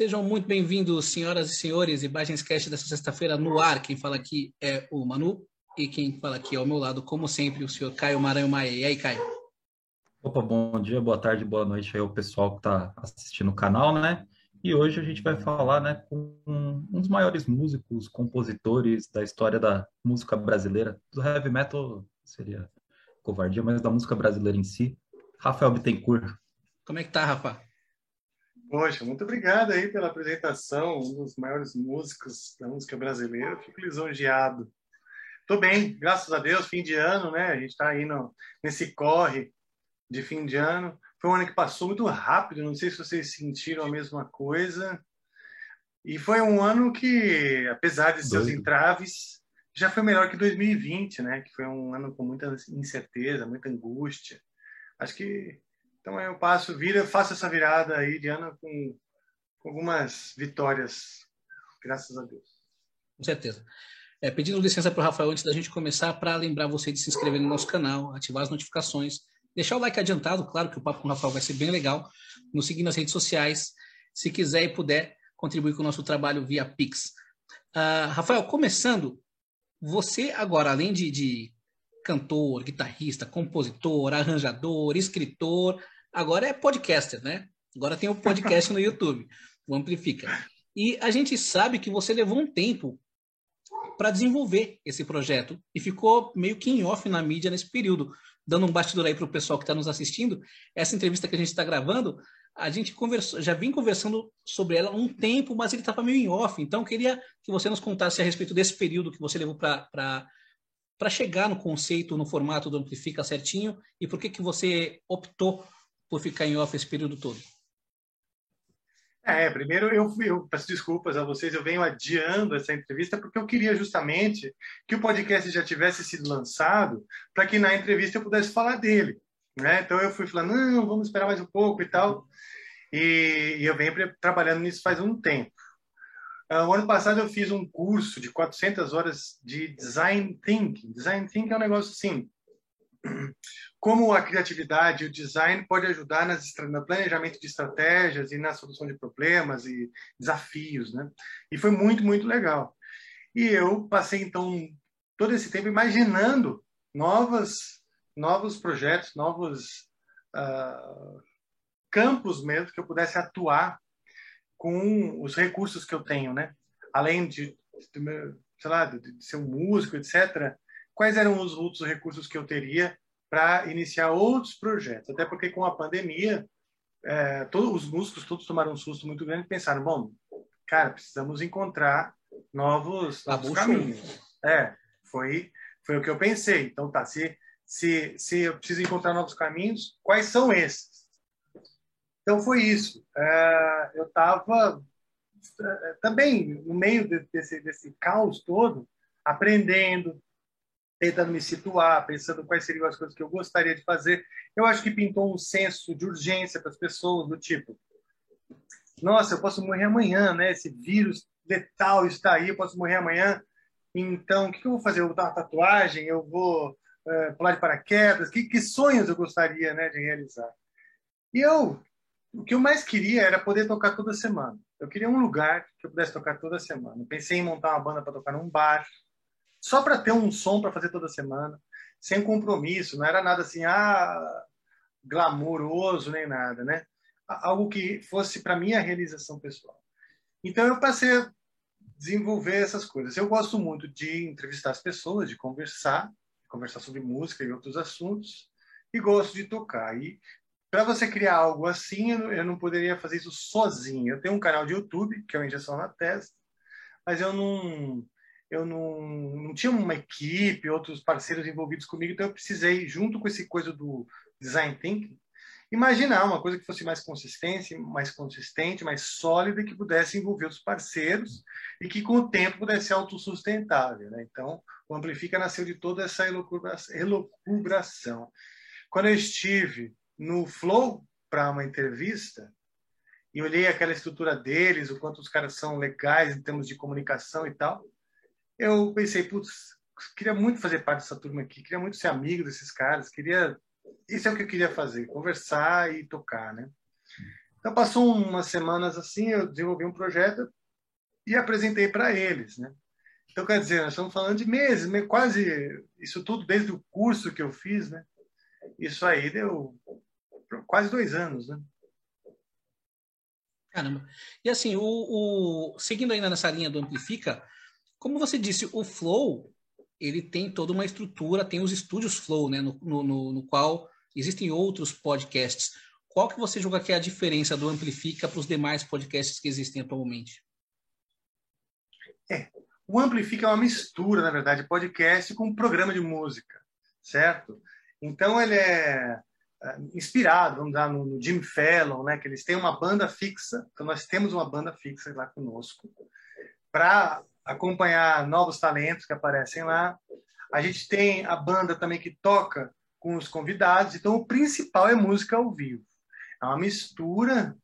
Sejam muito bem-vindos, senhoras e senhores, Imagens Cast dessa sexta-feira no ar. Quem fala aqui é o Manu e quem fala aqui ao meu lado, como sempre, o senhor Caio Maranhão Maia. E aí, Caio? Opa, bom dia, boa tarde, boa noite aí ao pessoal que está assistindo o canal, né? E hoje a gente vai falar, né, com um dos maiores músicos, compositores da história da música brasileira, do heavy metal seria covardia, mas da música brasileira em si, Rafael Bittencourt. Como é que tá, Rafa? Poxa, muito obrigado aí pela apresentação, um dos maiores músicos da música brasileira. Fico lisonjeado. Tô bem, graças a Deus, fim de ano, né? A gente está aí no, nesse corre de fim de ano. Foi um ano que passou muito rápido, não sei se vocês sentiram a mesma coisa. E foi um ano que, apesar de seus Doido. entraves, já foi melhor que 2020, né? Que foi um ano com muita incerteza, muita angústia. Acho que então eu passo, vira, faço essa virada aí de ano com, com algumas vitórias, graças a Deus. Com certeza. É, pedindo licença para o Rafael antes da gente começar, para lembrar você de se inscrever no nosso canal, ativar as notificações, deixar o like adiantado, claro que o papo com o Rafael vai ser bem legal, nos seguir nas redes sociais, se quiser e puder contribuir com o nosso trabalho via Pix. Uh, Rafael, começando, você agora, além de, de cantor, guitarrista, compositor, arranjador, escritor, agora é podcaster, né? Agora tem o um podcast no YouTube, o Amplifica. E a gente sabe que você levou um tempo para desenvolver esse projeto e ficou meio que em off na mídia nesse período. Dando um bastidor aí para o pessoal que está nos assistindo, essa entrevista que a gente está gravando, a gente conversou, já vim conversando sobre ela há um tempo, mas ele estava meio em off. Então, queria que você nos contasse a respeito desse período que você levou para para chegar no conceito, no formato do Amplifica certinho e por que, que você optou por ficar em off esse período todo? É, primeiro eu, eu peço desculpas a vocês, eu venho adiando essa entrevista porque eu queria justamente que o podcast já tivesse sido lançado para que na entrevista eu pudesse falar dele. Né? Então eu fui falando, não, vamos esperar mais um pouco e tal. E, e eu venho trabalhando nisso faz um tempo. Uh, o ano passado eu fiz um curso de 400 horas de design thinking. Design thinking é um negócio assim, como a criatividade e o design pode ajudar nas, no planejamento de estratégias e na solução de problemas e desafios, né? E foi muito, muito legal. E eu passei então todo esse tempo imaginando novas, novos projetos, novos uh, campos mesmo que eu pudesse atuar com os recursos que eu tenho, né? Além de, de sei lá, de, de ser um músico, etc. Quais eram os outros recursos que eu teria para iniciar outros projetos? Até porque com a pandemia, é, todos os músicos todos tomaram um susto muito grande e pensaram, bom, cara, precisamos encontrar novos, novos caminhos. É, foi foi o que eu pensei. Então tá, se se se eu preciso encontrar novos caminhos, quais são esses? Então foi isso. É, eu estava é, também no meio desse, desse caos todo, aprendendo, tentando me situar, pensando quais seriam as coisas que eu gostaria de fazer. Eu acho que pintou um senso de urgência para as pessoas, do tipo: nossa, eu posso morrer amanhã, né? Esse vírus letal está aí, eu posso morrer amanhã. Então, o que eu vou fazer? Eu vou dar uma tatuagem? Eu vou é, pular de paraquedas? Que, que sonhos eu gostaria né, de realizar? E eu o que eu mais queria era poder tocar toda semana. Eu queria um lugar que eu pudesse tocar toda semana. Pensei em montar uma banda para tocar num bar, só para ter um som para fazer toda semana, sem compromisso. Não era nada assim, ah, glamouroso nem nada, né? Algo que fosse para minha realização pessoal. Então eu passei a desenvolver essas coisas. Eu gosto muito de entrevistar as pessoas, de conversar, conversar sobre música e outros assuntos, e gosto de tocar. E para você criar algo assim, eu não poderia fazer isso sozinho. Eu tenho um canal de YouTube, que é o Injeção na Testa, mas eu não eu não, não tinha uma equipe, outros parceiros envolvidos comigo, então eu precisei, junto com esse coisa do design thinking, imaginar uma coisa que fosse mais consistente, mais consistente, mais sólida, que pudesse envolver os parceiros e que com o tempo pudesse ser autossustentável. Né? Então, o Amplifica nasceu de toda essa elucubração. Quando eu estive no Flow para uma entrevista e olhei aquela estrutura deles, o quanto os caras são legais em termos de comunicação e tal, eu pensei, putz, queria muito fazer parte dessa turma aqui, queria muito ser amigo desses caras, queria isso é o que eu queria fazer, conversar e tocar, né? Então, passou umas semanas assim, eu desenvolvi um projeto e apresentei para eles, né? Então, quer dizer, nós estamos falando de meses, quase isso tudo desde o curso que eu fiz, né? Isso aí deu quase dois anos, né? Caramba. E assim, o, o, seguindo ainda nessa linha do Amplifica, como você disse, o Flow, ele tem toda uma estrutura, tem os estúdios Flow, né? No, no, no qual existem outros podcasts. Qual que você julga que é a diferença do Amplifica para os demais podcasts que existem atualmente? É, o Amplifica é uma mistura, na verdade, podcast com programa de música, certo? Então ele é, é inspirado, vamos dar no, no Jim Fallon, né? Que eles têm uma banda fixa. Então nós temos uma banda fixa lá conosco para acompanhar novos talentos que aparecem lá. A gente tem a banda também que toca com os convidados. Então o principal é música ao vivo. É uma mistura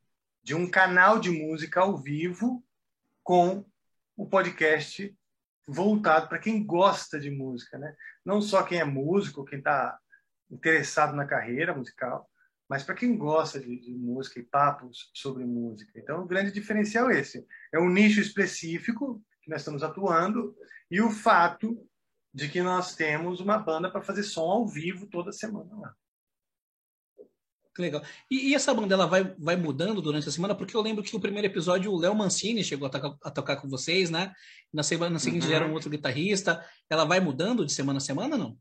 de um canal de música ao vivo com o podcast voltado para quem gosta de música, né? Não só quem é músico, quem está interessado na carreira musical, mas para quem gosta de, de, música e papos sobre música. Então, o grande diferencial é esse: é um nicho específico que nós estamos atuando e o fato de que nós temos uma banda para fazer som ao vivo toda semana lá. Que legal. E, e, essa banda ela vai, vai mudando durante a semana? Porque eu lembro que o primeiro episódio o Léo Mancini chegou a, tocar, a tocar com vocês, né? Na semana seguinte uhum. já era um outro guitarrista. Ela vai mudando de semana a semana, não?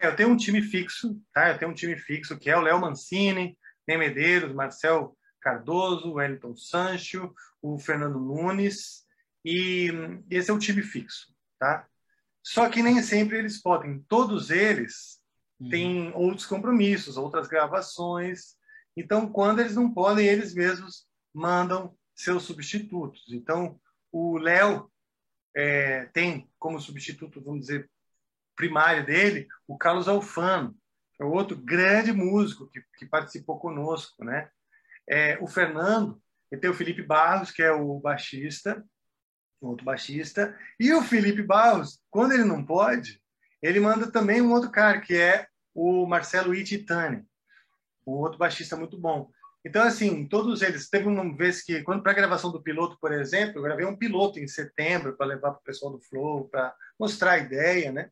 É, eu tenho um time fixo, tá? Eu tenho um time fixo que é o Léo Mancini, Nem Medeiros, Marcel Cardoso, Wellington Sancho, o Fernando Nunes, e esse é o time fixo, tá? Só que nem sempre eles podem, todos eles tem uhum. outros compromissos, outras gravações. Então, quando eles não podem, eles mesmos mandam seus substitutos. Então, o Léo é, tem como substituto, vamos dizer, primário dele, o Carlos Alfano, que é outro grande músico que, que participou conosco, né? É, o Fernando, e tem o Felipe Barros, que é o baixista, outro baixista, e o Felipe Barros, quando ele não pode, ele manda também um outro cara, que é o Marcelo Ititani, um outro baixista muito bom. Então, assim, todos eles. Teve uma vez que, quando para a gravação do piloto, por exemplo, eu gravei um piloto em setembro para levar para o pessoal do Flow, para mostrar a ideia, né?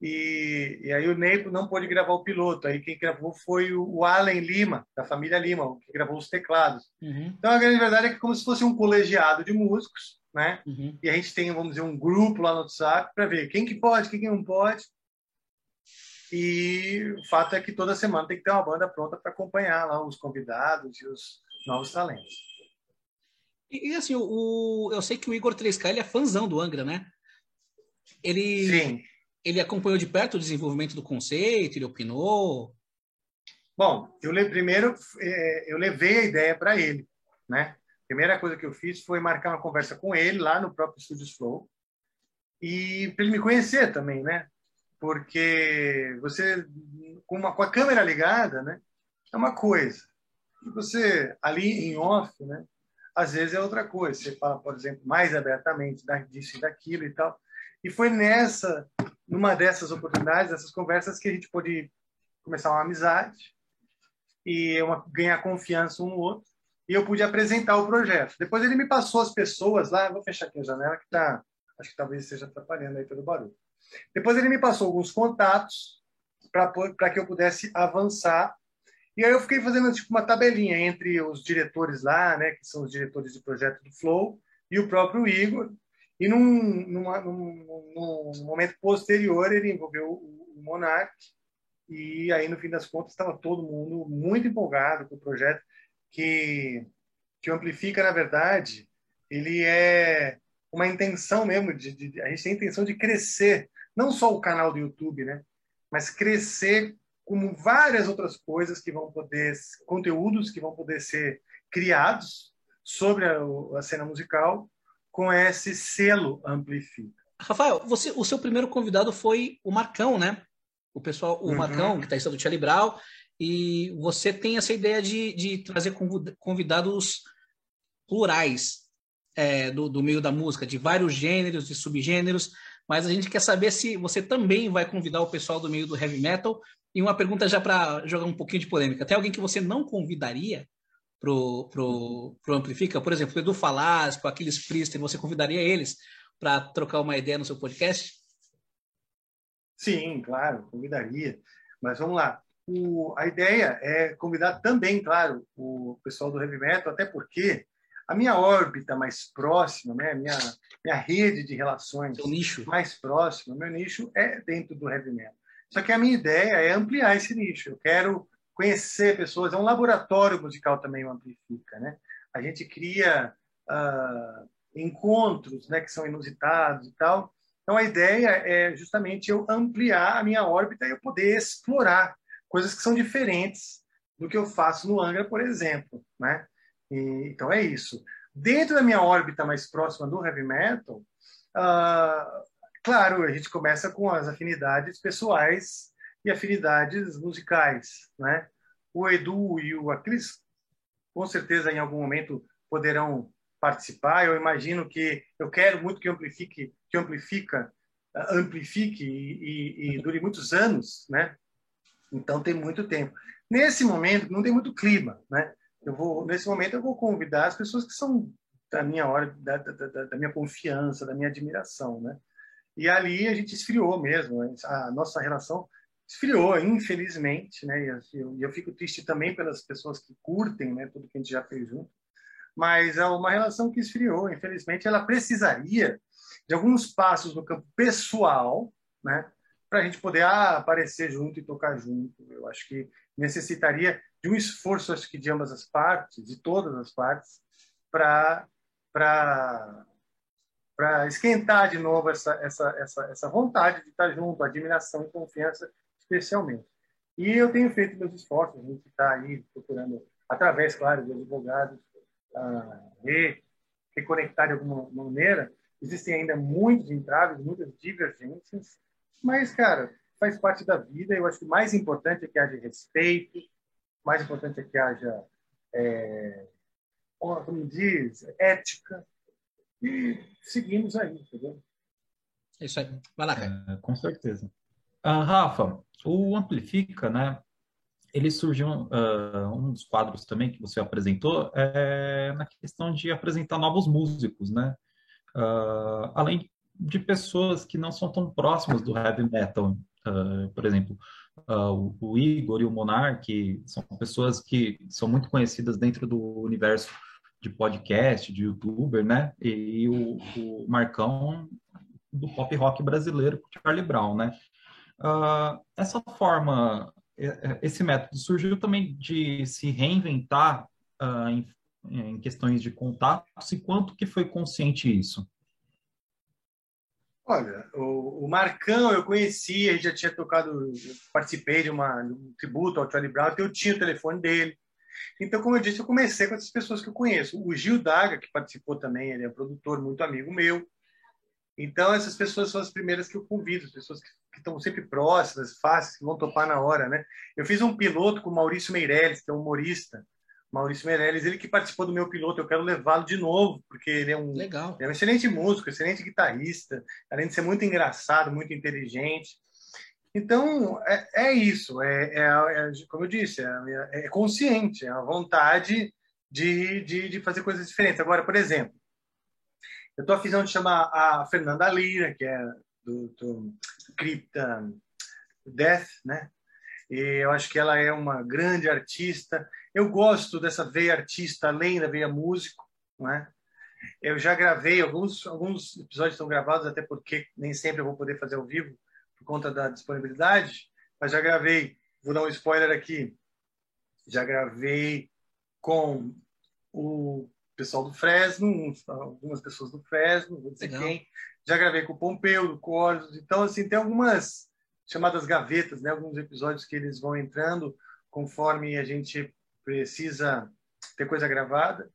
E, e, aí o Neipo não pôde gravar o piloto. Aí quem gravou foi o, o Allen Lima, da família Lima, que gravou os teclados. Uhum. Então a grande verdade é que é como se fosse um colegiado de músicos, né? Uhum. E a gente tem, vamos dizer, um grupo lá no WhatsApp para ver quem que pode, quem que não pode. E o fato é que toda semana tem que ter uma banda pronta para acompanhar lá os convidados e os novos talentos. E, e assim, o, eu sei que o Igor 3K ele é fãzão do Angra, né? Ele, Sim. ele acompanhou de perto o desenvolvimento do conceito, ele opinou? Bom, eu primeiro é, eu levei a ideia para ele, né? Primeira coisa que eu fiz foi marcar uma conversa com ele lá no próprio Studios Flow e para ele me conhecer também, né? porque você com, uma, com a câmera ligada, né, é uma coisa. E você ali em off, né, às vezes é outra coisa. Você fala, por exemplo, mais abertamente disso e daquilo e tal. E foi nessa, numa dessas oportunidades, dessas conversas que a gente pôde começar uma amizade e uma, ganhar confiança um no outro. E eu pude apresentar o projeto. Depois ele me passou as pessoas lá. Vou fechar aqui a janela que tá, acho que talvez esteja atrapalhando aí pelo barulho. Depois ele me passou alguns contatos para que eu pudesse avançar. E aí eu fiquei fazendo tipo uma tabelinha entre os diretores lá, né, que são os diretores de projeto do Flow, e o próprio Igor. E num, numa, num, num momento posterior ele envolveu o, o Monark. E aí, no fim das contas, estava todo mundo muito empolgado com o projeto, que, que o Amplifica, na verdade, ele é uma intenção mesmo, de, de, a gente tem a intenção de crescer não só o canal do YouTube, né? Mas crescer como várias outras coisas que vão poder, conteúdos que vão poder ser criados sobre a, a cena musical com esse selo Amplifica. Rafael, você, o seu primeiro convidado foi o Marcão, né? O pessoal, o uhum. Marcão, que está estando do Charlie Brown, e você tem essa ideia de, de trazer convidados plurais é, do, do meio da música, de vários gêneros e subgêneros mas a gente quer saber se você também vai convidar o pessoal do meio do heavy metal. E uma pergunta já para jogar um pouquinho de polêmica: tem alguém que você não convidaria pro, pro, pro Amplifica? Por exemplo, o Edu Falasco, aqueles Priester, você convidaria eles para trocar uma ideia no seu podcast? Sim, claro, convidaria. Mas vamos lá. O, a ideia é convidar também, claro, o pessoal do Heavy Metal, até porque a minha órbita mais próxima, né, minha, minha rede de relações mais próxima, meu nicho é dentro do Heavy Metal. Só que a minha ideia é ampliar esse nicho. Eu quero conhecer pessoas. É um laboratório musical também o Amplifica, né? A gente cria uh, encontros, né, que são inusitados e tal. Então a ideia é justamente eu ampliar a minha órbita e eu poder explorar coisas que são diferentes do que eu faço no Angra, por exemplo, né? E, então é isso. Dentro da minha órbita mais próxima do heavy metal, uh, claro, a gente começa com as afinidades pessoais e afinidades musicais, né? O Edu e o Acris, com certeza, em algum momento poderão participar. Eu imagino que eu quero muito que amplifique, que amplifica, amplifique e, e, e dure muitos anos, né? Então tem muito tempo. Nesse momento não tem muito clima, né? Eu vou nesse momento eu vou convidar as pessoas que são da minha hora, da, da, da minha confiança, da minha admiração, né? E ali a gente esfriou mesmo, a nossa relação esfriou, infelizmente, né? E eu, eu fico triste também pelas pessoas que curtem, né? Tudo que a gente já fez junto. Mas é uma relação que esfriou, infelizmente. Ela precisaria de alguns passos no campo pessoal, né? Para a gente poder ah, aparecer junto e tocar junto. Eu acho que necessitaria de um esforço, acho que de ambas as partes, de todas as partes, para para esquentar de novo essa, essa, essa, essa vontade de estar junto, admiração e confiança especialmente. E eu tenho feito meus esforços, a gente está aí procurando, através, claro, de advogados, uh, re, reconectar de alguma maneira. Existem ainda muitos entraves, muitas divergências, mas, cara, faz parte da vida. Eu acho que o mais importante é que haja respeito, o mais importante é que haja, é, como diz, ética, e seguimos aí, entendeu? É isso aí. Vai lá, cara. É, com certeza. Uh, Rafa, o Amplifica, né? Ele surgiu, uh, um dos quadros também que você apresentou, é na questão de apresentar novos músicos, né? Uh, além de pessoas que não são tão próximas do heavy metal, por exemplo, o, o, Igor e o Monark são pessoas que são muito conhecidas dentro do universo de podcast, de youtuber, né? E o, o Marcão do pop rock brasileiro, Charlie Brown, né? Uh, essa forma, esse método surgiu também de se reinventar uh, em, em, questões de contatos e quanto que foi consciente isso? Olha, o, o Marcão eu conhecia, ele já tinha tocado, participei de, uma, de um tributo ao Charlie Brown, então eu tinha o telefone dele. Então, como eu disse, eu comecei com essas pessoas que eu conheço. O Gil Daga, que participou também, ele é um produtor muito amigo meu. Então, essas pessoas são as primeiras que eu convido, as pessoas que, que estão sempre próximas, fáceis, que vão topar na hora, né? Eu fiz um piloto com o Maurício Meirelles, que é um humorista. Maurício Meirelles, ele que participou do meu piloto, eu quero levá-lo de novo, porque ele é um, Legal. é um excelente músico, excelente guitarrista, além de ser muito engraçado, muito inteligente. Então, é, é isso, é, é, é, como eu disse, é, é, consciente, é a vontade de, de, de fazer coisas diferentes. Agora, por exemplo, eu estou afim de chamar a Fernanda Lira, que é do, do Crypta Death, né? E eu acho que ela é uma grande artista. Eu gosto dessa veia artista, além da veia músico, né? Eu já gravei alguns alguns episódios estão gravados até porque nem sempre eu vou poder fazer ao vivo por conta da disponibilidade, mas já gravei. Vou dar um spoiler aqui. Já gravei com o pessoal do Fresno, algumas pessoas do Fresno, vou dizer Legal. quem. Já gravei com o Pompeu, do Corsos. Então, assim, tem algumas chamadas gavetas, né? Alguns episódios que eles vão entrando conforme a gente precisa ter coisa gravada.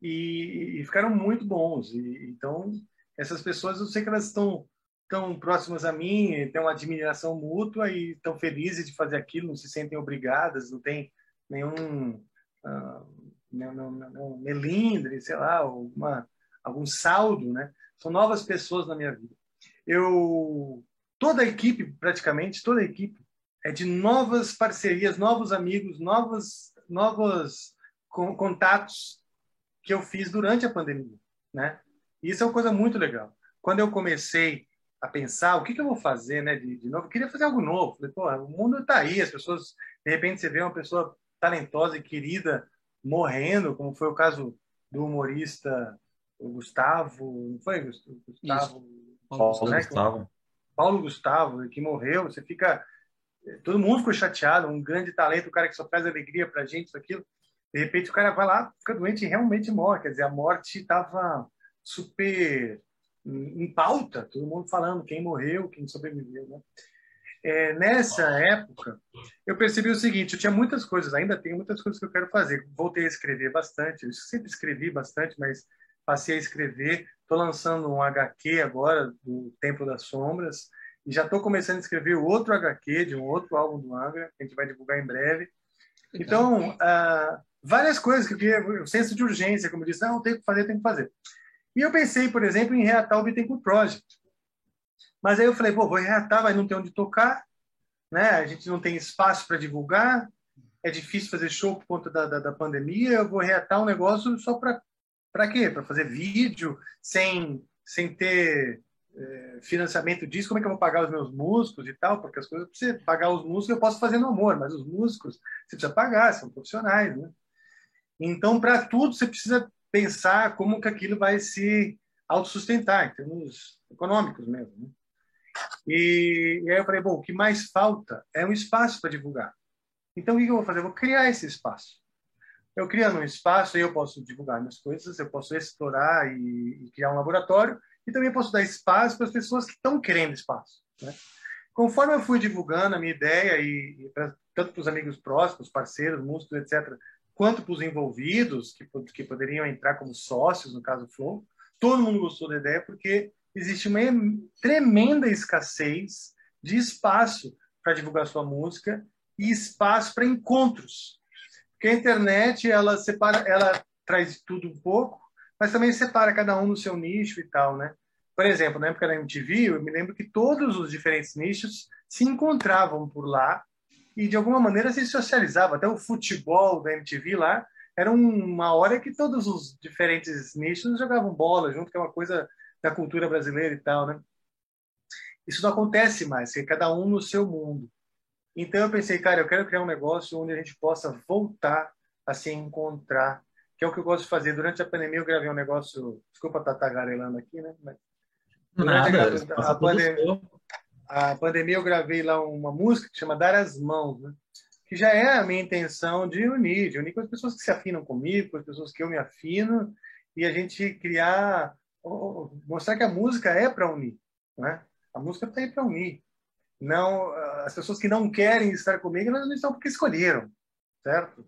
E, e ficaram muito bons. E, então, essas pessoas, eu sei que elas estão tão próximas a mim, têm uma admiração mútua e estão felizes de fazer aquilo, não se sentem obrigadas, não tem nenhum uh, não, melindre, sei lá, alguma, algum saldo, né? São novas pessoas na minha vida. Eu toda a equipe, praticamente toda a equipe é de novas parcerias, novos amigos, novas novas com contatos que eu fiz durante a pandemia, né? Isso é uma coisa muito legal. Quando eu comecei a pensar o que, que eu vou fazer, né, de, de novo, eu queria fazer algo novo. Falei, pô, o mundo está aí, as pessoas, de repente você vê uma pessoa talentosa e querida morrendo, como foi o caso do humorista Gustavo, não foi Gustavo? Paulo né? Gustavo. Paulo Gustavo, que morreu, você fica todo mundo ficou chateado, um grande talento, o cara que só traz alegria pra gente, isso aquilo. De repente o cara vai lá, fica doente e realmente morre. Quer dizer, a morte estava super em pauta, todo mundo falando quem morreu, quem sobreviveu. Né? É, nessa época, eu percebi o seguinte: eu tinha muitas coisas, ainda tenho muitas coisas que eu quero fazer. Voltei a escrever bastante, eu sempre escrevi bastante, mas passei a escrever. Estou lançando um HQ agora, do Templo das Sombras, e já estou começando a escrever outro HQ de um outro álbum do Angra, que a gente vai divulgar em breve. Então, uh, várias coisas que eu queria, o senso de urgência, como eu disse, não, tenho que fazer, tenho que fazer. E eu pensei, por exemplo, em reatar o Bittencourt Project. Mas aí eu falei, pô, vou reatar, mas não tem onde tocar, né? A gente não tem espaço para divulgar, é difícil fazer show por conta da, da, da pandemia, eu vou reatar um negócio só para para quê? Para fazer vídeo sem sem ter é, financiamento disso, como é que eu vou pagar os meus músicos e tal? Porque as coisas, para você pagar os músicos, eu posso fazer no amor, mas os músicos você precisa pagar, são profissionais, né? Então, para tudo, você precisa pensar como que aquilo vai se autossustentar, em termos econômicos mesmo. Né? E, e, aí eu falei, bom, o que mais falta é um espaço para divulgar. Então, o que eu vou fazer? Eu vou criar esse espaço. Eu criando um espaço, eu posso divulgar minhas coisas, eu posso explorar e, e criar um laboratório, e também posso dar espaço para as pessoas que estão querendo espaço. Né? Conforme eu fui divulgando a minha ideia, e, e pra, tanto para os amigos próximos, parceiros, músicos, etc., quanto para os envolvidos, que, que poderiam entrar como sócios, no caso Flow, todo mundo gostou da ideia, porque existe uma tremenda escassez de espaço para divulgar sua música e espaço para encontros. Porque a internet, ela separa, ela traz tudo um pouco, mas também separa cada um no seu nicho e tal, né? Por exemplo, na época da MTV, eu me lembro que todos os diferentes nichos se encontravam por lá e de alguma maneira se socializavam. Até o futebol da MTV lá era uma hora que todos os diferentes nichos jogavam bola junto, que é uma coisa da cultura brasileira e tal, né? Isso não acontece mais, é cada um no seu mundo. Então eu pensei, cara, eu quero criar um negócio onde a gente possa voltar a se encontrar que é o que eu gosto de fazer. Durante a pandemia eu gravei um negócio, desculpa estar tagarelando aqui, né? Mas Nada, a, a, pandemia, a, pandemia, eu gravei lá uma música que chama Dar as Mãos, né? que já é a minha intenção de unir, de unir com as pessoas que se afinam comigo, com as pessoas que eu me afino, e a gente criar, mostrar que a música é para unir, né? A música está aí para unir. Não, as pessoas que não querem estar comigo, não estão porque escolheram, certo?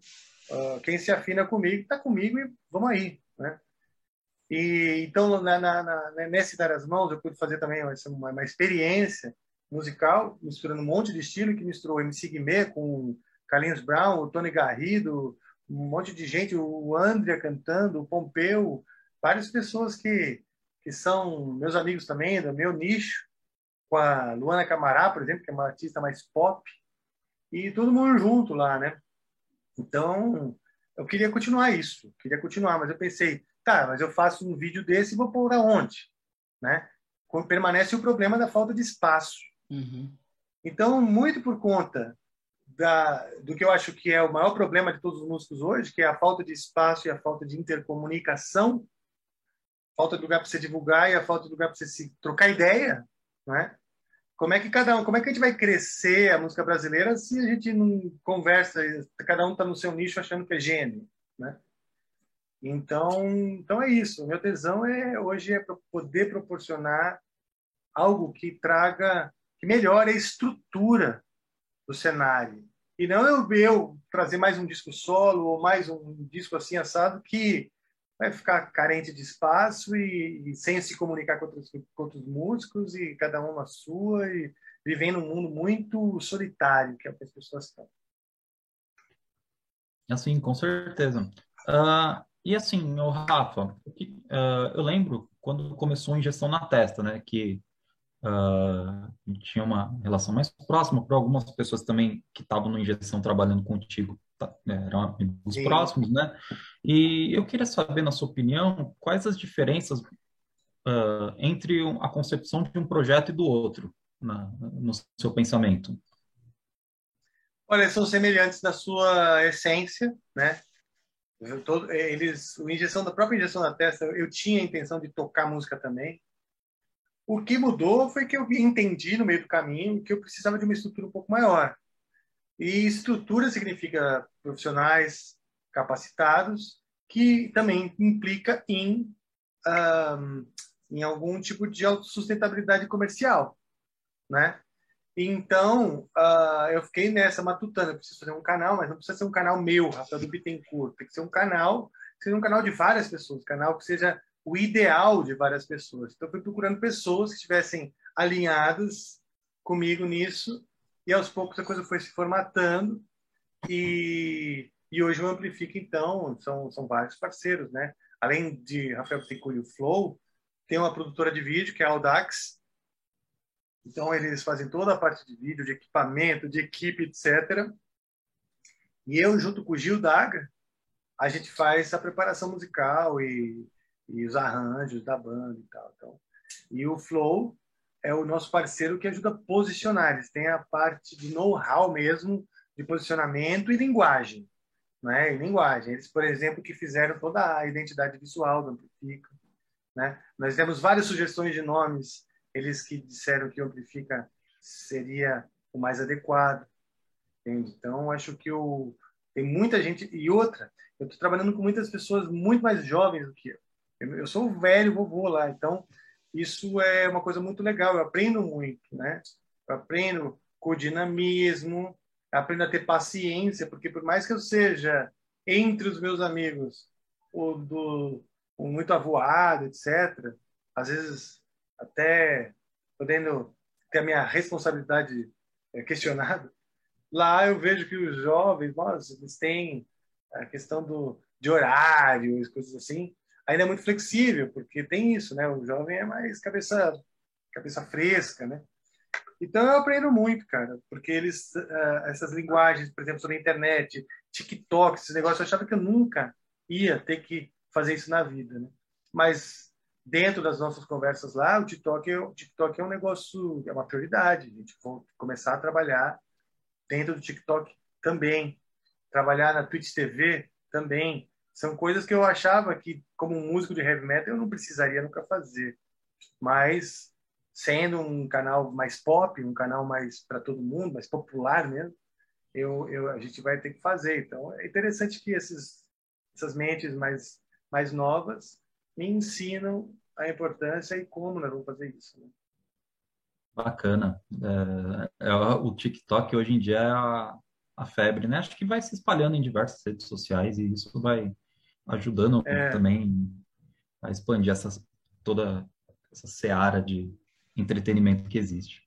Uh, quem se afina comigo está comigo e vamos aí, né? E então na, na, na, nesse dar as mãos eu pude fazer também uma, uma, experiência musical misturando um monte de estilo que misturou MC Guimê com Carlinhos Brown, o Tony Garrido, um monte de gente, o Andrea cantando, o Pompeu, várias pessoas que que são meus amigos também do meu nicho, com a Luana Camará, por exemplo, que é uma artista mais pop, e todo mundo junto lá, né? Então, eu queria continuar isso, queria continuar, mas eu pensei, tá, mas eu faço um vídeo desse e vou pôr aonde? Né? Permanece o problema da falta de espaço. Uhum. Então, muito por conta da, do que eu acho que é o maior problema de todos os músicos hoje, que é a falta de espaço e a falta de intercomunicação, falta de lugar para você divulgar e a falta de lugar para você se trocar ideia, né? como é que cada um, como é que a gente vai crescer a música brasileira se a gente não conversa, cada um está no seu nicho achando que é gênio, né? Então, então é isso. O meu tesão é hoje é poder proporcionar algo que traga, que melhore a estrutura do cenário. E não eu, eu trazer mais um disco solo ou mais um disco assim assado que vai ficar carente de espaço e, e sem se comunicar com outros, com outros, músicos e cada um na sua e vivendo um mundo muito solitário que é que as pessoas estão. Assim, com certeza. Uh, e assim, o Rafa, uh, eu lembro quando começou a injeção na testa, né, que uh, tinha uma relação mais próxima para algumas pessoas também que estavam na injeção trabalhando contigo. Tá, eram amigos Sim. próximos, né? E eu queria saber, na sua opinião, quais as diferenças uh, entre a concepção de um projeto e do outro, na, no seu pensamento? Olha, são semelhantes na sua essência, né? Todo, eles, a injeção da própria injeção da testa, eu tinha a intenção de tocar música também. O que mudou foi que eu entendi no meio do caminho que eu precisava de uma estrutura um pouco maior. E estrutura significa profissionais capacitados, que também implica em, um, em algum tipo de autossustentabilidade comercial, né? Então, uh, eu fiquei nessa matutando. Eu preciso fazer um canal, mas não precisa ser um canal meu, Rafael do Bittencourt. Tem que ser um canal, seja um canal de várias pessoas, um canal que seja o ideal de várias pessoas. Então, eu fui procurando pessoas que estivessem alinhadas comigo nisso, e aos poucos a coisa foi se formatando. E, e hoje o Amplifica, então, são, são vários parceiros, né? Além de Rafael Bittencourt e o Flow, tem uma produtora de vídeo, que é a Audax, então, eles fazem toda a parte de vídeo, de equipamento, de equipe, etc. E eu, junto com o Gil Daga, a gente faz a preparação musical e, e os arranjos da banda e tal. Então, e o Flow é o nosso parceiro que ajuda a posicionar. Eles têm a parte de know-how mesmo, de posicionamento e linguagem. Né? E linguagem. Eles, por exemplo, que fizeram toda a identidade visual do Amplifica. Né? Nós temos várias sugestões de nomes eles que disseram que o Amplifica seria o mais adequado. Entende? Então, acho que o, tem muita gente. E outra, eu estou trabalhando com muitas pessoas muito mais jovens do que eu. Eu, eu sou o velho vovô lá, então isso é uma coisa muito legal. Eu aprendo muito, né? Eu aprendo com o dinamismo, aprendo a ter paciência, porque por mais que eu seja entre os meus amigos o do o muito avoado, etc., às vezes até podendo ter a minha responsabilidade é, questionada, lá eu vejo que os jovens, nossa, eles têm a questão do, de horários, coisas assim, ainda é muito flexível, porque tem isso, né? O jovem é mais cabeça, cabeça fresca, né? Então eu aprendo muito, cara, porque eles, uh, essas linguagens, por exemplo, sobre a internet, TikTok, esses negócios, eu achava que eu nunca ia ter que fazer isso na vida, né? Mas dentro das nossas conversas lá, o TikTok, é, o TikTok é um negócio, é uma prioridade. A gente vai começar a trabalhar dentro do TikTok também. Trabalhar na Twitch TV também. São coisas que eu achava que, como músico de heavy metal, eu não precisaria nunca fazer. Mas, sendo um canal mais pop, um canal mais para todo mundo, mais popular mesmo, eu, eu, a gente vai ter que fazer. Então, é interessante que esses, essas mentes mais, mais novas me ensinam a importância e como nós vamos fazer isso. Né? Bacana. É, é, o TikTok hoje em dia é a, a, febre, né? Acho que vai se espalhando em diversas redes sociais e isso vai ajudando é. também a expandir essa, toda essa seara de entretenimento que existe.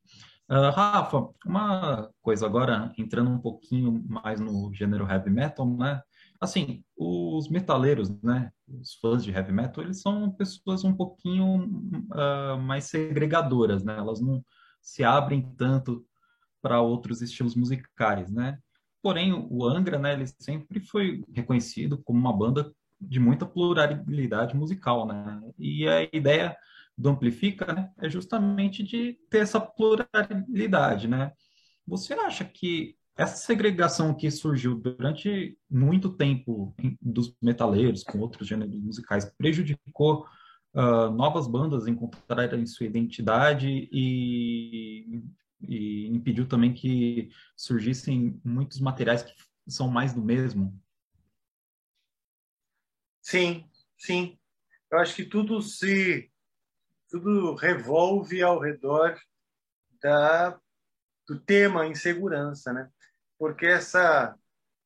Uh, Rafa, uma coisa agora, entrando um pouquinho mais no gênero heavy metal, né? Assim, os metaleiros, né, os fãs de heavy metal, eles são pessoas um pouquinho uh, mais segregadoras, né? Elas não se abrem tanto para outros estilos musicais, né? Porém, o Angra, né, ele sempre foi reconhecido como uma banda de muita pluralidade musical, né? E a ideia do Amplifica, né, é justamente de ter essa pluralidade, né? Você acha que essa segregação que surgiu durante muito tempo dos metaleiros com outros gêneros musicais prejudicou uh, novas bandas encontrarem sua identidade e, e impediu também que surgissem muitos materiais que são mais do mesmo. Sim, sim. Eu acho que tudo se tudo revolve ao redor da do tema insegurança, né? porque essa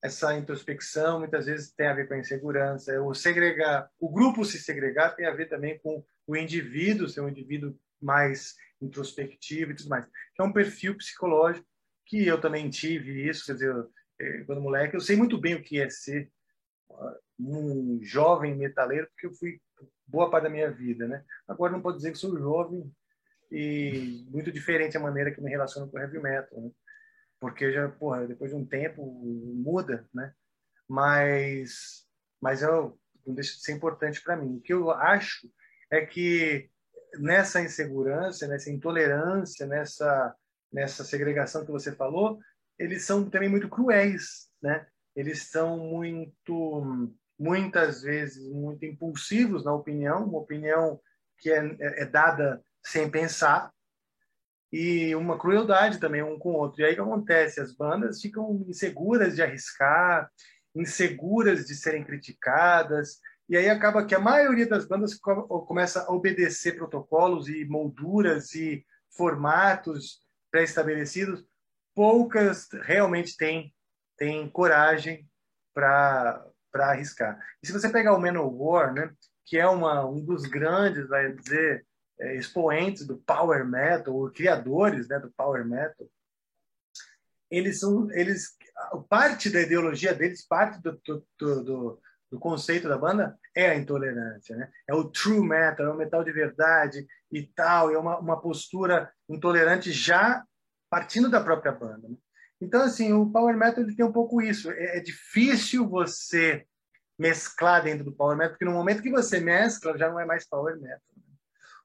essa introspecção muitas vezes tem a ver com a insegurança. O segregar, o grupo se segregar tem a ver também com o indivíduo ser um indivíduo mais introspectivo e tudo mais. É um perfil psicológico que eu também tive isso, quer dizer, eh, quando moleque, eu sei muito bem o que é ser um jovem metaleiro, porque eu fui boa parte da minha vida, né? Agora não posso dizer que sou jovem e muito diferente a maneira que me relaciono com o heavy metal, né? porque já, porra, depois de um tempo muda, né? mas, mas eu, não deixa de ser importante para mim. O que eu acho é que nessa insegurança, nessa intolerância, nessa, nessa segregação que você falou, eles são também muito cruéis, né? Eles são muito, muitas vezes, muito impulsivos na opinião, uma opinião que é, é, é dada sem pensar, e uma crueldade também um com o outro. E aí o que acontece? As bandas ficam inseguras de arriscar, inseguras de serem criticadas, e aí acaba que a maioria das bandas começa a obedecer protocolos e molduras e formatos pré-estabelecidos. Poucas realmente têm, têm coragem para arriscar. E se você pegar o Manowar, né, que é uma, um dos grandes, vai dizer, é, expoentes do power metal, ou criadores né, do power metal, eles são, eles, parte da ideologia deles, parte do, do, do, do conceito da banda é a intolerância, né? É o true metal, é o metal de verdade e tal, é uma, uma postura intolerante já partindo da própria banda. Né? Então, assim, o power metal ele tem um pouco isso. É, é, difícil você mesclar dentro do power metal, porque no momento que você mescla, já não é mais power metal. Né?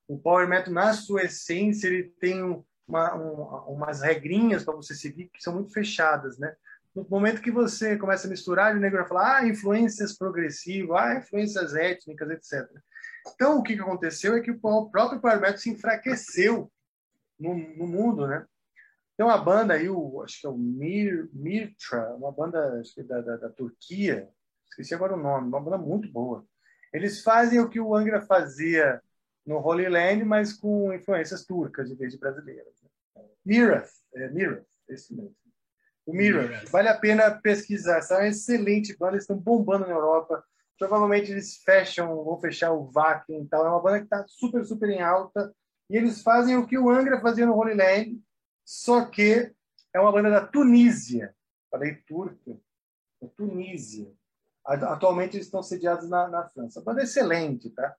O power metal, na sua essência, ele tem uma, um, umas regrinhas para você seguir que são muito fechadas, né? no momento que você começa a misturar, o negro vai falar, ah, influências progressivas, ah, influências étnicas, etc. Então, o que aconteceu é que o próprio Power Metal se enfraqueceu no, no mundo, né? Tem uma banda aí, o, acho que é o Mir, Mirtra, uma banda acho que é da, da, da, Turquia, esqueci agora o nome, uma banda muito boa. Eles fazem o que o Angra fazia no Holy Land, mas com influências turcas em vez de brasileiras. Né? Mirath, é Mirath, esse mesmo. O Mirror. Vale a pena pesquisar. Essa é uma excelente banda, eles estão bombando na Europa. Provavelmente eles fecham, vão fechar o Vacuum e tal. É uma banda que está super, super em alta. E eles fazem o que o Angra fazia no Holy Land, só que é uma banda da Tunísia. Falei turca. É Tunísia. Atualmente eles estão sediados na, na França. Banda excelente, tá?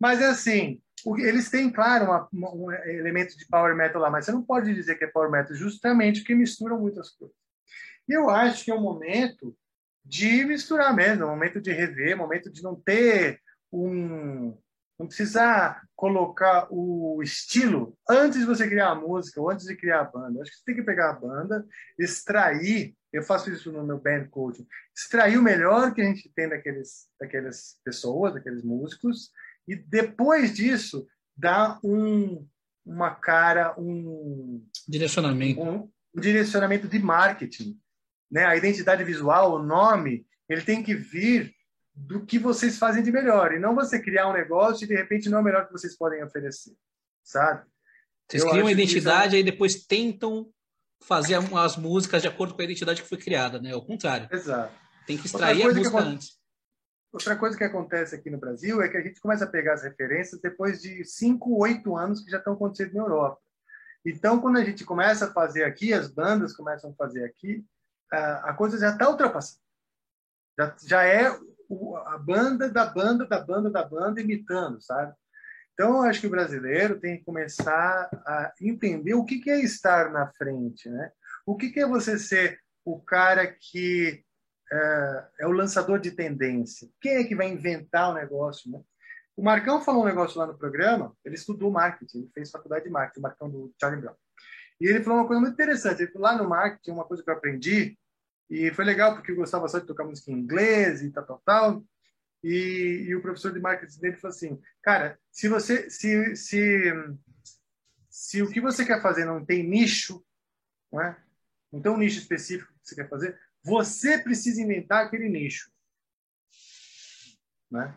Mas é assim, eles têm, claro, uma, uma, um elemento de power metal lá, mas você não pode dizer que é power metal justamente porque misturam muitas coisas. E eu acho que é um momento de misturar mesmo, é um momento de rever, é um momento de não ter um. Não precisar colocar o estilo antes de você criar a música ou antes de criar a banda. Acho que você tem que pegar a banda, extrair. Eu faço isso no meu band coaching. Extrair o melhor que a gente tem daqueles, daquelas pessoas, daqueles músicos, e depois disso dar um, uma cara, um direcionamento, um, um direcionamento de marketing né? A identidade visual, o nome, ele tem que vir do que vocês fazem de melhor e não você criar um negócio e de repente não é o melhor que vocês podem oferecer, sabe? Vocês Eu criam uma identidade é... e depois tentam fazer as músicas de acordo com a identidade que foi criada, né? É o contrário. Exato. Tem que extrair a música que... antes. Outra coisa que acontece aqui no Brasil é que a gente começa a pegar as referências depois de cinco, oito anos que já estão acontecendo na Europa. Então, quando a gente começa a fazer aqui, as bandas começam a fazer aqui, a coisa já está ultrapassada. Já, já é a banda da banda da banda da banda imitando, sabe? Então, eu acho que o brasileiro tem que começar a entender o que é estar na frente, né? O que é você ser o cara que é, é o lançador de tendência? Quem é que vai inventar o negócio, né? O Marcão falou um negócio lá no programa, ele estudou marketing, ele fez faculdade de marketing, o Marcão do Charlie Brown. E ele falou uma coisa muito interessante. Ele falou, lá no marketing, uma coisa que eu aprendi, e foi legal porque eu gostava só de tocar música em inglês e tal, tal, tal. E, e o professor de marketing dele falou assim, cara, se você, se, se, se o que você quer fazer não tem nicho, não é? Não tem um nicho específico que você quer fazer, você precisa inventar aquele nicho. Né?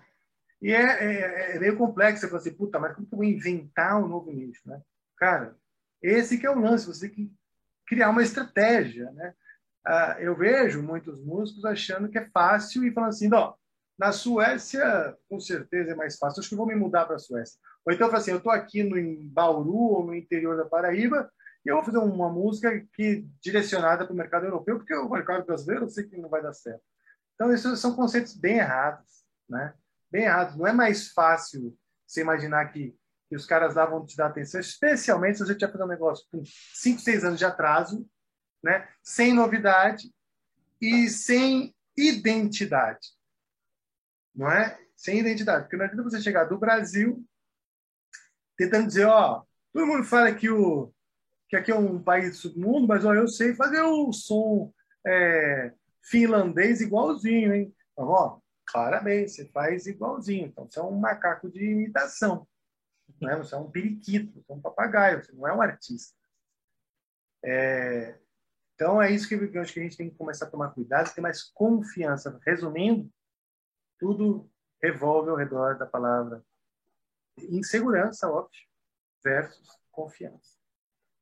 E é, é, é meio complexo. Você fala assim, puta, mas como que eu vou inventar um novo nicho? Né? Cara, esse que é o lance, você tem que criar uma estratégia, né? Ah, eu vejo muitos músicos achando que é fácil e falando assim, ó, na Suécia, com certeza é mais fácil, acho que vou me mudar para a Suécia. Ou então, assim, eu estou aqui no em Bauru ou no interior da Paraíba e eu vou fazer uma música que direcionada para o mercado europeu, porque o mercado brasileiro eu sei que não vai dar certo. Então, esses são conceitos bem errados, né? Bem errados. Não é mais fácil você imaginar que que os caras lá vão te dar atenção, especialmente se você tiver fazer um negócio com 5, 6 anos de atraso, né? sem novidade e sem identidade. Não é? Sem identidade. Porque não adianta você chegar do Brasil tentando dizer, ó, todo mundo fala que, o, que aqui é um país do submundo, mas ó, eu sei fazer o som é, finlandês igualzinho, hein? Então, ó, claramente, você faz igualzinho. Então, você é um macaco de imitação. Né? Você é um periquito, você é um papagaio, você não é um artista. É, então, é isso que que a gente tem que começar a tomar cuidado, ter mais confiança. Resumindo, tudo revolve ao redor da palavra insegurança, óbvio, versus confiança.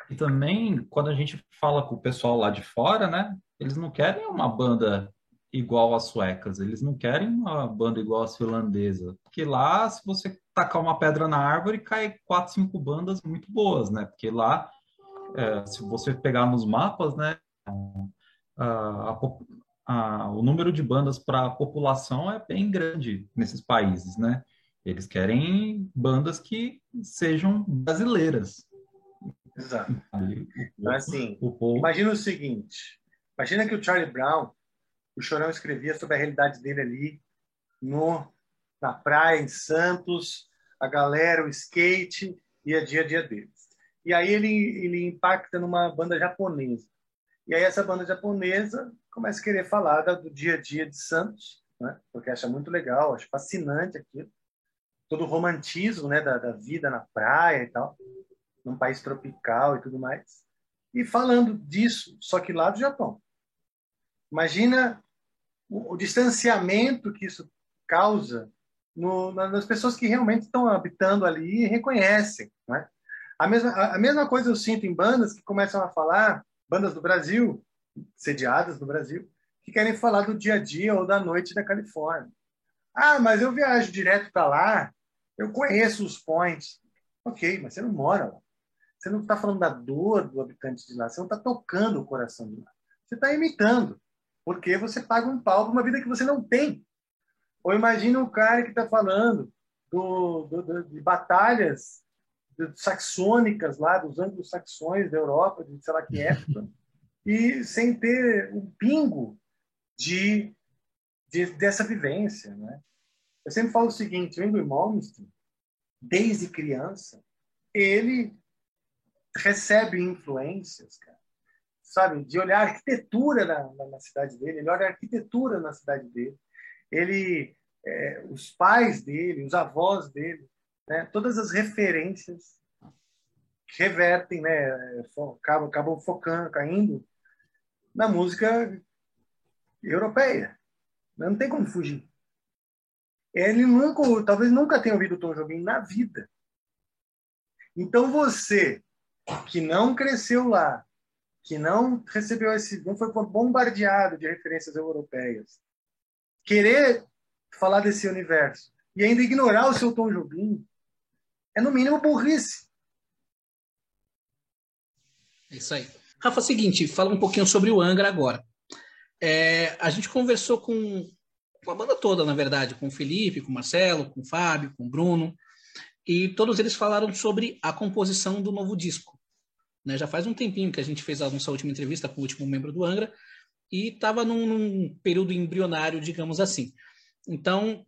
E também, quando a gente fala com o pessoal lá de fora, né? Eles não querem uma banda igual às suecas, eles não querem uma banda igual às finlandesas. Porque lá, se você tacar uma pedra na árvore, cai quatro, cinco bandas muito boas, né? Porque lá, é, se você pegar nos mapas, né? A, a, a, o número de bandas para a população é bem grande nesses países, né? Eles querem bandas que sejam brasileiras. Exato. Então, assim, o povo... imagina o seguinte: imagina que o Charlie Brown, o Chorão escrevia sobre a realidade dele ali no, na praia, em Santos, a galera, o skate e a dia a dia deles. E aí ele, ele impacta numa banda japonesa. E aí essa banda japonesa começa a querer falar do dia a dia de Santos, né? porque acha muito legal, acha fascinante aquilo. Todo o romantismo né, da, da vida na praia e tal, num país tropical e tudo mais. E falando disso, só que lá do Japão. Imagina o, o distanciamento que isso causa no, nas pessoas que realmente estão habitando ali e reconhecem. Né? A, mesma, a, a mesma coisa eu sinto em bandas que começam a falar bandas do Brasil, sediadas no Brasil, que querem falar do dia a dia ou da noite da Califórnia. Ah, mas eu viajo direto para lá, eu conheço os points. Ok, mas você não mora lá. Você não está falando da dor do habitante de lá, você não está tocando o coração de lá. Você está imitando, porque você paga um pau para uma vida que você não tem. Ou imagina o cara que está falando do, do, do, de batalhas saxônicas lá, dos anglo-saxões da Europa, de sei lá que época, e sem ter um pingo de, de, dessa vivência. Né? Eu sempre falo o seguinte, o Ingrid Malmsteen, desde criança, ele recebe influências, cara, sabe, de olhar a arquitetura na, na, na, cidade dele, ele olha a arquitetura na cidade dele, ele, é, os pais dele, os avós dele, né? Todas as referências revertem, né? Acabam, acabam focando, caindo na música europeia. Não tem como fugir. Ele nunca, talvez nunca tenha ouvido Tom Jobim na vida. Então você que não cresceu lá, que não recebeu esse, não foi bombardeado de referências europeias, querer falar desse universo e ainda ignorar o seu Tom Jobim, é no mínimo burrice. É isso aí. Rafa, é seguinte, fala um pouquinho sobre o Angra agora. É, a gente conversou com, com a banda toda, na verdade, com o Felipe, com o Marcelo, com o Fábio, com o Bruno, e todos eles falaram sobre a composição do novo disco. Né? Já faz um tempinho que a gente fez a nossa última entrevista com o último membro do Angra, e estava num, num, período embrionário, digamos assim. Então,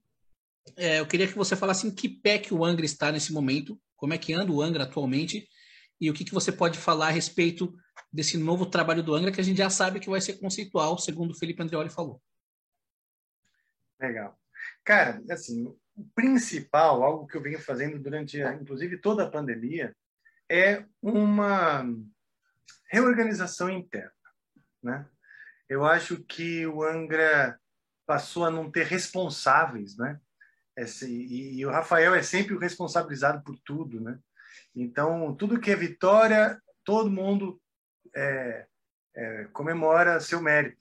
é, eu queria que você falasse em que pé que o Angra está nesse momento, como é que anda o Angra atualmente e o que, que você pode falar a respeito desse novo trabalho do Angra que a gente já sabe que vai ser conceitual, segundo o Felipe Andreoli falou. Legal. Cara, assim, o principal, algo que eu venho fazendo durante, inclusive, toda a pandemia, é uma reorganização interna, né? Eu acho que o Angra passou a não ter responsáveis, né? Esse, e, e, o Rafael é sempre o responsabilizado por tudo, né? Então, tudo que é vitória, todo mundo é, é, comemora seu mérito.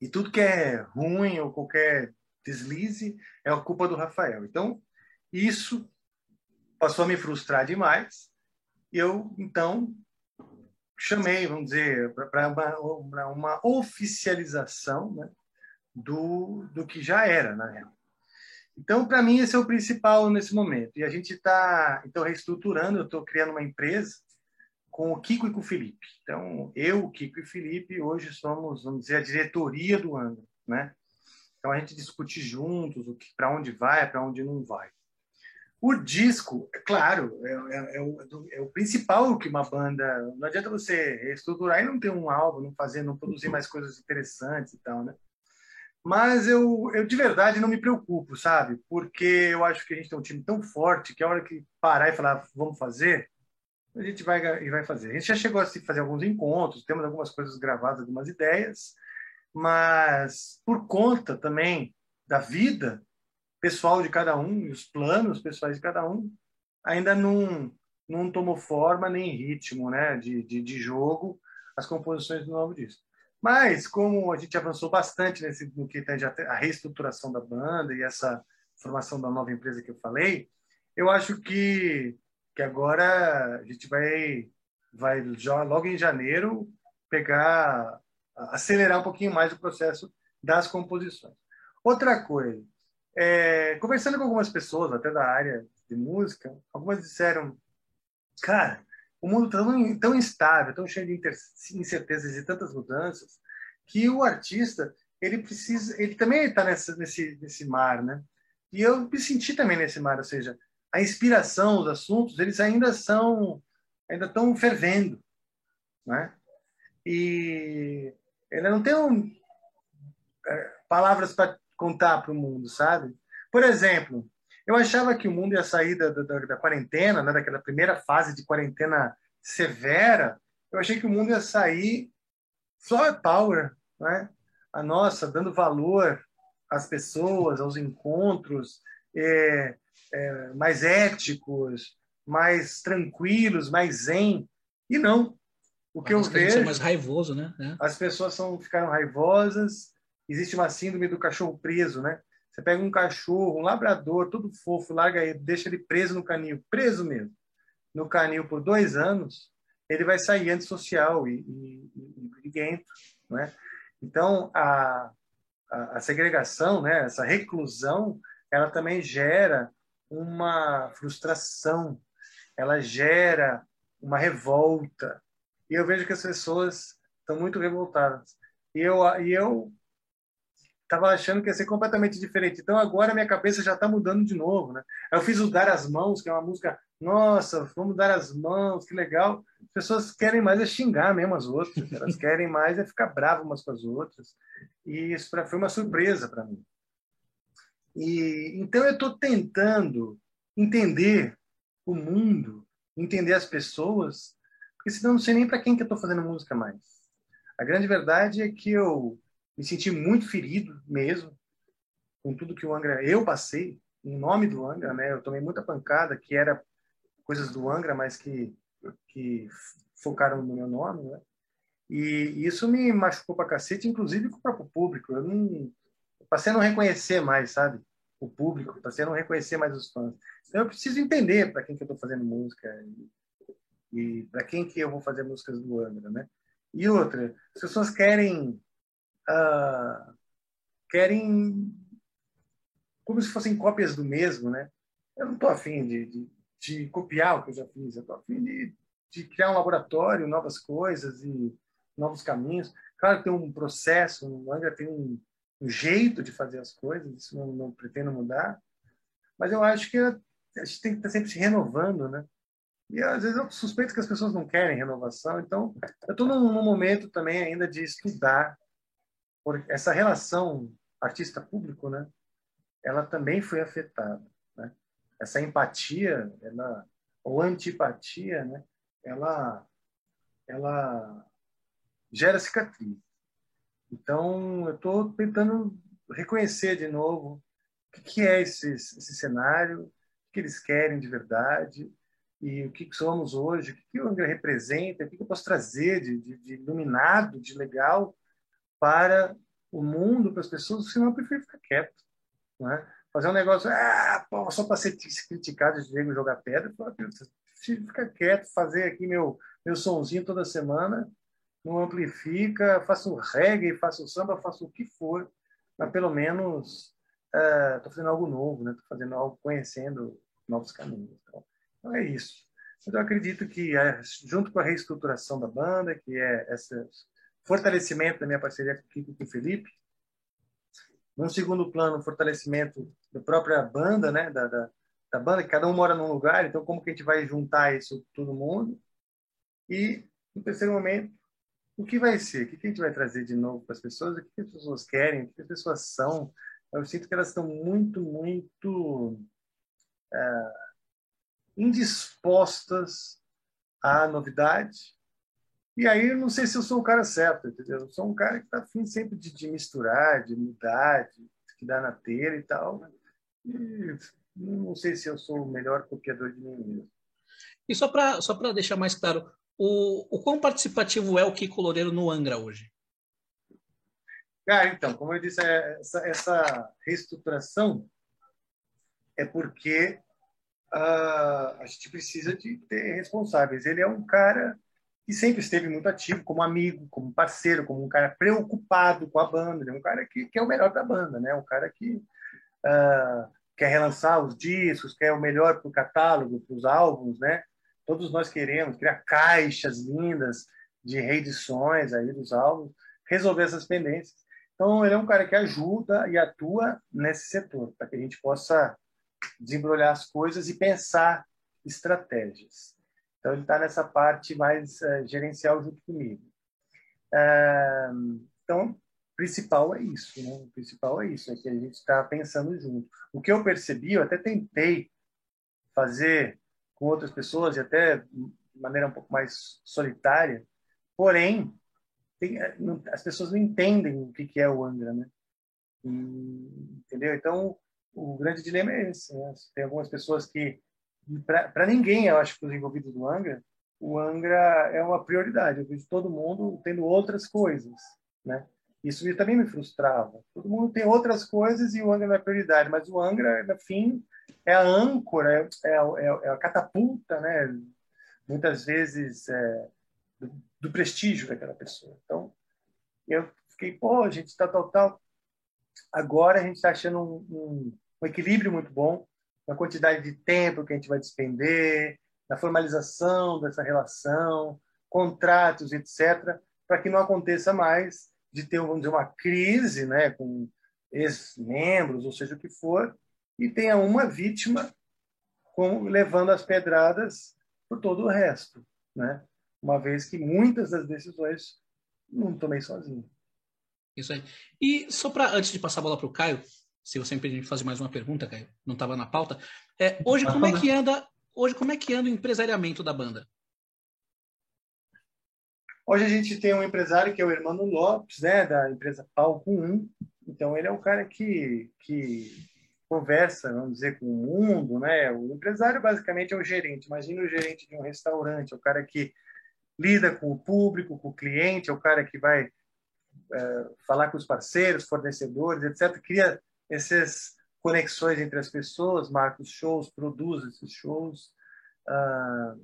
E tudo que é ruim ou qualquer deslize é a culpa do Rafael. Então, isso passou a me frustrar demais. E eu, então, chamei, vamos dizer, para uma, uma, oficialização né, do, do que já era, na real. Então, para mim, esse é o principal nesse momento. E a gente está, então, reestruturando. Eu estou criando uma empresa com o Kiko e com o Felipe. Então, eu, o Kiko e o Felipe, hoje somos, vamos dizer, a diretoria do Angra. né? Então a gente discute juntos o que, para onde vai, para onde não vai. O disco, é claro, é, é, é, o, é, o, principal que uma banda. Não adianta você reestruturar e não ter um álbum, não fazer, não produzir mais coisas interessantes e tal, né? Mas eu, eu de verdade não me preocupo, sabe? Porque eu acho que a gente tem um time tão forte que a hora que parar e falar vamos fazer, a gente vai e vai fazer. A gente já chegou a fazer alguns encontros, temos algumas coisas gravadas, algumas ideias, mas por conta também da vida pessoal de cada um e os planos pessoais de cada um ainda não não tomou forma nem ritmo, né, de, de, de jogo as composições do novo disco. Mas como a gente avançou bastante nesse no que tange a reestruturação da banda e essa formação da nova empresa que eu falei, eu acho que que agora a gente vai vai logo em janeiro pegar acelerar um pouquinho mais o processo das composições. Outra coisa, é, conversando com algumas pessoas, até da área de música, algumas disseram, cara, o mundo está tão, tão instável, tão cheio de incertezas e tantas mudanças, que o artista ele precisa, ele também está nesse nesse mar, né? E eu me senti também nesse mar, ou seja, a inspiração, os assuntos, eles ainda são, ainda estão fervendo, né? E ele não tem um, é, palavras para contar para o mundo, sabe? Por exemplo, eu achava que o mundo ia sair da, da, da quarentena, né, daquela primeira fase de quarentena severa. Eu achei que o mundo ia sair flower power, né? A nossa, dando valor às pessoas, aos encontros, é, é, mais éticos, mais tranquilos, mais zen. E não. O que Parece eu vejo. É mais raivoso, né? É. As pessoas são, ficaram raivosas. Existe uma síndrome do cachorro preso, né? Você pega um cachorro, um labrador, todo fofo, larga ele, deixa ele preso no canil, preso mesmo, no canil por dois anos, ele vai sair antissocial e, e, e briguento, né? Então, a, a, a, segregação, né, essa reclusão, ela também gera uma frustração, ela gera uma revolta. E eu vejo que as pessoas estão muito revoltadas. E eu, e eu estava achando que ia ser completamente diferente. Então agora minha cabeça já está mudando de novo, né? Eu fiz o Dar as Mãos, que é uma música, nossa, vamos dar as mãos, que legal. As pessoas querem mais é xingar mesmo as outras, elas querem mais é ficar bravas umas com as outras. E isso pra, foi uma surpresa para mim. E então eu estou tentando entender o mundo, entender as pessoas, porque senão eu não sei nem para quem que eu estou fazendo música mais. A grande verdade é que eu me senti muito ferido mesmo com tudo que o Angra eu passei em nome do Angra, né? Eu tomei muita pancada que era coisas do Angra, mas que que focaram no meu nome, né? E isso me machucou pra cacete, inclusive com o próprio público. Eu não passei a não reconhecer mais, sabe? O público, passei a não reconhecer mais os fãs. Então eu preciso entender para quem que eu estou fazendo música e, e para quem que eu vou fazer músicas do Angra, né? E outra, as pessoas querem uh, querem como se fossem cópias do mesmo, né? Eu não estou afim de, de, de, copiar o que eu já fiz, eu estou afim de, de criar um laboratório, novas coisas e novos caminhos. Claro que tem um processo, o Angra tem um, um, jeito de fazer as coisas, isso não, não pretendo mudar, mas eu acho que a gente tem que estar sempre se renovando, né? E às vezes eu suspeito que as pessoas não querem renovação, então eu estou num, num momento também ainda de estudar essa relação artista-público, né? Ela também foi afetada, né? Essa empatia, ela ou antipatia, né? Ela ela gera cicatriz. Então, eu estou tentando reconhecer de novo o que, é esse, esse cenário, o que eles querem de verdade e o que somos hoje, o que o Angra representa, o que eu posso trazer de, de, de iluminado, de legal para o mundo, para as pessoas, senão eu prefiro ficar quieto. Né? Fazer um negócio ah, pô, só para ser criticado de nego jogar pedra, ficar quieto, fazer aqui meu, meu sonzinho toda semana, não amplifica, faço reggae, faço samba, faço o que for, mas pelo menos estou é, fazendo algo novo, estou né? fazendo algo, conhecendo novos caminhos. Então, então é isso. Mas eu acredito que, é, junto com a reestruturação da banda, que é essa fortalecimento da minha parceria com o Kiko e com o Felipe, Num segundo plano, fortalecimento da própria banda, né? Da, da, da banda, que cada um mora num lugar, então como que a gente vai juntar isso todo mundo? E, no terceiro momento, o que vai ser? O que a gente vai trazer de novo para as pessoas? O que as pessoas querem? O que as pessoas são? Eu sinto que elas estão muito, muito é, indispostas à novidade. E aí, eu não sei se eu sou o cara certo, entendeu? Eu sou um cara que está afim sempre de, de, misturar, de mudar, de, de dar na telha e tal. E não sei se eu sou o melhor copiador de mim mesmo. E só para só deixar mais claro, o, o quão participativo é o Kiko Loureiro no Angra hoje? Cara, então, como eu disse, é, essa, essa reestruturação é porque uh, a gente precisa de ter responsáveis. Ele é um cara que sempre esteve muito ativo como amigo, como parceiro, como um cara preocupado com a banda. Ele é um cara que, que é o melhor da banda, né? Um cara que uh, quer relançar os discos, quer o melhor para o catálogo, para os álbuns, né? Todos nós queremos criar caixas lindas de reedições aí dos álbuns, resolver essas pendências. Então, ele é um cara que ajuda e atua nesse setor, para que a gente possa desembrulhar as coisas e pensar estratégias. Então, ele está nessa parte mais uh, gerencial junto comigo. Uh, então, principal é isso, né? O principal é isso, é que a gente está pensando junto. O que eu percebi, eu até tentei fazer com outras pessoas e até de maneira um pouco mais solitária, porém, tem, é, não, as pessoas não entendem o que, que é o Angra, né? E, entendeu? Então, o grande dilema é esse. Né? Tem algumas pessoas que, para ninguém, eu acho os envolvidos do Angra, o Angra é uma prioridade. Eu vejo todo mundo tendo outras coisas, né? Isso também me frustrava. Todo mundo tem outras coisas e o Angra não é prioridade, mas o Angra, no fim, é a âncora, é, é, é, é a catapulta, né? Muitas vezes é, do, do, prestígio daquela pessoa. Então, eu fiquei, pô, a gente está tal, tal. Agora a gente está achando um, um, um, equilíbrio muito bom na quantidade de tempo que a gente vai despender, na formalização dessa relação, contratos, etc., para que não aconteça mais de ter, vamos dizer, uma crise né, com ex-membros, ou seja o que for, e tenha uma vítima com, levando as pedradas por todo o resto. Né? uma vez que muitas das decisões não tomei sozinho. Isso aí. E só para, antes de passar a bola para o Caio, se você me permite fazer mais uma pergunta, Caio, não estava na pauta. É, hoje, como é que anda? Hoje, como é que anda o empresariamento da banda? Hoje a gente tem um empresário que é o Hermano Lopes, né, da empresa Palco 1. Então ele é um cara que, que conversa, vamos dizer, com o mundo, né? O empresário basicamente é o gerente. Imagina o gerente de um restaurante, o cara que lida com o público, com o cliente, é o cara que vai é, falar com os parceiros, fornecedores, etc. Cria essas conexões entre as pessoas, marca os shows, produz esses shows. Ah,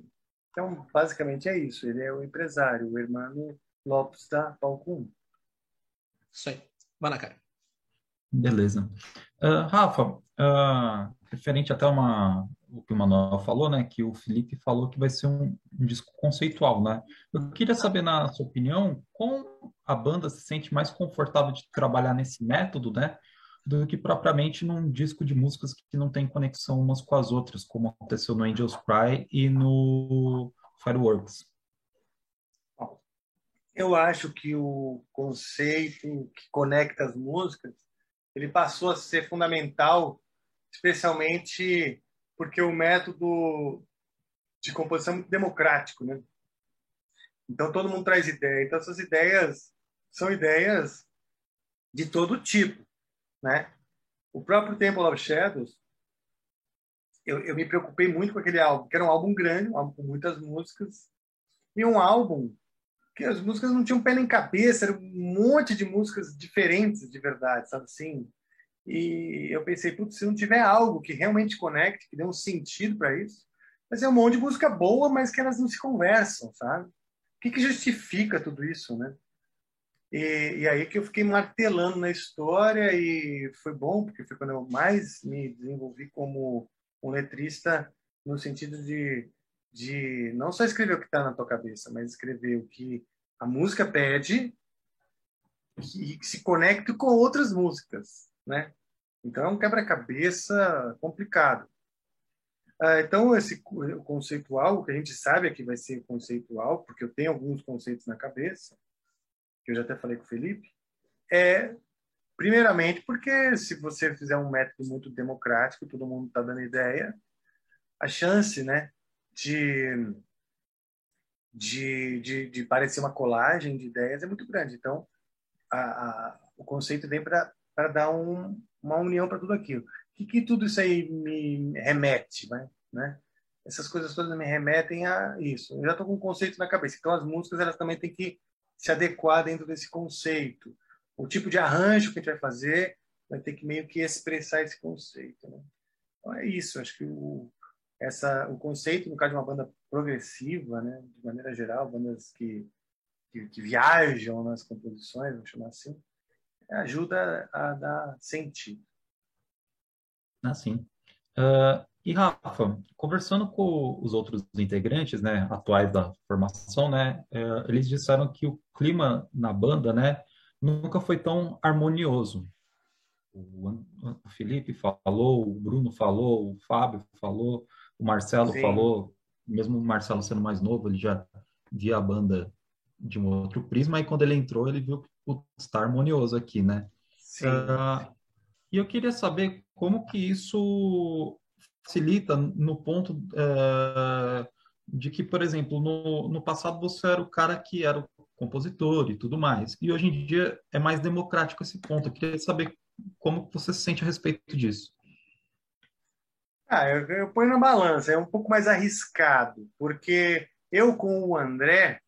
então, basicamente é isso. Ele é o empresário, o Hermano Lopes da Palco 1. Isso aí. Vai lá, cara. Beleza. Uh, Rafa, uh, referente até uma, o que o Manuel falou, né? Que o Felipe falou que vai ser um, um, disco conceitual, né? Eu queria saber, na sua opinião, como a banda se sente mais confortável de trabalhar nesse método, né? Do que propriamente num disco de músicas que não tem conexão umas com as outras, como aconteceu no Angels Cry e no Fireworks. Eu acho que o conceito que conecta as músicas, ele passou a ser fundamental, especialmente porque o método de composição é muito democrático, né? Então todo mundo traz ideia. Então essas ideias são ideias de todo tipo, né? O próprio Temple of Shadows, eu, eu me preocupei muito com aquele álbum, que era um álbum grande, um álbum com muitas músicas, e um álbum que as músicas não tinham pé nem cabeça, era um monte de músicas diferentes de verdade, sabe assim? E eu pensei, putz, se não tiver algo que realmente conecte, que dê um sentido para isso, vai ser um monte de música boa, mas que elas não se conversam, sabe? O que, que justifica tudo isso, né? E, e, aí que eu fiquei martelando na história e foi bom, porque foi quando eu mais me desenvolvi como um letrista no sentido de, de não só escrever o que está na tua cabeça, mas escrever o que a música pede e que se conecte com outras músicas né? Então é um quebra-cabeça complicado. Ah, então esse conceitual, o que a gente sabe é que vai ser conceitual, porque eu tenho alguns conceitos na cabeça, que eu já até falei com o Felipe, é primeiramente porque se você fizer um método muito democrático, todo mundo está dando ideia, a chance, né, de de, de, de parecer uma colagem de ideias é muito grande. Então, a, a, o conceito vem para dar um, uma união para tudo aquilo. O que, que tudo isso aí me remete, né? né? Essas coisas todas me remetem a isso. Eu já estou com um conceito na cabeça. Então, as músicas elas também têm que se adequar dentro desse conceito. O tipo de arranjo que a gente vai fazer vai ter que meio que expressar esse conceito. Né? Então, é isso. Acho que o, essa, o conceito, no caso de uma banda progressiva, né, de maneira geral, bandas que, que, que viajam nas composições, vamos chamar assim, ajuda a dar sentido. Ah, sim. Uh, e Rafa, conversando com os outros integrantes, né, atuais da formação, né, uh, eles disseram que o clima na banda, né, nunca foi tão harmonioso. O, o Felipe falou, o Bruno falou, o Fábio falou, o Marcelo Sim. falou, mesmo o Marcelo sendo mais novo, ele já via a banda de um outro prisma, e quando ele entrou, ele viu que está harmonioso aqui, né? Sim. Uh, e eu queria saber como que isso facilita no ponto uh, de que, por exemplo, no, no passado você era o cara que era o compositor e tudo mais, e hoje em dia é mais democrático esse ponto. Eu queria saber como você se sente a respeito disso. Ah, eu, eu ponho na balança, é um pouco mais arriscado, porque eu com o André,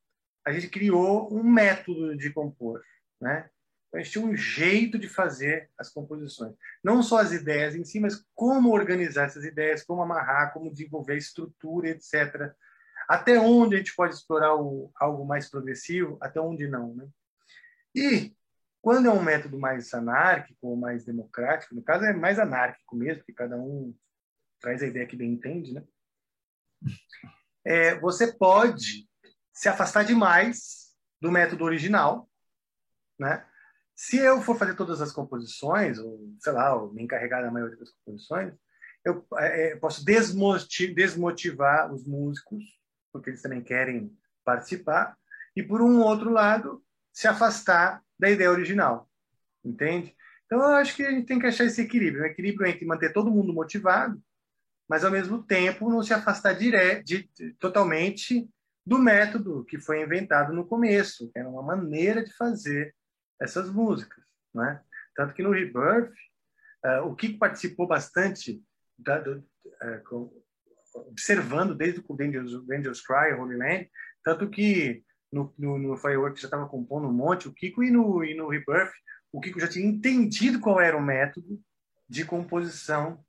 a gente criou um método de compor, né? Então, gente tinha um jeito de fazer as composições. Não só as ideias em si, mas como organizar essas ideias, como amarrar, como desenvolver estrutura, etc. Até onde a gente pode explorar o, algo mais progressivo, até onde não, né? E quando é um método mais anárquico ou mais democrático, no caso é mais anárquico mesmo, que cada um traz a ideia que bem entende, né? É, você pode se afastar demais do método original, né? Se eu for fazer todas as composições, ou sei lá, ou me encarregar da maioria das composições, eu é, posso desmotiv desmotivar os músicos, porque eles também querem participar, e por um outro lado, se afastar da ideia original, entende? Então eu acho que a gente tem que achar esse equilíbrio, um equilíbrio entre manter todo mundo motivado mas ao mesmo tempo não se afastar dire de, totalmente do método que foi inventado no começo, que era uma maneira de fazer essas músicas, né? Tanto que no Rebirth, uh, o Kiko participou bastante, da, do, uh, com, observando desde o Dangerous, Dangerous Cry, Holy Land, tanto que no, no, no Firework já estava compondo um monte, o Kiko e no, e no Rebirth, o Kiko já tinha entendido qual era o método de composição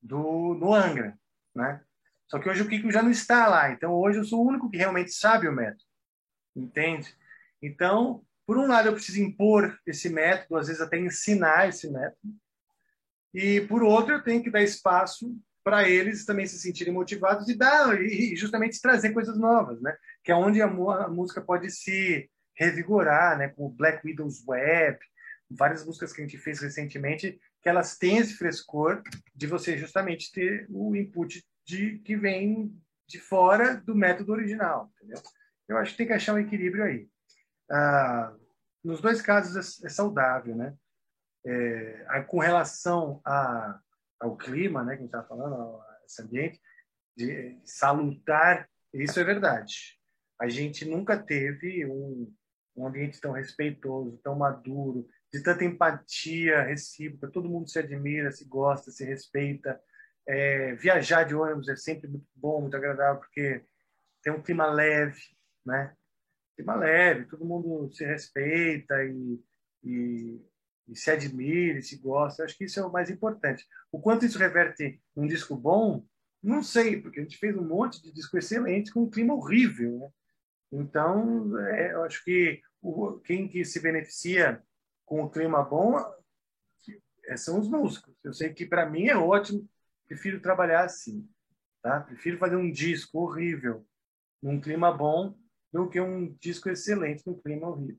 do, no Angra, né? Só que hoje o Kiko já não está lá, então hoje eu sou o único que realmente sabe o método, entende? Então, por um lado eu preciso impor esse método, às vezes até ensinar esse método, e por outro eu tenho que dar espaço para eles também se sentirem motivados e dar e justamente trazer coisas novas, né? Que é onde a, a música pode se revigorar, né? Com Black Widow's Web, várias músicas que a gente fez recentemente que elas têm esse frescor de você justamente ter o input de que vem de fora do método original, entendeu? Eu acho que tem que achar um equilíbrio aí. Ah, nos dois casos é, é saudável, né? É, com relação a, ao clima, né, que a gente está falando, esse ambiente, de salutar, isso é verdade. A gente nunca teve um, um ambiente tão respeitoso, tão maduro, de tanta empatia recíproca, todo mundo se admira, se gosta, se respeita. É, viajar de ônibus é sempre muito bom, muito agradável, porque tem um clima leve, né? Clima leve, todo mundo se respeita e, e, e se admira, e se gosta. Eu acho que isso é o mais importante. O quanto isso reverte um disco bom, não sei, porque a gente fez um monte de disco excelente com um clima horrível, né? Então, é, eu acho que o, quem que se beneficia com o clima bom é, são os músicos. Eu sei que para mim é ótimo, prefiro trabalhar assim, tá? Prefiro fazer um disco horrível num clima bom do que um disco excelente num clima horrível.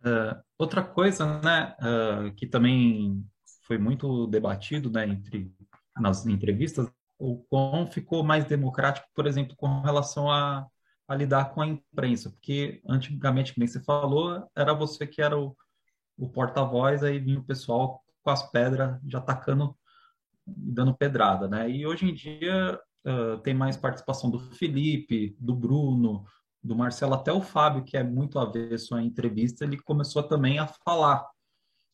Uh, outra coisa, né, uh, que também foi muito debatido, né, entre nas entrevistas, o quão ficou mais democrático, por exemplo, com relação a, a lidar com a imprensa, porque antigamente, como você falou, era você que era o, o porta-voz, aí vinha o pessoal com as pedras já atacando, dando pedrada, né? E hoje em dia uh, tem mais participação do Felipe, do Bruno, do Marcelo, até o Fábio, que é muito avesso à entrevista, ele começou também a falar.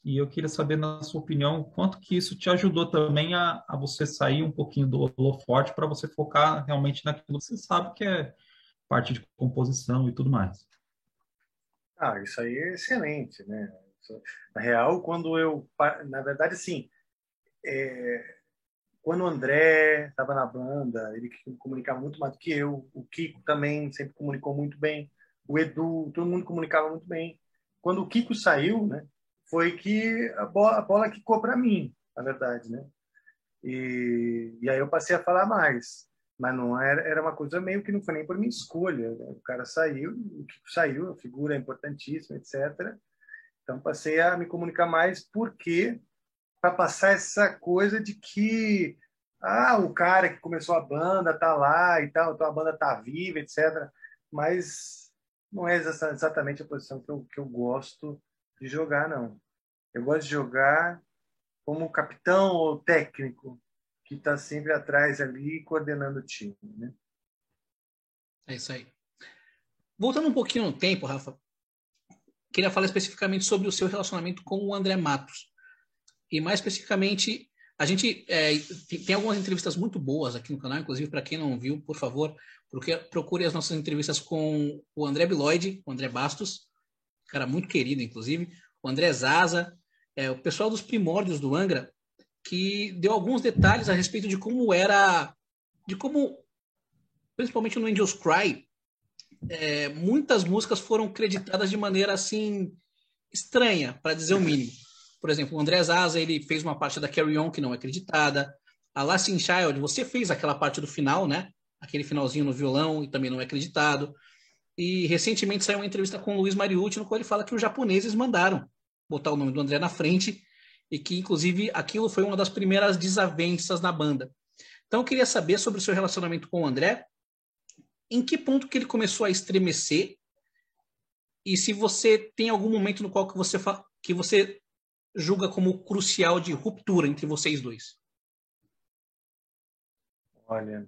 E eu queria saber, na sua opinião, quanto que isso te ajudou também a, a você sair um pouquinho do holoforte para você focar realmente naquilo que você sabe que é parte de composição e tudo mais. Ah, isso aí é excelente, né? Na real, quando eu, na verdade, sim, é, quando o André estava na banda, ele comunicava muito mais do que eu. O Kiko também sempre comunicou muito bem. O Edu, todo mundo comunicava muito bem. Quando o Kiko saiu, né, foi que a bola, a bola quicou para mim, na verdade, né? E, e aí eu passei a falar mais. Mas não era, era uma coisa meio que não foi nem por minha escolha. Né? O cara saiu, o Kiko saiu, a figura é importantíssima, etc. Então passei a me comunicar mais porque para passar essa coisa de que ah, o cara que começou a banda tá lá e tal, então a banda tá viva, etc. Mas não é exatamente a posição que eu, que eu gosto de jogar, não. Eu gosto de jogar como capitão ou técnico que está sempre atrás ali coordenando o time, né? É isso aí. Voltando um pouquinho no tempo, Rafa, queria falar especificamente sobre o seu relacionamento com o André Matos e mais especificamente, a gente é, tem algumas entrevistas muito boas aqui no canal, inclusive para quem não viu, por favor, procure as nossas entrevistas com o André Biloide, o André Bastos, cara muito querido, inclusive, o André Zaza, é, o pessoal dos primórdios do Angra, que deu alguns detalhes a respeito de como era, de como, principalmente no Angels Cry, é, muitas músicas foram creditadas de maneira assim estranha, para dizer o mínimo. Por exemplo, o André Zaza, ele fez uma parte da Carry On que não é acreditada. A Lasting Child, você fez aquela parte do final, né? Aquele finalzinho no violão e também não é acreditado. E recentemente saiu uma entrevista com o Luiz Mariucci, no qual ele fala que os japoneses mandaram botar o nome do André na frente e que, inclusive, aquilo foi uma das primeiras desavenças na banda. Então, eu queria saber sobre o seu relacionamento com o André, em que ponto que ele começou a estremecer e se você tem algum momento no qual que você, que você julga como crucial de ruptura entre vocês dois? Olha,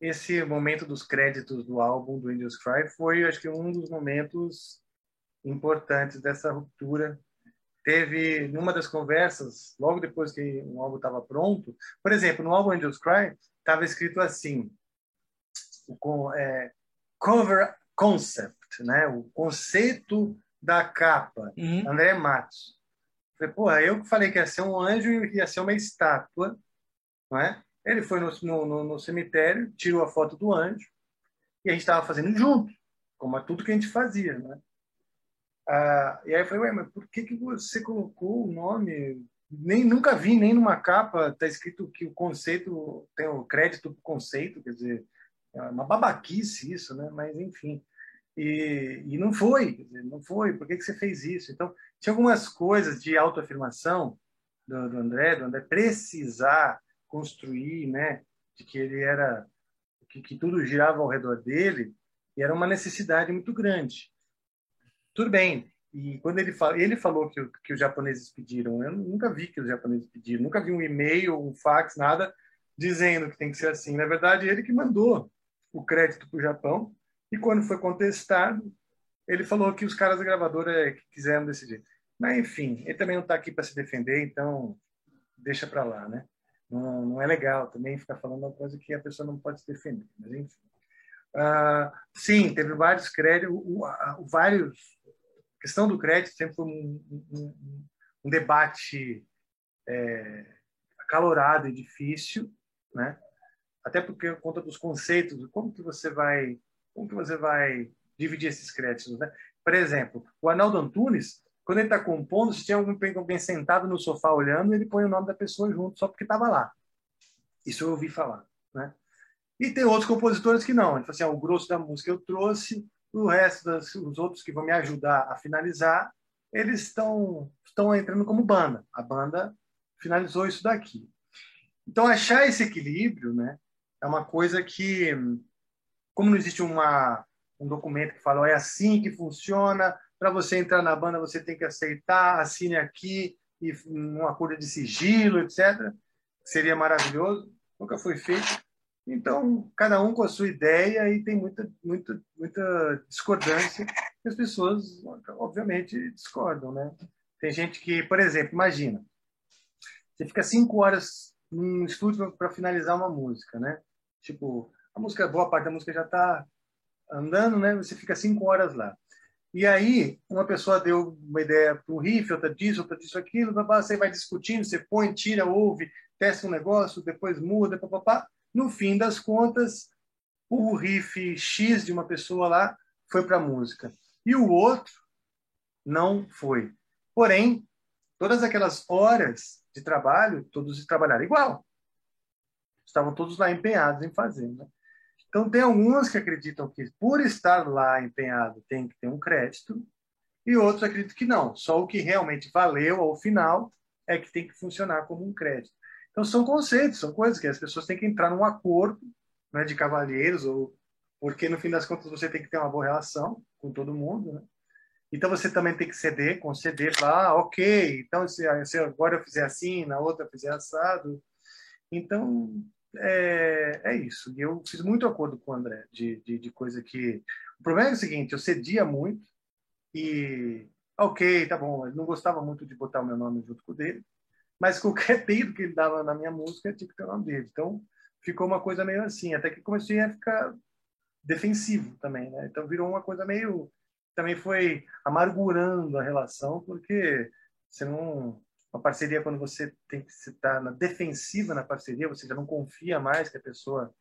esse momento dos créditos do álbum do Angels Cry foi, acho que, um dos momentos importantes dessa ruptura. Teve, numa das conversas, logo depois que o álbum estava pronto, por exemplo, no álbum Angels Cry, estava escrito assim, o é, cover concept, né? o conceito da capa, uhum. André Matos. Falei, porra, eu que falei que ia ser um anjo e ia ser uma estátua, não é? Ele foi no, no, no cemitério, tirou a foto do anjo e a gente estava fazendo junto, como é tudo que a gente fazia, né? Ah, e aí eu falei, ué, mas por que, que você colocou o nome? Nem, nunca vi, nem numa capa, tá escrito que o conceito, tem o crédito do conceito, quer dizer, é uma babaquice isso, né? Mas, enfim. E, e não foi, dizer, não foi. Por que, que você fez isso? Então, tinha algumas coisas de autoafirmação do, do André, do André precisar construir, né? De que ele era, que, que tudo girava ao redor dele, e era uma necessidade muito grande. Tudo bem. E quando ele, fala, ele falou que, que os japoneses pediram, eu nunca vi que os japoneses pediram, nunca vi um e-mail, um fax, nada dizendo que tem que ser assim. Na verdade, ele que mandou o crédito para o Japão e quando foi contestado, ele falou que os caras da gravadora é quiseram decidir. Mas, enfim, ele também não está aqui para se defender, então deixa para lá, né? Não, não, é legal também ficar falando uma coisa que a pessoa não pode se defender, mas enfim. Uh, sim, teve vários créditos, vários. A questão do crédito sempre foi um, um, um debate é, acalorado e difícil, né? Até porque conta dos conceitos, como que você vai como que você vai dividir esses créditos, né? Por exemplo, o Arnaldo Antunes, quando ele está compondo, se tinha alguém, alguém sentado no sofá olhando, ele põe o nome da pessoa junto, só porque estava lá. Isso eu ouvi falar, né? E tem outros compositores que não. Ele fala assim, ah, o grosso da música eu trouxe, o resto dos os outros que vão me ajudar a finalizar, eles estão estão entrando como banda. A banda finalizou isso daqui. Então achar esse equilíbrio, né, é uma coisa que como não existe uma um documento que fala é assim que funciona, para você entrar na banda você tem que aceitar, assine aqui e um acordo de sigilo, etc. Seria maravilhoso. Nunca foi feito. Então, cada um com a sua ideia e tem muita, muita, muita discordância. As pessoas, obviamente, discordam, né? Tem gente que, por exemplo, imagina, você fica cinco horas num estúdio para finalizar uma música, né? Tipo, a música, boa parte da música já está andando, né? Você fica cinco horas lá. E aí, uma pessoa deu uma ideia para um riff, outra disso, outra disso, aquilo, você vai discutindo, você põe, tira, ouve, testa um negócio, depois muda, papapá. No fim das contas, o riff X de uma pessoa lá foi para a música. E o outro não foi. Porém, todas aquelas horas de trabalho, todos trabalharam igual. Estavam todos lá empenhados em fazer. Né? Então, tem alguns que acreditam que, por estar lá empenhado, tem que ter um crédito, e outros acreditam que não. Só o que realmente valeu ao final é que tem que funcionar como um crédito. Então, são conceitos, são coisas que as pessoas têm que entrar num acordo né, de cavalheiros, ou porque no fim das contas você tem que ter uma boa relação com todo mundo. Né? Então, você também tem que ceder, conceder, falar, ah, ok, então se, se agora eu fizer assim, na outra eu fizer assado. Então, é, é isso. Eu fiz muito acordo com o André de, de, de, coisa que. O problema é o seguinte: eu cedia muito e. Ok, tá bom. Ele não gostava muito de botar o meu nome junto com o dele, mas qualquer pedido que ele dava na minha música tinha que ter o nome dele. Então ficou uma coisa meio assim, até que comecei a ficar defensivo também, né? Então virou uma coisa meio. Também foi amargurando a relação, porque você não uma parceria quando você tem que estar na defensiva na parceria, você já não confia mais que a pessoa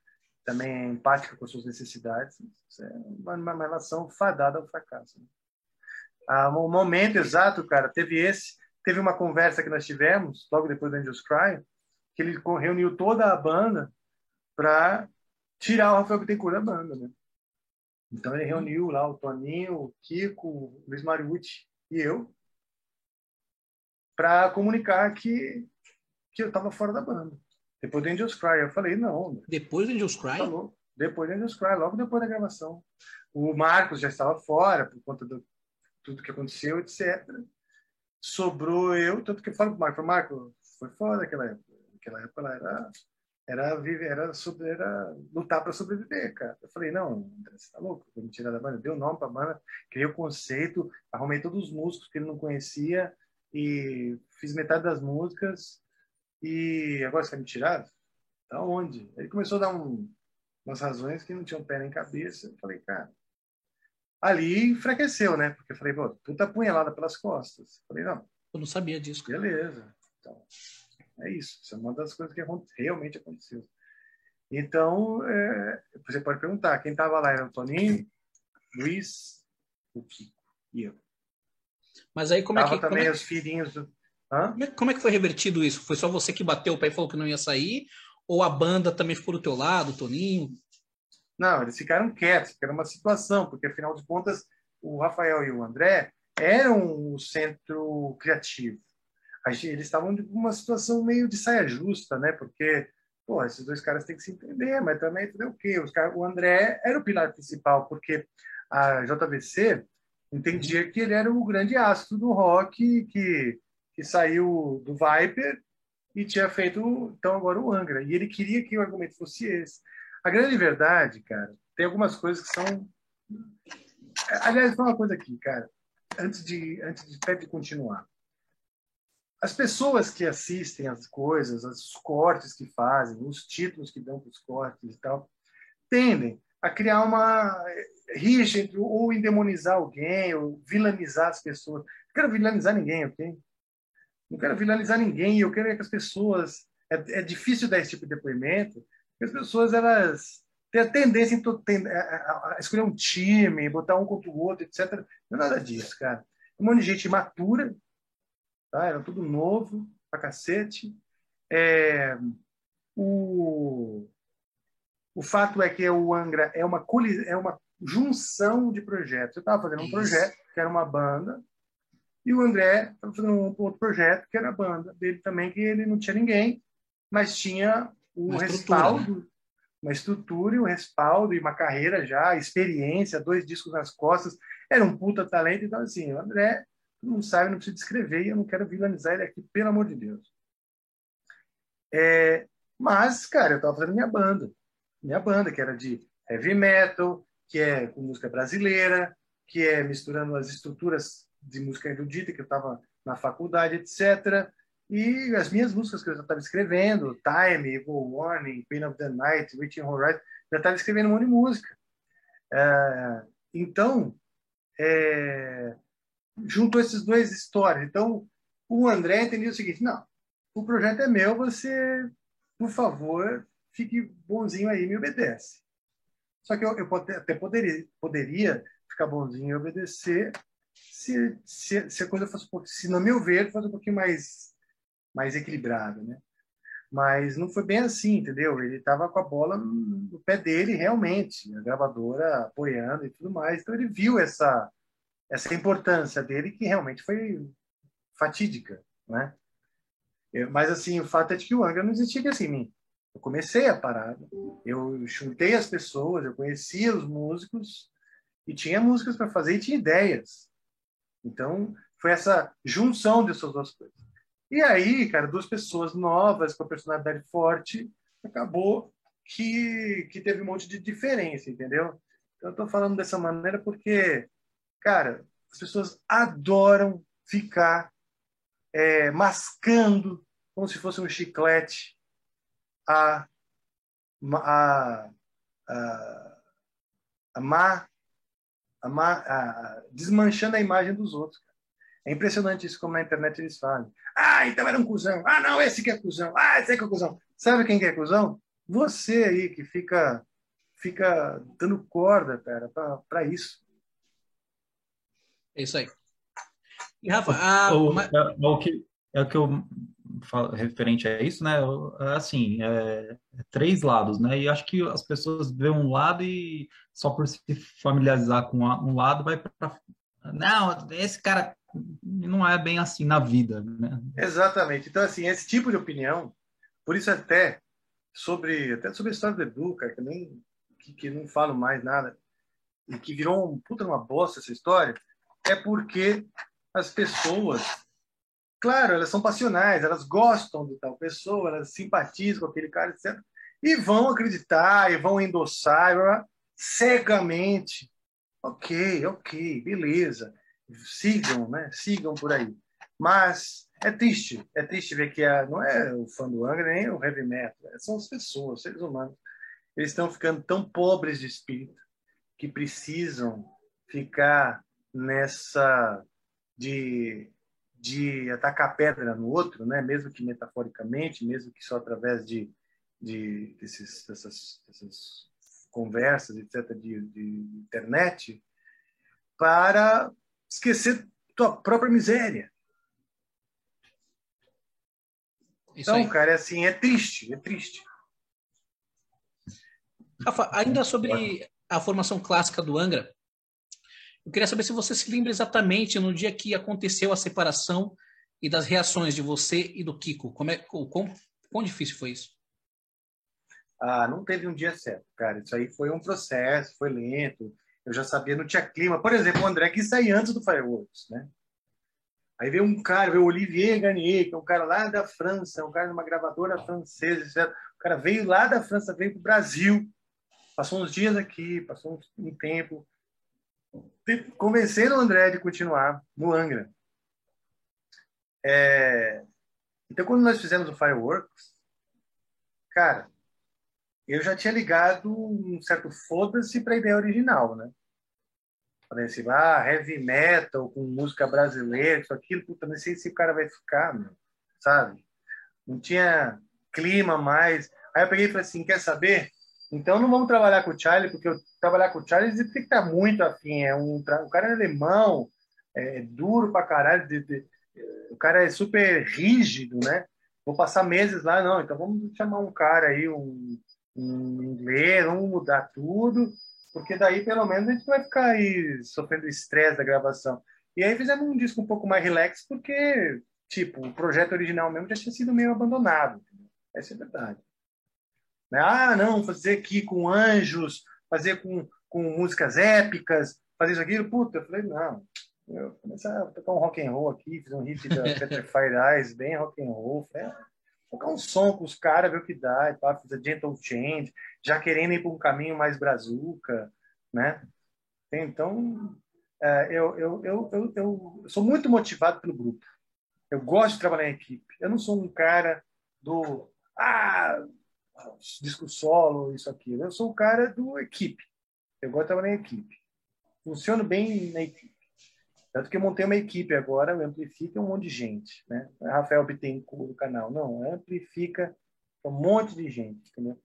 também é empática com as suas necessidades. Isso é uma, uma relação fadada ao fracasso. Né? Ah, momento exato, cara, teve esse. Teve uma conversa que nós tivemos, logo depois do Angels Cry, que ele reuniu toda a banda para tirar o Rafael Bittencourt da banda, né? Então ele reuniu lá o Toninho, o Kiko, o Luiz Mariucci e eu para comunicar que, que eu estava fora da banda. Depois do Angels Cry, eu falei, não. Depois do Angels Cry? Falou. Depois do Angels Cry, logo depois da gravação. O Marcos já estava fora por conta de tudo que aconteceu, etc. Sobrou eu, tanto que eu falo para o Marcos, Marcos, foi foda aquela época. Aquela época lá era era viver, era, sobre, era lutar para sobreviver, cara. Eu falei, não, André, você tá louco? Vou me tirar da banda. Deu nome para a banda, criei o conceito, arrumei todos os músicos que ele não conhecia, e fiz metade das músicas e agora você quer me tirar? Da onde? Ele começou a dar um, umas razões que não tinham pé nem cabeça. Eu falei, cara, ali enfraqueceu, né? Porque eu falei, pô, puta punhalada pelas costas. Eu falei, não. Eu não sabia disso. Cara. Beleza. Então, é isso. Isso é uma das coisas que realmente aconteceu. Então, é, você pode perguntar, quem estava lá era o Toninho, Luiz, o Kiko e eu. Mas aí como é que. também como é, os filhinhos. Do... Como, é, é que foi revertido isso? Foi só você que bateu o pé e falou que não ia sair? Ou a banda também ficou do teu lado, Toninho? Não, eles ficaram quietos, porque era uma situação, porque afinal de contas o Rafael e o André eram o centro criativo. Eles estavam numa situação meio de saia justa, né? Porque, pô, esses dois caras têm que se entender, mas também entender o quê? Os caras, o André era o pilar principal, porque a JVC entendia que ele era o grande astro do rock que, que saiu do Viper e tinha feito então agora o Angra. E ele queria que o argumento fosse esse. A grande verdade, cara, tem algumas coisas que são. Aliás, uma coisa aqui, cara, antes de antes de, de continuar. As pessoas que assistem as coisas, os cortes que fazem, os títulos que dão para os cortes e tal, tendem a criar uma rixa entre ou endemonizar alguém, ou vilanizar as pessoas. Não quero vilanizar ninguém, ok? Não quero vilanizar ninguém, eu quero que as pessoas. É, é difícil dar esse tipo de depoimento, porque as pessoas elas têm a tendência a escolher um time, botar um contra o outro, etc. Não é nada disso, cara. Um monte de gente imatura, tá? era tudo novo pra cacete. É, o, O fato é que o Angra é uma, é uma junção de projetos. Eu estava fazendo um Isso. projeto, que era uma banda, e o André estava fazendo um outro projeto, que era a banda dele também, que ele não tinha ninguém, mas tinha o uma respaldo, estrutura, né? uma estrutura e um respaldo, e uma carreira já, experiência, dois discos nas costas. Era um puta talento. Então, assim, o André não sabe, não precisa descrever, e eu não quero vilanizar ele aqui, pelo amor de Deus. É, mas, cara, eu estava fazendo minha banda. Minha banda, que era de heavy metal, que é com música brasileira, que é misturando as estruturas de música erudita, que eu estava na faculdade, etc. E as minhas músicas que eu já estava escrevendo, Time, Evil Warning, Pain of the Night, Reaching Horizon, já estava escrevendo um monte de música. É, então, é, juntou esses dois histórias. Então, o André entendeu o seguinte: não, o projeto é meu, você, por favor, fique bonzinho aí e me obedece. Só que eu, eu até poderia, poderia ficar bonzinho e obedecer se, se, se a coisa fosse, se no meu ver, fosse um pouquinho mais, mais equilibrada, né? Mas não foi bem assim, entendeu? Ele estava com a bola no pé dele, realmente, a gravadora apoiando e tudo mais. Então ele viu essa, essa importância dele, que realmente foi fatídica, né? Mas, assim, o fato é que o Angra não existia assim em mim. Eu comecei a parada, eu juntei as pessoas, eu conhecia os músicos e tinha músicas para fazer e tinha ideias. Então, foi essa junção dessas duas coisas. E aí, cara, duas pessoas novas com a personalidade forte, acabou que, que teve um monte de diferença, entendeu? Então, eu tô falando dessa maneira porque, cara, as pessoas adoram ficar é, mascando como se fosse um chiclete a, a, a, a má desmanchando a imagem dos outros. É impressionante isso como na internet eles falam. Ah, então era um cuzão. Ah, não, esse que é cuzão. Ah, esse que é cuzão. Sabe quem que é cuzão? Você aí que fica fica dando corda, cara, para isso. É isso aí. E Rafa, a... o, é, é, o que é o que eu referente a isso, né? Assim, é, é, três lados, né? E acho que as pessoas vêem um lado e só por se familiarizar com um lado vai para não, esse cara não é bem assim na vida, né? Exatamente. Então assim, esse tipo de opinião, por isso até sobre até sobre a história do Edu, cara, que nem que, que não falo mais nada e que virou um puta uma bosta essa história, é porque as pessoas claro, elas são passionais, elas gostam de tal pessoa, elas simpatizam com aquele cara, etc. E vão acreditar, e vão endossar cegamente. Ok, ok, beleza. Sigam, né? Sigam por aí. Mas é triste, é triste ver que a, não é o fã do Angra nem o heavy metal, né? são as pessoas, os seres humanos. Eles estão ficando tão pobres de espírito que precisam ficar nessa de de atacar pedra no outro, né? mesmo que metaforicamente, mesmo que só através de, de desses, dessas, dessas conversas, etc., de, de internet, para esquecer tua própria miséria. Isso então, aí. cara, é assim, é triste, é triste. Rafa, ainda sobre a formação clássica do Angra, eu queria saber se você se lembra exatamente no dia que aconteceu a separação e das reações de você e do Kiko. Como é, quão, quão difícil foi isso? Ah, não teve um dia certo, cara. Isso aí foi um processo, foi lento. Eu já sabia, não tinha clima. Por exemplo, o André quis sair antes do Fireworks, né? Aí veio um cara, veio o Olivier Garnier, que é um cara lá da França, um cara de uma gravadora francesa, etc. O cara veio lá da França, veio para o Brasil, passou uns dias aqui, passou um tempo, convencendo o André de continuar no Angra. É... Então, quando nós fizemos o Fireworks, cara, eu já tinha ligado um certo foda-se para a ideia original, né? Falei assim, ah, heavy metal com música brasileira, isso aquilo, puta, não sei se o cara vai ficar, meu, sabe? Não tinha clima mais. Aí eu peguei e falei assim, quer saber? Então não vamos trabalhar com o Charlie, porque eu trabalhar com o Charlie tem que estar muito afim. É um, o cara é alemão, é, é duro pra caralho, de, de, o cara é super rígido, né? Vou passar meses lá, não. Então vamos chamar um cara aí, um, em inglês, vamos mudar tudo, porque daí pelo menos a gente vai ficar aí sofrendo estresse da gravação. E aí fizemos um disco um pouco mais relax, porque, tipo, o projeto original mesmo já tinha sido meio abandonado. Essa é a verdade. Né? Ah, não, fazer aqui com anjos, fazer com, com músicas épicas, fazer isso aqui. Puta, eu falei, não. Eu comecei a tocar um rock and roll aqui, fiz um hit da Petrified Eyes, bem rock and roll. Falei, ah, tocar um som com os caras, ver o que dá, e pá, fiz a Gentle Change, já querendo ir para um caminho mais brazuca, né? Então, é, eu, eu, eu, eu, eu sou muito motivado pelo grupo. Eu gosto de trabalhar em equipe. Eu não sou um cara do ah, disco solo, isso aqui. Eu sou o cara do equipe. Eu gosto de trabalhar em equipe. Funciono bem na equipe. Tanto que eu montei uma equipe agora, o Amplifica um monte de gente. Né? Não é Rafael Bittencourt do canal, não. Amplifica um monte de gente, entendeu?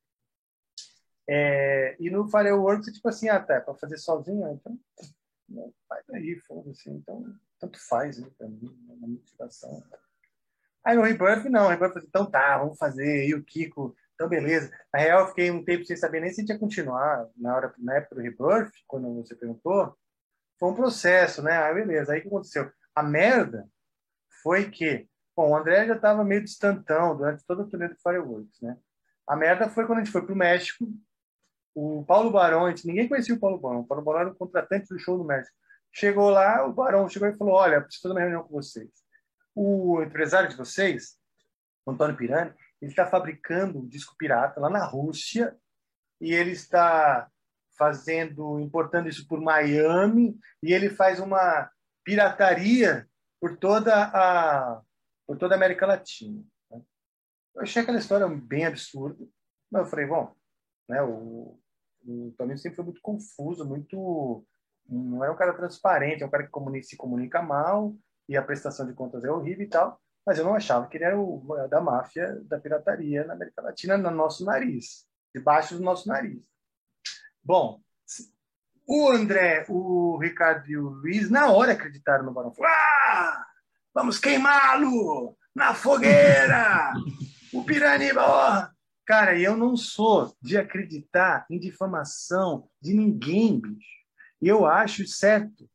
É, e no Fireworks, é tipo assim, ah, tá, para fazer sozinho, então não, faz aí, foda-se. Então, tanto faz, né, pra mim, na motivação. Aí no Rebirth, não, Rebirth, então tá, vamos fazer, e o Kiko, então beleza. Na real, eu fiquei um tempo sem saber nem se a ia continuar na, hora, na época do Rebirth, quando você perguntou, foi um processo, né? Aí beleza, aí o que aconteceu? A merda foi que, bom, o André já estava meio distantão durante todo o turnê do Fireworks, né? A merda foi quando a gente foi para o México, o Paulo Barão, a gente, ninguém conhecia o Paulo Barão, o Paulo Barão era o contratante do show do México. Chegou lá, o Barão chegou e falou, olha, preciso fazer uma reunião com vocês. O empresário de vocês, Antônio Pirani, ele está fabricando um disco pirata lá na Rússia e ele está fazendo, importando isso por Miami, e ele faz uma pirataria por toda a por toda a América Latina. Né? Eu achei aquela história bem absurda, mas eu falei, bom, né, o, o sempre foi muito confuso, muito não é um cara transparente, é um cara que comunica, se comunica mal e a prestação de contas é horrível e tal, mas eu não achava que ele era o da máfia da pirataria na América Latina no nosso nariz, debaixo do nosso nariz. Bom, o André, o Ricardo e o Luiz, na hora acreditaram no Barão. Ah, vamos queimá-lo na fogueira! o Piraniba. Cara, eu não sou de acreditar em difamação de ninguém, bicho. Eu acho certo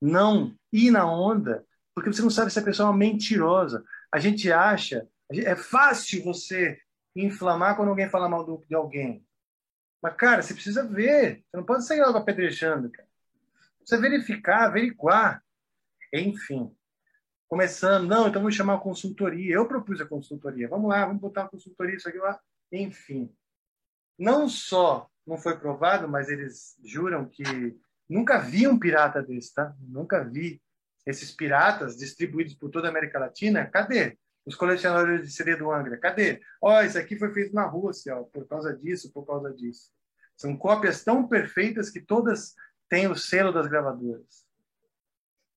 não ir na onda, porque você não sabe se a pessoa é uma mentirosa. A gente acha, é fácil você inflamar quando alguém fala mal de alguém. Mas, cara, você precisa ver. Você não pode sair logo apedrejando, cara. Você verificar, averiguar. Enfim. Começando, não, então vamos chamar a consultoria. Eu propus a consultoria. Vamos lá, vamos botar a consultoria, isso aqui lá. Enfim. Não só não foi provado, mas eles juram que nunca vi um pirata desse, tá? Nunca vi esses piratas distribuídos por toda a América Latina. Cadê? os colecionadores de CD do Angra. Cadê? Ó, oh, isso aqui foi feito na Rússia, ó, por causa disso, por causa disso. São cópias tão perfeitas que todas têm o selo das gravadoras.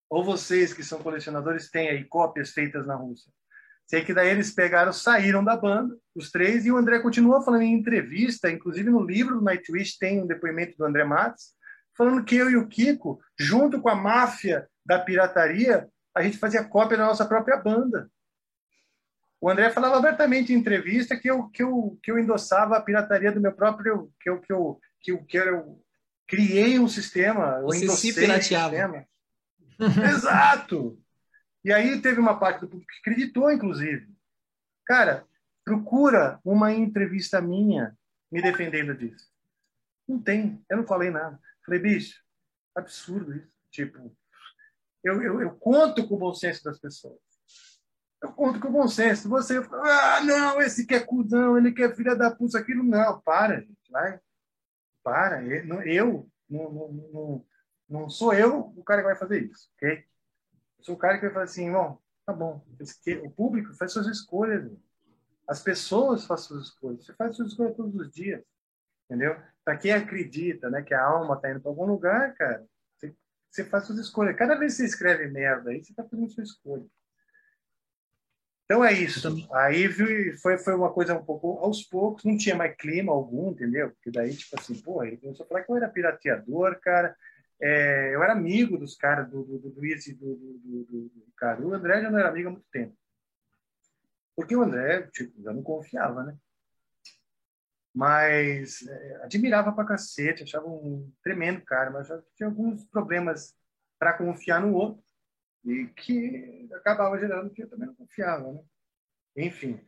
Ou vocês que são colecionadores têm aí cópias feitas na Rússia. Sei que daí eles pegaram, saíram da banda, os três, e o André continua falando em entrevista, inclusive no livro do Nightwish tem um depoimento do André Matos, falando que eu e o Kiko, junto com a máfia da pirataria, a gente fazia cópia da nossa própria banda. O André falava abertamente em entrevista que eu, que eu, que eu endossava a pirataria do meu próprio. que eu, que eu, que eu, que eu criei um sistema. Eu Você se pirateava. Um Exato! E aí teve uma parte do público que acreditou, inclusive. Cara, procura uma entrevista minha me defendendo disso. Não tem, eu não falei nada. Falei, bicho, absurdo isso. Tipo, eu, eu, eu conto com o bom senso das pessoas. Eu conto com bom senso. Você, ah, não, esse quer cuzão, ele quer filha da puta, aquilo. Não, para, gente, vai. Para. Eu, não, não, não, não sou eu o cara que vai fazer isso, ok? Eu sou o cara que vai falar assim, bom, tá bom. O público faz suas escolhas. As pessoas fazem suas escolhas. Você faz suas escolhas todos os dias, entendeu? Para quem acredita, né, que a alma está indo para algum lugar, cara, você, faz suas escolhas. Cada vez que você escreve merda aí, você está fazendo sua escolha. Então é isso. Aí foi, foi uma coisa um pouco aos poucos, não tinha mais clima algum, entendeu? Porque daí, tipo assim, pô, ele começou a falar que eu era pirateador, cara. É, eu era amigo dos caras, do, do, do Luiz e do, do, do, do cara. O André já não era amigo há muito tempo. Porque o André, tipo, já não confiava, né? Mas é, admirava pra cacete, achava um tremendo cara, mas já tinha alguns problemas para confiar no outro e que acabava gerando que eu também não confiava, né? Enfim,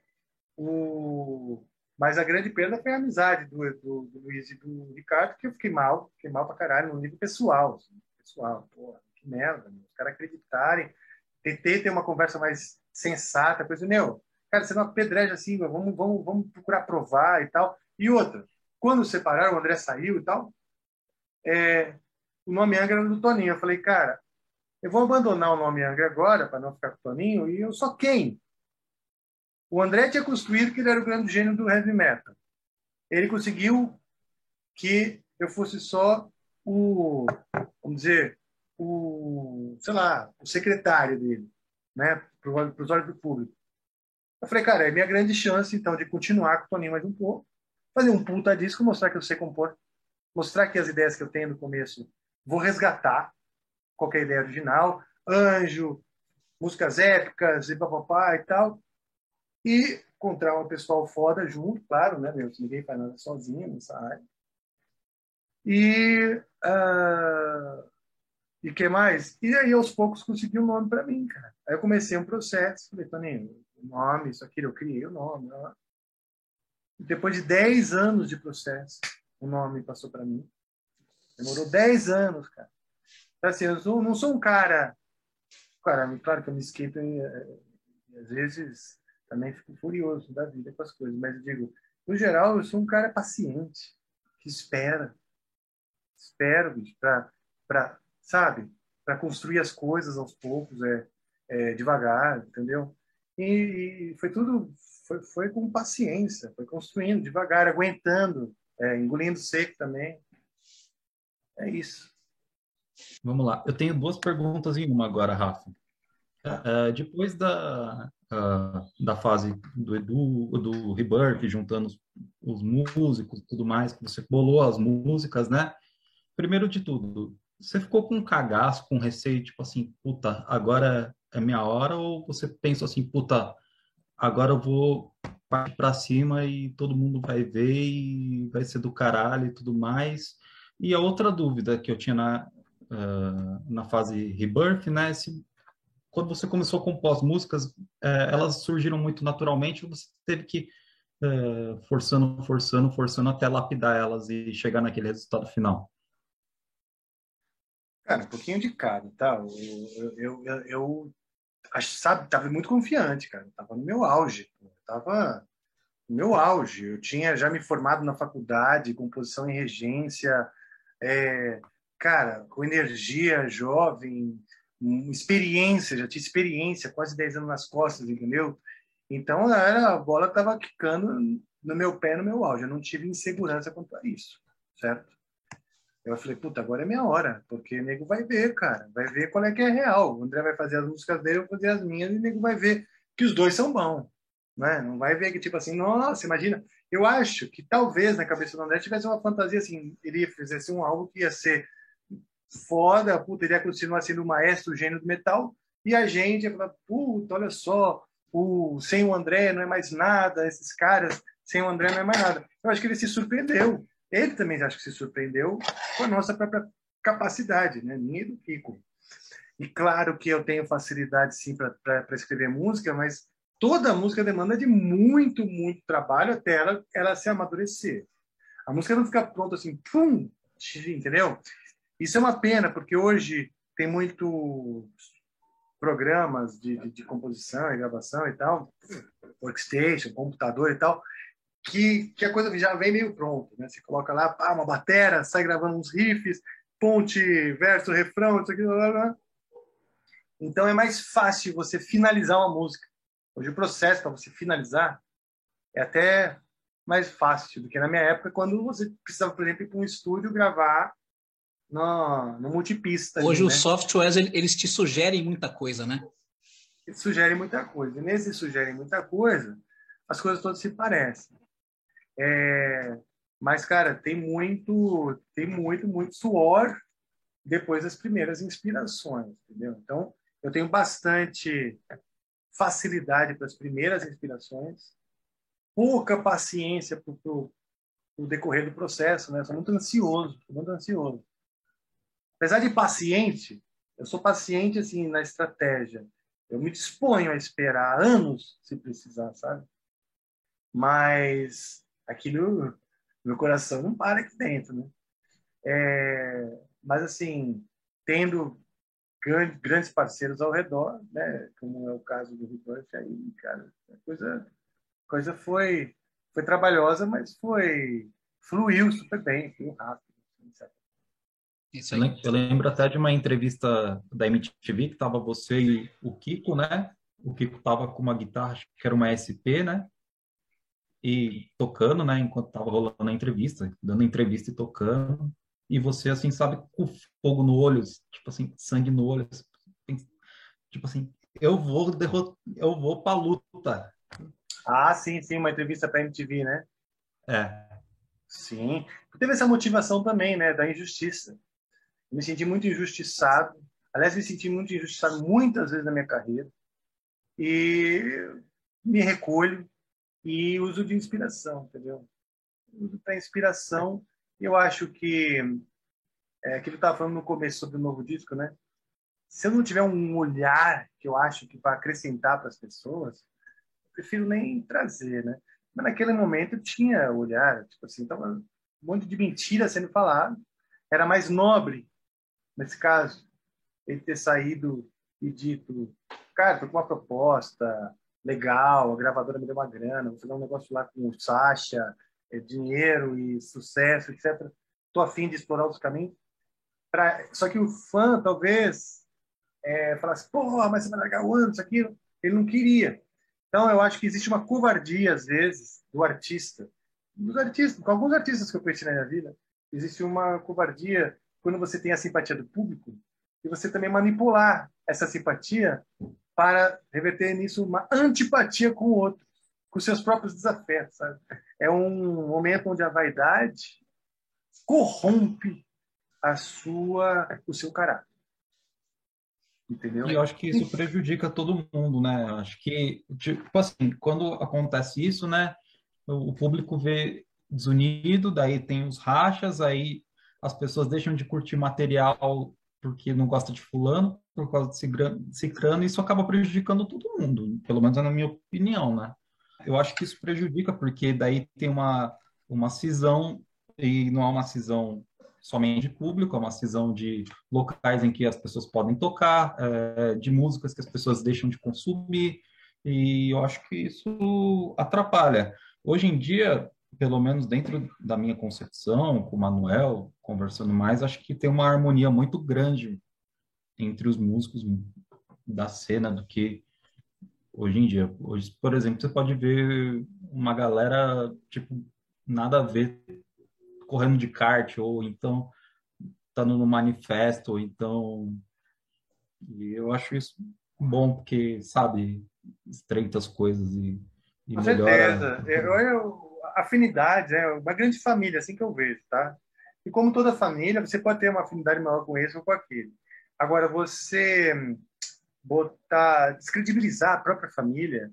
o... mas a grande perda foi a amizade do, do, do Luiz e do Ricardo, que eu fiquei mal, fiquei mal pra caralho no nível pessoal, assim, pessoal, porra, que merda, os caras acreditarem, tentei ter uma conversa mais sensata, coisa, meu, cara, você não apedreja assim, vamos, vamos, vamos procurar provar e tal. E outra, quando separaram, o André saiu e tal, é, o nome Angra era do Toninho. Eu falei, cara, eu vou abandonar o nome Angra agora, para não ficar com o Toninho, e eu sou quem? O André tinha construído que ele era o grande gênio do heavy metal. Ele conseguiu que eu fosse só o, vamos dizer, o, sei lá, o secretário dele, né, para os olhos do público. Eu falei, cara, é minha grande chance, então, de continuar com o Toninho mais um pouco, fazer um puta disco, mostrar que eu sei compor, mostrar que as ideias que eu tenho no começo vou resgatar qualquer ideia original, anjo, músicas épicas e papapá e tal, e encontrar um pessoal foda junto, claro, né, meu? Ninguém faz nada sozinho nessa área. E uh, e que mais? E aí aos poucos consegui um nome para mim, cara. Aí eu comecei um processo, falei, Toninho, nome, isso aqui, eu criei o nome. Ó. Depois de 10 anos de processo, o nome passou para mim. Demorou 10 anos, cara. Então, assim, eu sou, não sou um cara. Cara, claro que eu me esquento e, e às vezes também fico furioso da vida com as coisas, mas eu digo, no geral, eu sou um cara paciente, que espera. Espero, para, sabe? Para construir as coisas aos poucos, é, é devagar, entendeu? E, e foi tudo foi, foi com paciência, foi construindo devagar, aguentando, é, engolindo seco também. É isso. Vamos lá. Eu tenho duas perguntas em uma agora, Rafa. Uh, depois da, uh, da fase do Edu, do Rebirth, juntando os, os músicos e tudo mais, que você bolou as músicas, né? Primeiro de tudo, você ficou com um cagaço, com receio, tipo assim, puta, agora é minha hora? Ou você pensa assim, puta, agora eu vou partir para cima e todo mundo vai ver e vai ser do caralho e tudo mais. E a outra dúvida que eu tinha na, uh, na fase Rebirth, né? Se, quando você começou a compor as músicas, uh, elas surgiram muito naturalmente, você teve que uh, forçando, forçando, forçando até lapidar elas e chegar naquele resultado final. Cara, um pouquinho de cada, tá? Eu, eu, eu, eu sabe, tava muito confiante, cara. Tava no meu auge. Tava no meu auge. Eu tinha já me formado na faculdade, composição em regência, é, cara, com energia, jovem, experiência, já tinha experiência, quase 10 anos nas costas, entendeu? Então, era, a bola estava quicando no meu pé, no meu auge. Eu não tive insegurança quanto a isso, certo? Eu falei, puta, agora é minha hora, porque o nego vai ver, cara, vai ver qual é que é real. O André vai fazer as músicas dele, eu vou fazer as minhas, e o nego vai ver que os dois são bons, né? Não vai ver que, tipo assim, nossa, imagina. Eu acho que talvez na cabeça do André tivesse uma fantasia assim, ele fizesse um álbum que ia ser foda, puta, ele ia continuar sendo o maestro, o gênio do metal, e a gente ia falar, puta, olha só, o, sem o André não é mais nada, esses caras, sem o André não é mais nada. Eu acho que ele se surpreendeu ele também acho que se surpreendeu com a nossa própria capacidade, né? minha e do Kiko. E claro que eu tenho facilidade sim para escrever música, mas toda música demanda de muito, muito trabalho até ela, ela se amadurecer. A música não fica pronta assim, pum, entendeu? Isso é uma pena, porque hoje tem muito programas de, de, de composição e gravação e tal, workstation, computador e tal, que, que a coisa já vem meio pronta, né? Você coloca lá, pá, uma batera, sai gravando uns riffs, ponte, verso, refrão, isso aqui, blá, blá. Então é mais fácil você finalizar uma música. Hoje o processo para você finalizar é até mais fácil do que na minha época, quando você precisava, por exemplo, ir para um estúdio gravar no, no multipista. Hoje os né? softwares eles te sugerem muita coisa, né? Eles sugerem muita coisa. E nesse sugerem muita coisa, as coisas todas se parecem. É, mas, cara, tem muito, tem muito, muito suor depois das primeiras inspirações, entendeu? Então, eu tenho bastante facilidade para as primeiras inspirações, pouca paciência para o decorrer do processo, né? Eu sou muito ansioso, muito ansioso. Apesar de paciente, eu sou paciente assim na estratégia. Eu me disponho a esperar anos se precisar, sabe? Mas aquilo, meu coração não para aqui dentro, né? É, mas assim, tendo grandes parceiros ao redor, né? Como é o caso do Rebirth, aí, cara, a coisa, a coisa foi, foi trabalhosa, mas foi fluiu super bem, fluiu rápido. Isso aí. Eu lembro até de uma entrevista da MTV que tava você e o Kiko, né? O Kiko tava com uma guitarra, que era uma SP, né? E tocando, né? Enquanto tava rolando a entrevista, dando entrevista e tocando. E você, assim, sabe, com fogo no olho, tipo assim, sangue no olho. Tipo assim, eu vou derrotar, eu vou pra luta. Ah, sim, sim, uma entrevista pra MTV, né? É. Sim. Teve essa motivação também, né? Da injustiça me senti muito injustiçado. Aliás, me senti muito injustiçado muitas vezes na minha carreira. E me recolho e uso de inspiração, entendeu? Uso para inspiração. Eu acho que é, que estava falando no começo sobre o novo disco, né? Se eu não tiver um olhar que eu acho que vai acrescentar para as pessoas, eu prefiro nem trazer, né? Mas naquele momento eu tinha olhar, tipo assim, tava um monte de mentira sendo falado. Era mais nobre nesse caso, ele ter saído e dito, cara, tô com uma proposta legal, a gravadora me deu uma grana, vou fazer um negócio lá com o Sasha, é, dinheiro e sucesso, etc. Tô afim de explorar outros caminhos. Pra... Só que o fã, talvez, é, falasse, porra, mas você vai largar o ano, isso, aquilo. Ele não queria. Então, eu acho que existe uma covardia, às vezes, do artista. Dos artistas, com alguns artistas que eu conheci na minha vida, existe uma covardia quando você tem a simpatia do público, e você também manipular essa simpatia para reverter nisso uma antipatia com o outro, com seus próprios desafetos. Sabe? É um momento onde a vaidade corrompe a sua, o seu caráter. Entendeu? E eu acho que isso prejudica todo mundo, né? Acho que, tipo assim, quando acontece isso, né? O público vê desunido, daí tem os rachas, aí as pessoas deixam de curtir material porque não gosta de fulano, por causa de cicrano, e isso acaba prejudicando todo mundo, pelo menos é na minha opinião, né? Eu acho que isso prejudica, porque daí tem uma, uma cisão, e não é uma cisão somente de público, é uma cisão de locais em que as pessoas podem tocar, é, de músicas que as pessoas deixam de consumir, e eu acho que isso atrapalha. Hoje em dia, pelo menos dentro da minha concepção, com o Manuel, conversando mais, acho que tem uma harmonia muito grande entre os músicos da cena do que hoje em dia. Hoje, por exemplo, você pode ver uma galera, tipo, nada a ver correndo de kart, ou então estando no manifesto, ou então. E eu acho isso bom, porque, sabe, estreita as coisas e, e Com melhora. certeza. Eu, eu afinidades, é uma grande família, assim que eu vejo, tá? E como toda família, você pode ter uma afinidade maior com esse ou com aquele. Agora, você botar, descredibilizar a própria família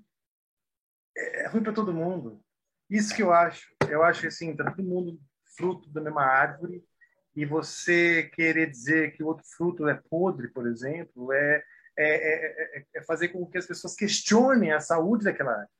é, é ruim para todo mundo. Isso que eu acho. Eu acho assim, tá todo mundo fruto da mesma árvore e você querer dizer que o outro fruto é podre, por exemplo, é, é, é, é fazer com que as pessoas questionem a saúde daquela árvore.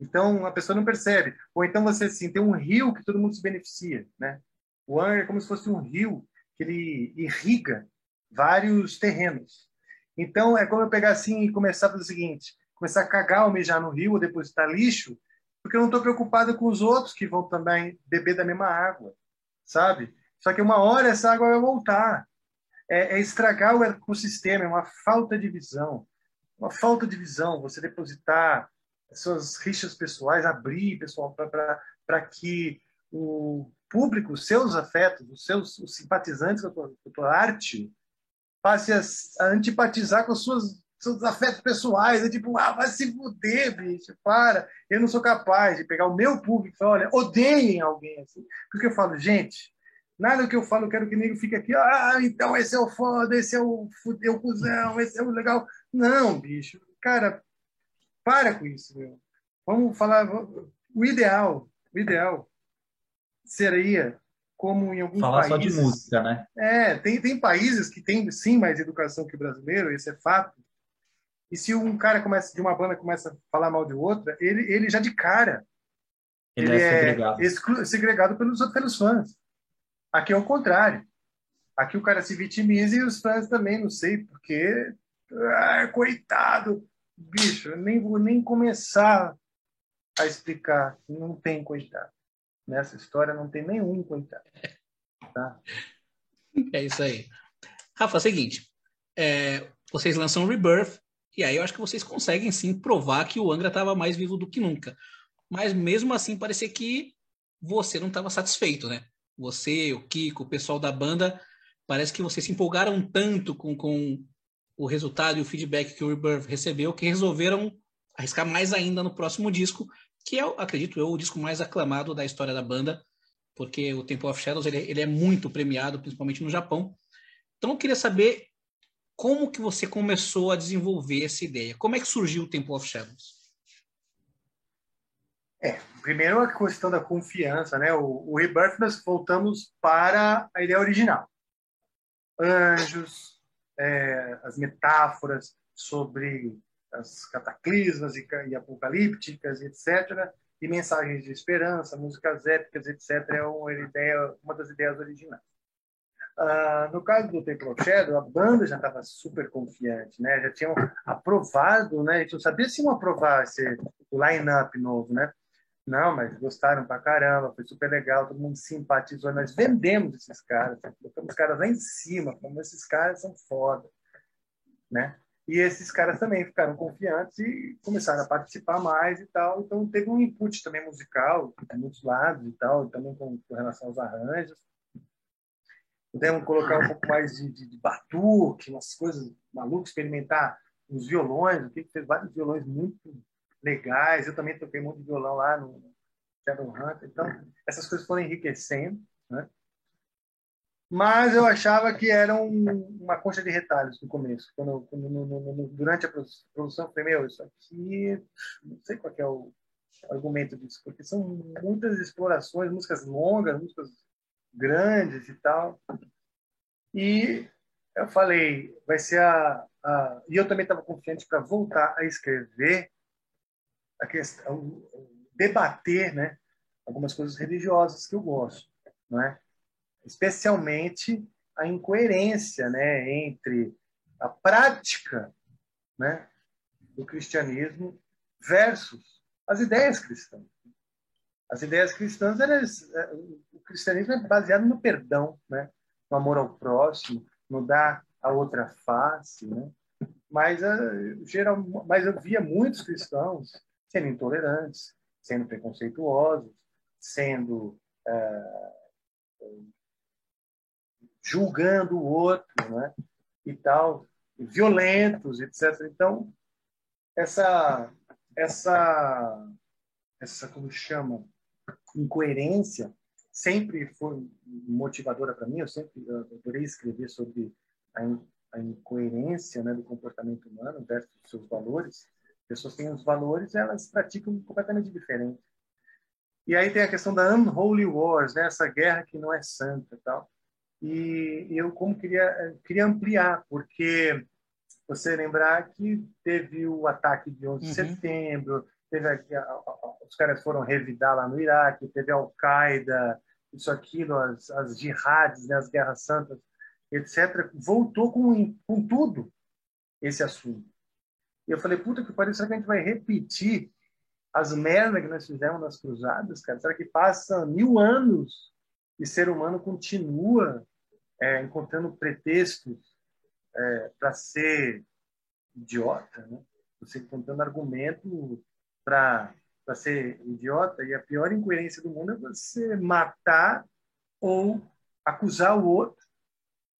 Então, a pessoa não percebe. Ou então você assim, tem um rio que todo mundo se beneficia, né? O ano é como se fosse um rio que ele irriga vários terrenos. Então, é como eu pegar assim e começar a fazer o seguinte, começar a cagar ou mijar no rio ou depositar lixo, porque eu não estou preocupado com os outros que vão também beber da mesma água, sabe? Só que uma hora essa água vai voltar. É, é estragar o ecossistema, é uma falta de visão. Uma falta de visão, você depositar suas rixas pessoais, abrir pessoal para que o público, os seus afetos, os seus os simpatizantes da tua, da tua arte, passe a, a, antipatizar com os seus, afetos pessoais. É tipo, ah, vai se fuder, bicho, para. Eu não sou capaz de pegar o meu público e falar, olha, odeiem alguém assim. Porque eu falo, gente, nada que eu falo, eu quero que o nego fique aqui, ah, então esse é o foda, esse é o fudeu cuzão, esse é o legal. Não, bicho, cara, para com isso, meu. Vamos falar o ideal, o ideal. seria como em alguns Falar países... só de música, né? É, tem, tem países que têm, sim, mais educação que o brasileiro, esse é fato. E se um cara começa de uma banda começa a falar mal de outra, ele, ele já de cara ele, ele é, segregado, exclu, segregado pelos, pelos fãs. Aqui é o contrário. Aqui o cara se vitimiza e os fãs também, não sei porque. Ah, coitado! Bicho, nem vou nem começar a explicar. Não tem coitado. Nessa história não tem nenhum coitado. Tá? É isso aí. Rafa, é o seguinte. É, vocês lançam Rebirth, e aí eu acho que vocês conseguem sim provar que o Angra estava mais vivo do que nunca. Mas mesmo assim parecia que você não estava satisfeito, né? Você, o Kiko, o pessoal da banda, parece que vocês se empolgaram tanto com, com o resultado e o feedback que o Rebirth recebeu que resolveram arriscar mais ainda no próximo disco, que é, acredito eu, o disco mais aclamado da história da banda, porque o Temple of Shadows ele, ele é muito premiado, principalmente no Japão. Então eu queria saber como que você começou a desenvolver essa ideia? Como é que surgiu o Temple of Shadows? É, primeiro a questão da confiança, né? O, o Rebirth nós voltamos para a ideia original. Anjos, é, as metáforas sobre as cataclismas e, e apocalípticas, etc. E mensagens de esperança, músicas épicas, etc. É uma, ideia, uma das ideias originais. Uh, no caso do Temple of Shadow, a banda já estava super confiante, né? Já tinham aprovado, né? A gente não sabia se iam aprovar esse, o line-up novo, né? Não, mas gostaram pra caramba, foi super legal, todo mundo simpatizou. Nós vendemos esses caras, colocamos os caras lá em cima, como esses caras são foda, né? E esses caras também ficaram confiantes e começaram a participar mais e tal. Então teve um input também musical de muitos lados e tal, também com, com relação aos arranjos pudemos colocar um pouco mais de, de, de batuque, umas coisas malucas, experimentar os violões, o que fez vários violões muito legais. Eu também toquei muito violão lá no Shadowhunter. Então, essas coisas foram enriquecendo, né? Mas eu achava que era um, uma concha de retalhos no começo. Quando, quando no, no, durante a produção, eu falei, meu, isso aqui, não sei qual é o argumento disso, porque são muitas explorações, músicas longas, músicas grandes e tal. E eu falei, vai ser a. a... E eu também estava confiante para voltar a escrever, a questão, debater né, algumas coisas religiosas que eu gosto. Não é? Especialmente a incoerência né, entre a prática né, do cristianismo versus as ideias cristãs. As ideias cristãs, elas, é, o cristianismo é baseado no perdão, né? no amor ao próximo, no dar a outra face, né? Mas, uh, geral, mas eu via muitos cristãos sendo intolerantes, sendo preconceituosos, sendo uh, julgando o outro, né? E tal, violentos, etc. Então, essa essa essa como chama incoerência sempre foi motivadora para mim. Eu sempre adorei escrever sobre a, a incoerência né, do comportamento humano versus seus valores. Pessoas têm os valores, elas praticam completamente diferente. E aí tem a questão da unholy wars, né, essa guerra que não é santa, tal. E eu como queria queria ampliar, porque você lembrar que teve o ataque de 11 de uhum. setembro, teve a, a, os caras foram revidar lá no Iraque, teve a Al-Qaeda, isso, aquilo, as, as jihadis, né, as guerras santas, etc. Voltou com, com tudo esse assunto. E eu falei, puta que pariu, será que a gente vai repetir as merdas que nós fizemos nas cruzadas, cara? Será que passa mil anos e ser humano continua é, encontrando pretextos é, para ser idiota, né? Você encontrando argumento para ser idiota, e a pior incoerência do mundo é você matar ou acusar o outro,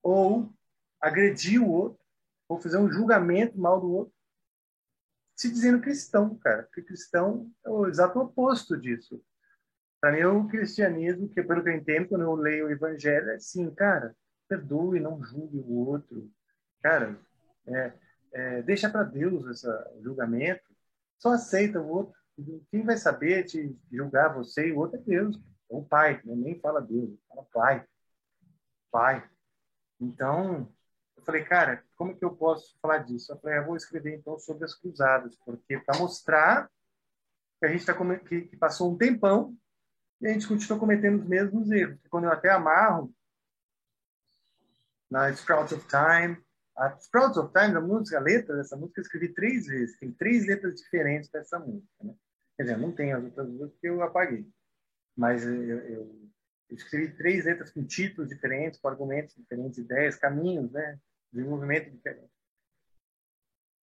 ou agredir o outro, ou fazer um julgamento mal do outro, se dizendo cristão, cara. Porque cristão é o exato oposto disso. Para mim, o cristianismo, que pelo que eu entendo, quando eu leio o evangelho, é assim, cara, perdoe, não julgue o outro. Cara, é, é, deixa para Deus esse julgamento. Só aceita o outro. Quem vai saber te julgar você e o outro é Deus. o pai, né? nem fala Deus, fala pai. Pai. Então, eu falei, cara, como que eu posso falar disso? Eu falei, eu vou escrever então sobre as cruzadas, porque para mostrar que a gente tá que, que passou um tempão e a gente continua cometendo os mesmos erros. Quando eu até amarro na Sprouts of Time, a Sprouts of Time, a música, a letra dessa música, eu escrevi três vezes. Tem três letras diferentes dessa música. Né? Quer dizer, não tem as outras duas que eu apaguei. Mas eu, eu, eu, escrevi três letras com títulos diferentes, com argumentos diferentes, ideias, caminhos, né? Desenvolvimento diferente.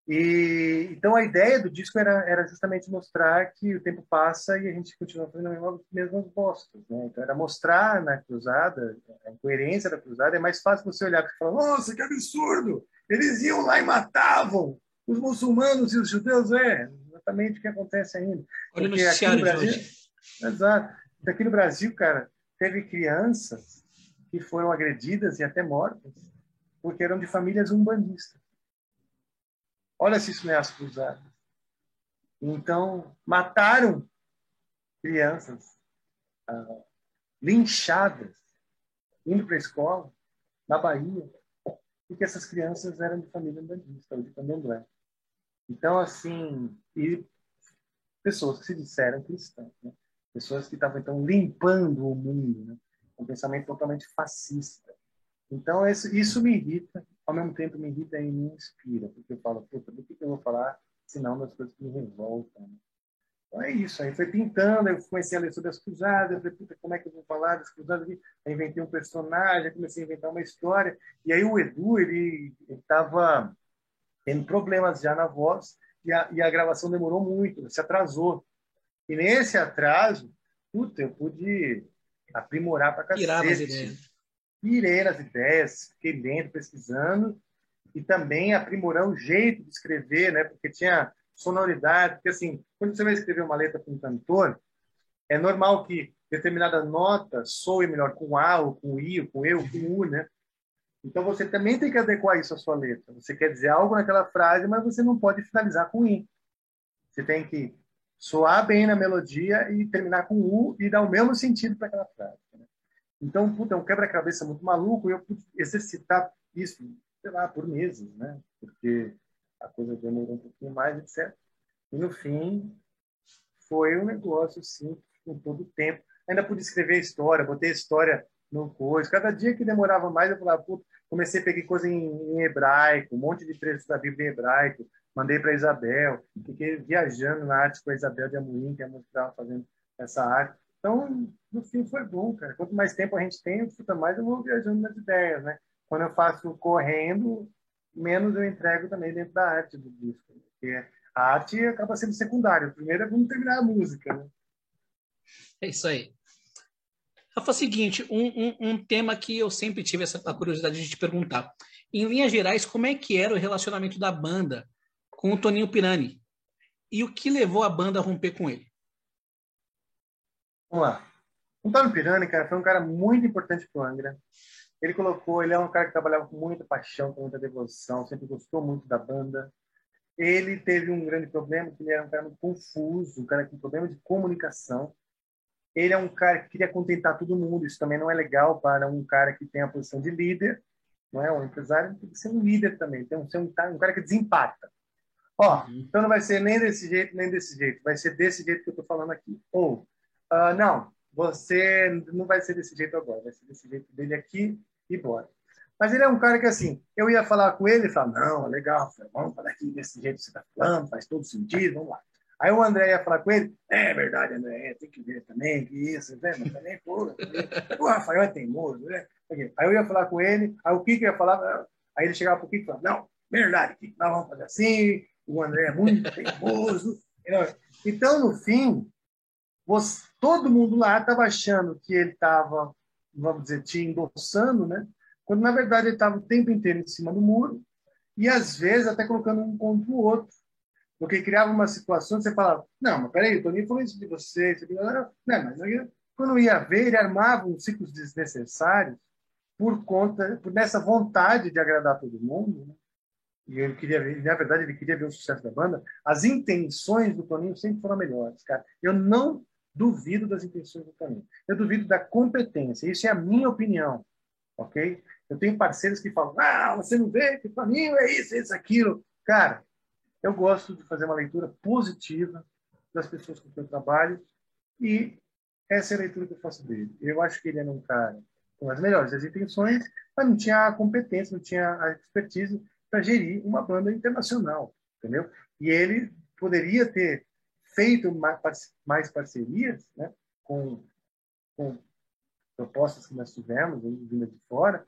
E, então a ideia do disco era, era justamente mostrar que o tempo passa e a gente continua fazendo as mesmas bostas. Né? Então era mostrar na cruzada, a incoerência da cruzada. É mais fácil você olhar e falar: nossa, que absurdo! Eles iam lá e matavam os muçulmanos e os judeus. É exatamente o que acontece ainda. Olha o noticiário Brasil, de hoje. Exato. Aqui no Brasil, cara, teve crianças que foram agredidas e até mortas porque eram de famílias umbandistas. Olha se isso não é as cruzadas. Então, mataram crianças ah, linchadas, indo para a escola, na Bahia, porque essas crianças eram de família umbandista, ou de candomblé. Então, assim, e pessoas que se disseram cristãs, né? pessoas que estavam, então, limpando o mundo, né? um pensamento totalmente fascista. Então, isso, me irrita, ao mesmo tempo me irrita e me inspira, porque eu falo, puta, do que, que eu vou falar, senão das coisas que me revoltam. Então é isso, aí foi pintando, eu comecei a ler sobre as cruzadas, eu falei, puta, como é que eu vou falar das cruzadas? Aí inventei um personagem, comecei a inventar uma história, e aí o Edu, ele estava tendo problemas já na voz, e a, e a gravação demorou muito, se atrasou. E nesse atraso, puta, eu pude aprimorar para cacete pirei nas ideias, fiquei lendo, pesquisando e também aprimorando o jeito de escrever, né? Porque tinha sonoridade, porque assim, quando você vai escrever uma letra para um cantor, é normal que determinada nota soe melhor com A, ou com I, ou com E, ou com U, né? Então você também tem que adequar isso à sua letra. Você quer dizer algo naquela frase, mas você não pode finalizar com I. Você tem que soar bem na melodia e terminar com U e dar o mesmo sentido para aquela frase. Então, puta, é um quebra-cabeça muito maluco e eu pude exercitar isso, sei lá, por meses, né? Porque a coisa demorou um pouquinho mais, etc. E no fim, foi um negócio, assim, com todo o tempo. Ainda pude escrever história, botei história no coisa. Cada dia que demorava mais, eu falava, puta, comecei a pegar coisa em, em, hebraico, um monte de trechos da Bíblia em hebraico, mandei para Isabel, fiquei viajando na arte com a Isabel de Amorim, que é a música que estava fazendo essa arte. Então, no fim, foi bom, cara. Quanto mais tempo a gente tem, mais eu vou viajando nas ideias, né? Quando eu faço correndo, menos eu entrego também dentro da arte do disco. Porque a arte acaba sendo secundária. Primeiro é vamos terminar a música, né? É isso aí. Rafa, é o seguinte, um, um, um, tema que eu sempre tive essa curiosidade de te perguntar. Em linhas gerais, como é que era o relacionamento da banda com o Toninho Pirani? E o que levou a banda a romper com ele? Vamos lá. O Antônio Pirani, cara, foi um cara muito importante para o Angra. Ele colocou, ele é um cara que trabalhava com muita paixão, com muita devoção, sempre gostou muito da banda. Ele teve um grande problema, que ele era um cara muito confuso, um cara com problema de comunicação. Ele é um cara que queria contentar todo mundo, isso também não é legal para um cara que tem a posição de líder, não é? Um empresário tem que ser um líder também, tem que ser um, um cara que desempata. Ó, uhum. então não vai ser nem desse jeito, nem desse jeito, vai ser desse jeito que eu estou falando aqui. Ou Uh, não, você não vai ser desse jeito agora, vai ser desse jeito dele aqui e bora. Mas ele é um cara que, assim, eu ia falar com ele e falar, não, legal, vamos falar aqui desse jeito que você está falando, faz todo sentido, vamos lá. Aí o André ia falar com ele, é verdade, André, tem que ver também, que isso, né? mas também, pô, o Rafael é teimoso, né? Aí eu ia falar com ele, aí o Kiko ia falar, aí ele chegava pro Kiko e falava, não, verdade, Kiko, nós vamos fazer assim, o André é muito teimoso. Então, no fim, você, todo mundo lá estava achando que ele estava, vamos dizer, te endossando, né? quando na verdade ele estava o tempo inteiro em cima do muro e às vezes até colocando um contra o outro. Porque criava uma situação que você falava, não, mas peraí, o Toninho falou isso de você, isso aqui, não, mas quando ia ver, ele armava uns ciclos desnecessários por conta, por nessa vontade de agradar todo mundo, né? e ele queria ver, na verdade, ele queria ver o sucesso da banda, as intenções do Toninho sempre foram melhores, cara. Eu não duvido das intenções do Toninho. Eu duvido da competência. Isso é a minha opinião, ok? Eu tenho parceiros que falam, ah, você não vê que o Toninho é isso, é isso, aquilo. Cara, eu gosto de fazer uma leitura positiva das pessoas com quem eu trabalho e essa é a leitura que eu faço dele. Eu acho que ele era um cara com as melhores intenções, mas não tinha a competência, não tinha a expertise para gerir uma banda internacional, entendeu? E ele poderia ter feito mais parcerias né, com, com propostas que nós tivemos vindo de fora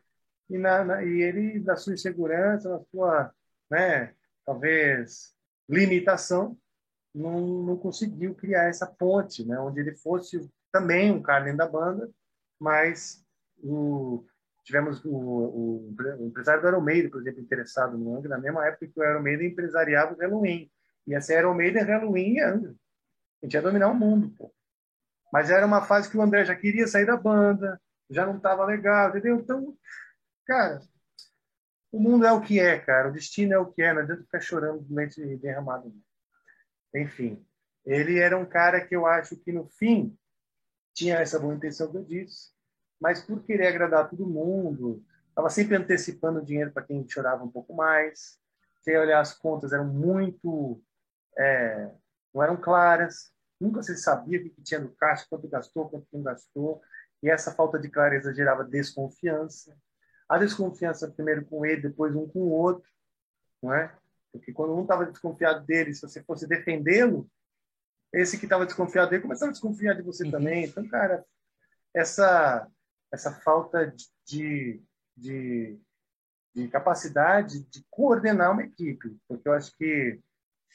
e, na, na, e ele na sua insegurança na sua né talvez limitação não, não conseguiu criar essa ponte né onde ele fosse também um cara da banda mas o tivemos o, o, o empresário do Iron por exemplo, interessado no Angra, na mesma época que o Iron Maiden empresariava o Halloween. Ia ser Iron Maiden, Halloween e Angra. A gente ia dominar o mundo, pô. Mas era uma fase que o André já queria sair da banda, já não estava legal, entendeu? Então, cara, o mundo é o que é, cara. O destino é o que é. Não adianta ficar chorando de leite derramado. Enfim, ele era um cara que eu acho que, no fim, tinha essa boa intenção que eu disse, mas por querer agradar todo mundo, estava sempre antecipando dinheiro para quem chorava um pouco mais. Se olhar as contas, eram muito. É, não eram claras, nunca se sabia o que tinha no caixa, quanto gastou, quanto não gastou, e essa falta de clareza gerava desconfiança. A desconfiança primeiro com ele, depois um com o outro, não é? Porque quando um estava desconfiado dele, se você fosse defendê-lo, esse que estava desconfiado dele começava a desconfiar de você uhum. também. Então, cara, essa essa falta de, de, de capacidade de coordenar uma equipe, porque eu acho que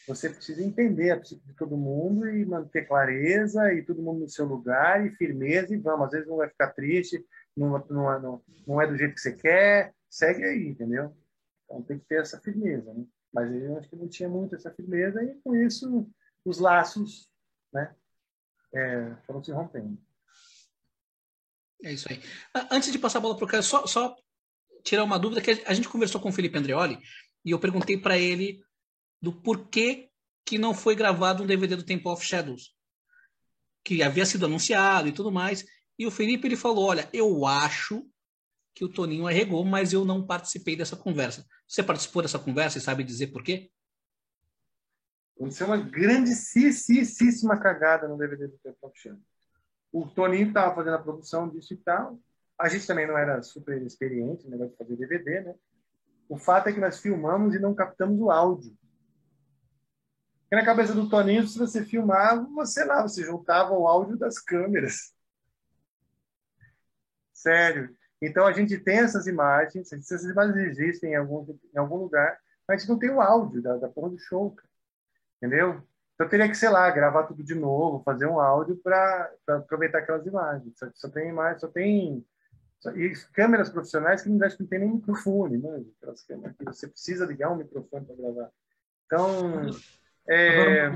você precisa entender a psique de todo mundo e manter clareza e todo mundo no seu lugar e firmeza e vamos. Às vezes não vai ficar triste, não, não, não, não é do jeito que você quer, segue aí, entendeu? Então tem que ter essa firmeza, né? Mas eu acho que não tinha muito essa firmeza e com isso os laços, né, é, foram se rompendo. É isso aí. Antes de passar a bola para o cara, só, só tirar uma dúvida, que a gente conversou com o Felipe Andreoli e eu perguntei para ele do porquê que não foi gravado um DVD do Temple of Shadows, que havia sido anunciado e tudo mais. E o Felipe ele falou: Olha, eu acho que o Toninho arregou, mas eu não participei dessa conversa. Você participou dessa conversa e sabe dizer por quê? Aconteceu uma grandíssima cagada no DVD do Temple of Shadows. O Toninho estava fazendo a produção disso e tal. A gente também não era super experiente no negócio de fazer DVD, né? O fato é que nós filmamos e não captamos o áudio. Porque na cabeça do Toninho, se você filmava, você lá, você juntava o áudio das câmeras. Sério. Então a gente tem essas imagens, essas imagens existem em algum, em algum lugar, mas a gente não tem o áudio da, da porra do show, cara. entendeu? Então teria que, sei lá, gravar tudo de novo, fazer um áudio para aproveitar aquelas imagens. Só, só tem imagem, só tem só, e câmeras profissionais que não, não tem nem microfone, né? Aquelas câmeras que você precisa ligar um microfone para gravar. Então, é,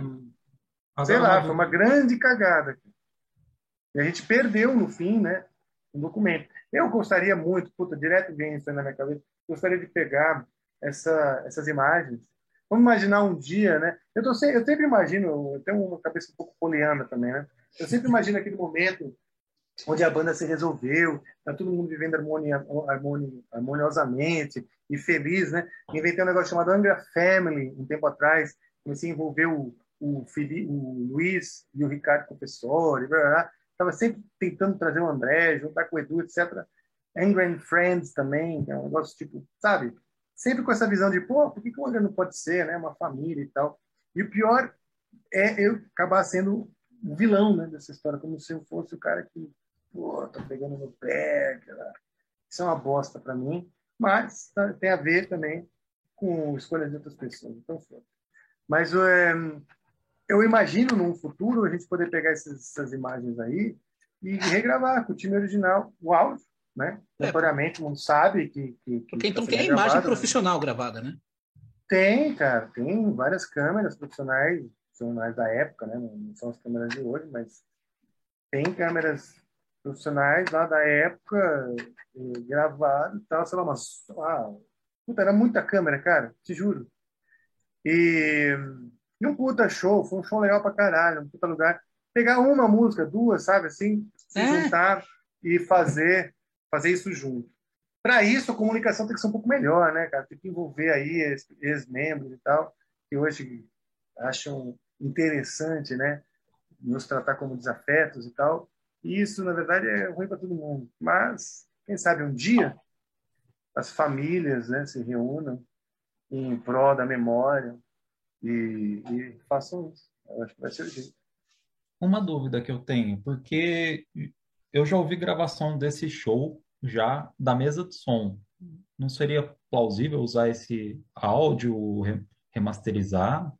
sei lá, foi uma grande cagada. E a gente perdeu no fim, né? Um documento. Eu gostaria muito, puta, direto vem isso na minha cabeça, gostaria de pegar essa, essas imagens Vamos imaginar um dia, né? Eu, tô, eu sempre imagino, eu tenho uma cabeça um pouco poliana também, né? Eu sempre imagino aquele momento onde a banda se resolveu, tá todo mundo vivendo harmonia, harmonia, harmoniosamente e feliz, né? Inventei um negócio chamado Angra Family um tempo atrás, comecei a envolver o, o, o Luiz e o Ricardo blá, Estava sempre tentando trazer o André, juntar com o Edu, etc. And Friends também, que é um negócio tipo, sabe? sempre com essa visão de, pô, por que, que o André não pode ser, né? Uma família e tal. E o pior é eu acabar sendo o vilão né, dessa história, como se eu fosse o cara que, pô, tá pegando no pé. Cara. Isso é uma bosta para mim, mas tá, tem a ver também com escolhas de outras pessoas. Então, foi. Mas é, eu imagino num futuro a gente poder pegar essas, essas imagens aí e regravar com o time original o áudio né? É. Notoriamente, todo mundo sabe que. que, que Porque então tá tem a imagem gravado, né? profissional né? gravada, né? Tem, cara, tem várias câmeras profissionais, profissionais da época, né? Não são as câmeras de hoje, mas tem câmeras profissionais lá da época eh, gravadas e tal, sei lá, mas ah, puta, era muita câmera, cara, te juro. E, e um puta show, foi um show legal pra caralho, um puta lugar. pegar uma música, duas, sabe, assim, se é. juntar e fazer, fazer isso junto. Para isso, a comunicação tem que ser um pouco melhor, né, cara? Tem que envolver aí ex-membros e tal, que hoje acham interessante, né, nos tratar como desafetos e tal. E isso, na verdade, é ruim para todo mundo. Mas, quem sabe um dia as famílias né, se reúnam em prol da memória e, e façam isso. Eu acho que vai ser o jeito. Uma dúvida que eu tenho, porque eu já ouvi gravação desse show já da mesa de som. Não seria plausível usar esse áudio, remasterizar?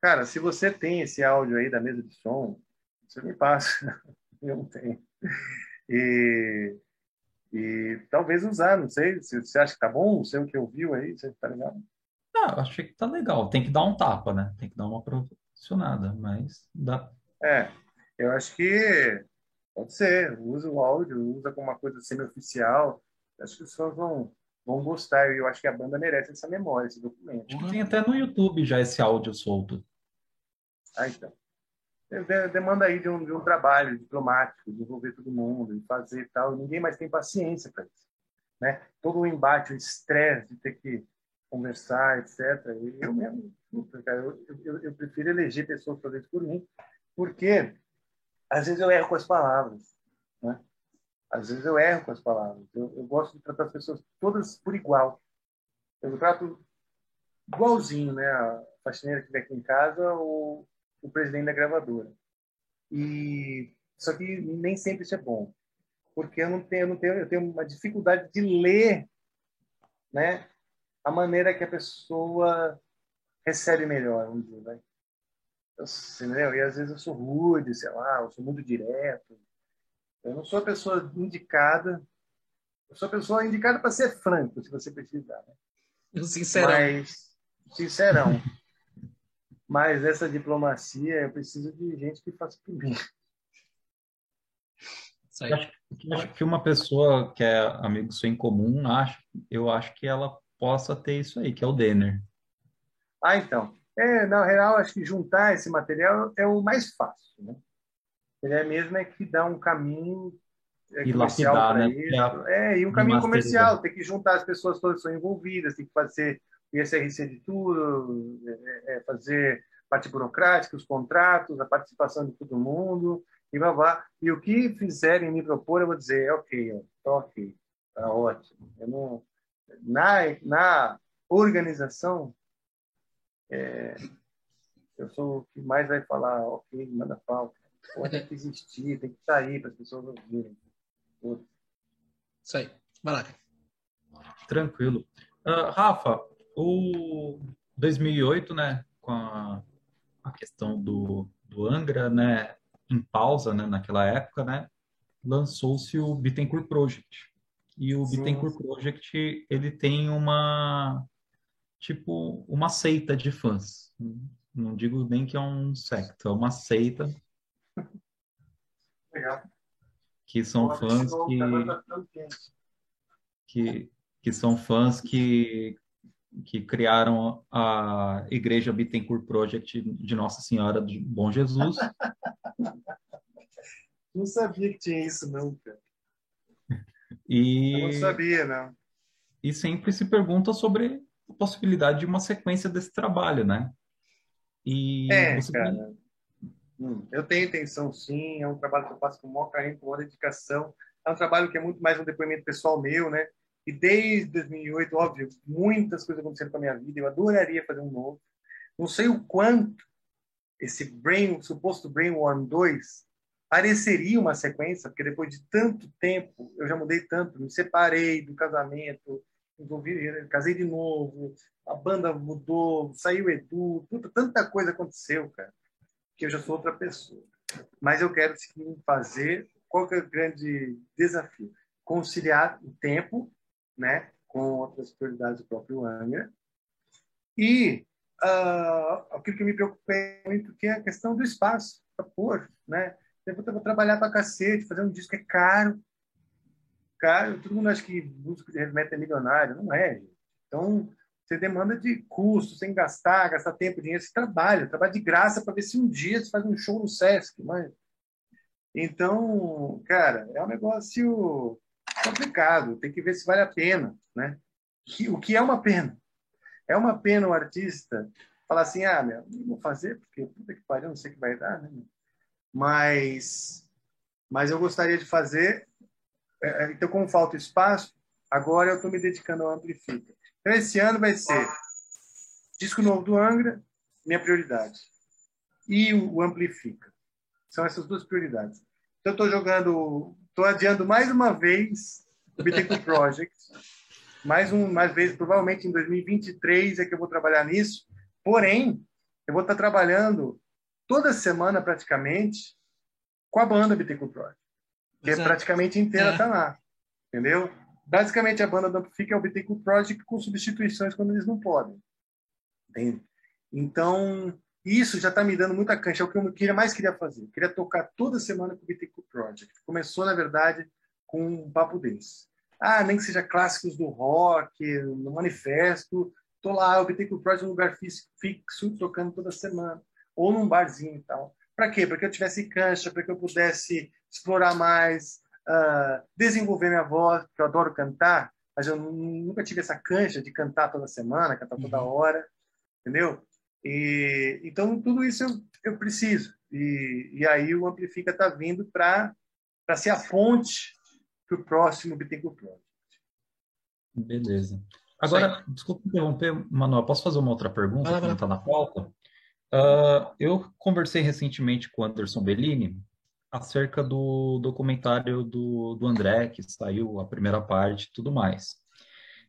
Cara, se você tem esse áudio aí da mesa de som, você me passa. Eu não tenho. E e talvez usar, não sei, se você acha que tá bom, não sei o que ouviu aí, você tá ligado? Ah, achei que tá legal. Tem que dar um tapa, né? Tem que dar uma profissionada, mas dá. É, eu acho que pode ser. Usa o áudio, usa como uma coisa semi-oficial. Acho que os fãs vão, vão gostar. E eu acho que a banda merece essa memória, esse documento. Tem até no YouTube já esse áudio solto. Ah, então demanda aí de um, de um trabalho diplomático, de envolver todo mundo, de fazer tal. Ninguém mais tem paciência para isso. Né? Todo o embate, o estresse de ter que conversar, etc. Eu mesmo, eu, eu, eu prefiro eleger pessoas para fazer isso por mim, porque às vezes eu erro com as palavras. Né? Às vezes eu erro com as palavras. Eu, eu gosto de tratar as pessoas todas por igual. Eu trato igualzinho, né? A faxineira que vem aqui em casa ou o presidente da gravadora. E só que nem sempre isso é bom, porque eu não tenho, eu não tenho, eu tenho uma dificuldade de ler, né, a maneira que a pessoa recebe melhor, vamos dizer, vai. entendeu? E às vezes eu sou rude, sei lá, eu sou muito direto. Eu não sou a pessoa indicada. Eu sou a pessoa indicada para ser franco, se você precisar. Né? Sincerão. Mas, sincerão. Mas essa diplomacia, eu preciso de gente que faça por mim. Eu acho, acho que uma pessoa que é amigo seu em comum, acho, eu acho que ela possa ter isso aí, que é o Denner. Ah, então. É, na real, acho que juntar esse material é o mais fácil, né? Ele é mesmo é que dá um caminho é, e lapidar, né? É, e um caminho comercial. Tem que juntar as pessoas todas que são envolvidas, tem que fazer ISRC de tudo, é, é fazer parte burocrática, os contratos, a participação de todo mundo, e blá, blá. E o que fizerem me propor, eu vou dizer, é ok, tá ok, tá ótimo. Eu não, na, na organização, é, eu sou o que mais vai falar, ok, manda falta. tem que existir, tem que sair para as pessoas ouvirem. Isso aí. Vai lá. Tranquilo. Uh, Rafa, o 2008, né, com a, a questão do, do Angra, né, em pausa, né, naquela época, né, lançou-se o Bittencourt Project. E o Sim. Bittencourt Project, ele tem uma, tipo, uma seita de fãs. Não digo nem que é um secto, é uma seita. Legal. Que são fãs que, que, que são fãs que que criaram a Igreja Bittencourt Project de Nossa Senhora de Bom Jesus. Não sabia que tinha isso, não, cara. E... Eu não sabia, não. E sempre se pergunta sobre a possibilidade de uma sequência desse trabalho, né? E é, você... cara. Hum, eu tenho intenção, sim. É um trabalho que eu faço com o maior carinho, com maior dedicação. É um trabalho que é muito mais um depoimento pessoal meu, né? E desde 2008, óbvio, muitas coisas aconteceram com a minha vida. Eu adoraria fazer um novo. Não sei o quanto esse Brain, suposto Brainworm 2 pareceria uma sequência, porque depois de tanto tempo, eu já mudei tanto, me separei do casamento, envolvi, casei de novo, a banda mudou, saiu Edu, tanta coisa aconteceu, cara, que eu já sou outra pessoa. Mas eu quero fazer. Qual que é o grande desafio? Conciliar o tempo né, com outras prioridades do próprio Angra. E uh, aquilo que me preocupa muito que é a questão do espaço para pôr, né? Eu vou trabalhar para cacete, fazer um disco é caro, caro. Todo mundo acha que músico de heavy metal é milionário, não é. Gente. Então você demanda de custo, sem gastar, gastar tempo, dinheiro, você trabalha, trabalha de graça para ver se um dia você faz um show no Sesc, mas então, cara, é um negócio complicado, tem que ver se vale a pena, né? O que é uma pena? É uma pena o artista falar assim, ah, meu, não vou fazer porque puta que pariu, não sei o que vai dar, né? Mas, mas eu gostaria de fazer. É, é, então, como falta espaço, agora eu estou me dedicando ao Amplifica. Então, esse ano vai ser disco novo do Angra, minha prioridade, e o Amplifica. São essas duas prioridades. Então, estou jogando, estou adiando mais uma vez o Bitcoin Project. Mais uma vez, provavelmente em 2023 é que eu vou trabalhar nisso. Porém, eu vou estar trabalhando toda semana praticamente com a banda Bitcoin Project, que Exato. é praticamente inteira é. lá, entendeu? Basicamente a banda do Amplifica é o Bitcoin Project com substituições quando eles não podem. Entende? Então, isso já está me dando muita cancha. É o que eu queria, mais queria fazer. Eu queria tocar toda semana com o Bittencourt Project. Começou, na verdade, com um papo desse. Ah, nem que seja clássicos do rock, no manifesto. Tô lá, o Bittencourt Project, um lugar fixo, tocando toda semana. Ou num barzinho e tal. Para quê? Para que eu tivesse cancha, para que eu pudesse explorar mais, uh, desenvolver minha voz, porque eu adoro cantar, mas eu nunca tive essa cancha de cantar toda semana, cantar toda uhum. hora, entendeu? E, então, tudo isso eu, eu preciso. E, e aí o Amplifica está vindo para ser a ponte para o próximo Bittencourt Project. Beleza. Agora, desculpa interromper, Manuel, posso fazer uma outra pergunta que não está na pauta? Uh, eu conversei recentemente com o Anderson Bellini acerca do documentário do, do André, que saiu a primeira parte e tudo mais.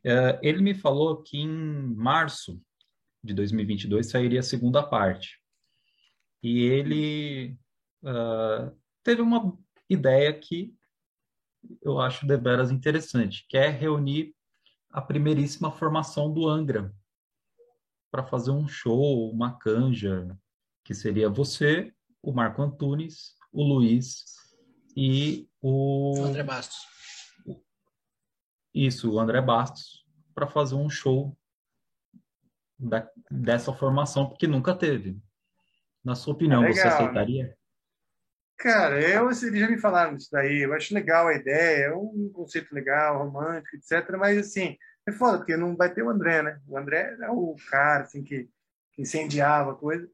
Uh, ele me falou que em março de 2022 sairia a segunda parte. E ele uh, teve uma ideia que eu acho deveras interessante, que é reunir a primeiríssima formação do Angra para fazer um show, uma canja, que seria você, o Marco Antunes, o Luiz e o... o André Bastos. Isso, o André Bastos, para fazer um show da, dessa formação, porque nunca teve. Na sua opinião, é você aceitaria? Cara, eu, eles já me falaram disso daí, eu acho legal a ideia, é um conceito legal, romântico, etc. Mas, assim, é foda, porque não vai ter o André, né? O André é o cara, assim, que, que incendiava a coisa.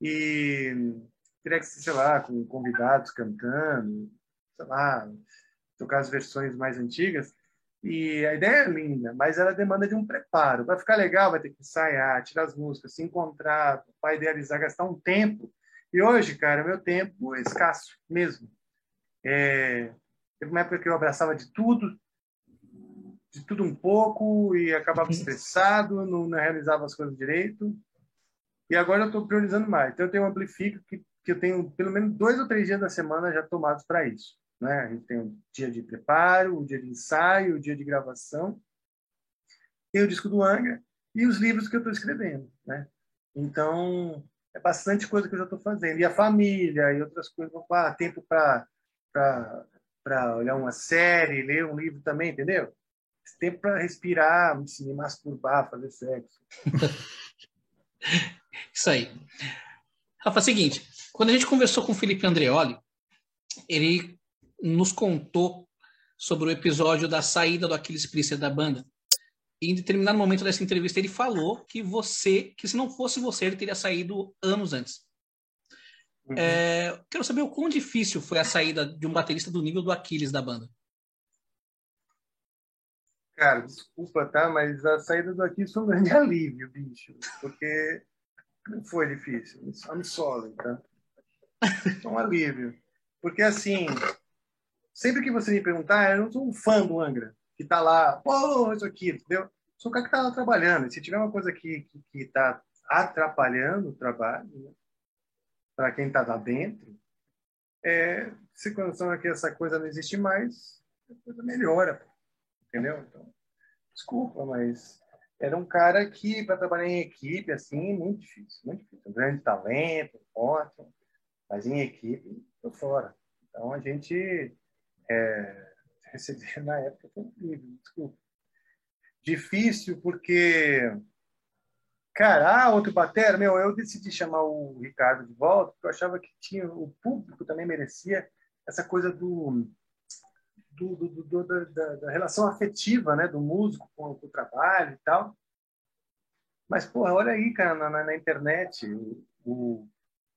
E teria que ser, sei lá, com convidados cantando, sei lá, tocar as versões mais antigas. E a ideia é linda, mas ela demanda de um preparo. Para ficar legal, vai ter que ensaiar, tirar as músicas, se encontrar, para idealizar, gastar um tempo. E hoje, cara, meu tempo é escasso mesmo. É... Teve uma época que eu abraçava de tudo, de tudo um pouco, e acabava uhum. estressado, não, não realizava as coisas direito. E agora eu estou priorizando mais. Então, eu tenho um amplifico que, que eu tenho pelo menos dois ou três dias da semana já tomados para isso. Né? A gente tem o dia de preparo, o dia de ensaio, o dia de gravação, tem o disco do Angra e os livros que eu estou escrevendo. Né? Então, é bastante coisa que eu já estou fazendo. E a família e outras coisas. Ah, tempo para olhar uma série, ler um livro também, entendeu? Tempo para respirar, se masturbar, fazer sexo. Isso aí. Rafa, é o seguinte, quando a gente conversou com o Felipe Andreoli, ele nos contou sobre o episódio da saída do Aquiles Priester da banda. E em determinado momento dessa entrevista ele falou que você, que se não fosse você, ele teria saído anos antes. Uhum. É, quero saber o quão difícil foi a saída de um baterista do nível do Aquiles da banda. Cara, desculpa, tá? Mas a saída do Aquiles foi um grande alívio, bicho. Porque não foi difícil. I'm sorry, tá? Foi um alívio. Porque, assim, sempre que você me perguntar, eu não sou um fã do Angra, que está lá, pô, isso aqui, entendeu? Sou um cara que está lá trabalhando. E se tiver uma coisa aqui que está atrapalhando o trabalho, né? para quem está lá dentro, é, se quando que essa coisa não existe mais, a coisa melhora, entendeu? Então, desculpa, mas era um cara que, para trabalhar em equipe, assim, muito difícil, muito difícil. Um grande talento, ótimo, mas em equipe, tô fora. Então, a gente é, receber na época foi incrível, desculpa. Difícil porque Cara, ah, outro batera, meu, eu decidi chamar o Ricardo de volta, porque eu achava que tinha, o público também merecia essa coisa do, do, do, do da, da, relação afetiva, né, do músico com, com, o trabalho e tal. Mas, porra, olha aí, cara, na, na internet, o, o,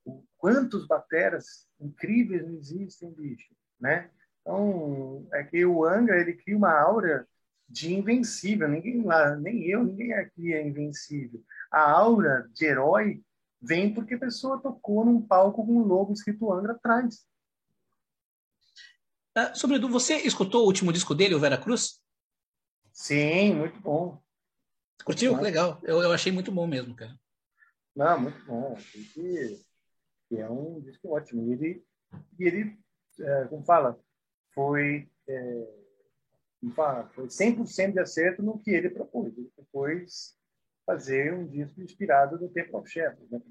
o, quantos bateras incríveis não existem, bicho, né? Então, é que o Angra, ele cria uma aura de invencível. Ninguém lá, nem eu, ninguém aqui é invencível. A aura de herói vem porque a pessoa tocou num palco com um logo escrito Angra atrás. Uh, sobretudo, você escutou o último disco dele, o Vera Cruz? Sim, muito bom. Curtiu? Muito Legal. Eu, eu achei muito bom mesmo, cara. Não, muito bom. E, é um disco ótimo. E ele, e ele é, como fala, foi, é, foi 100% de acerto no que ele propôs. Ele propôs fazer um disco inspirado no Temple of Shadows, né,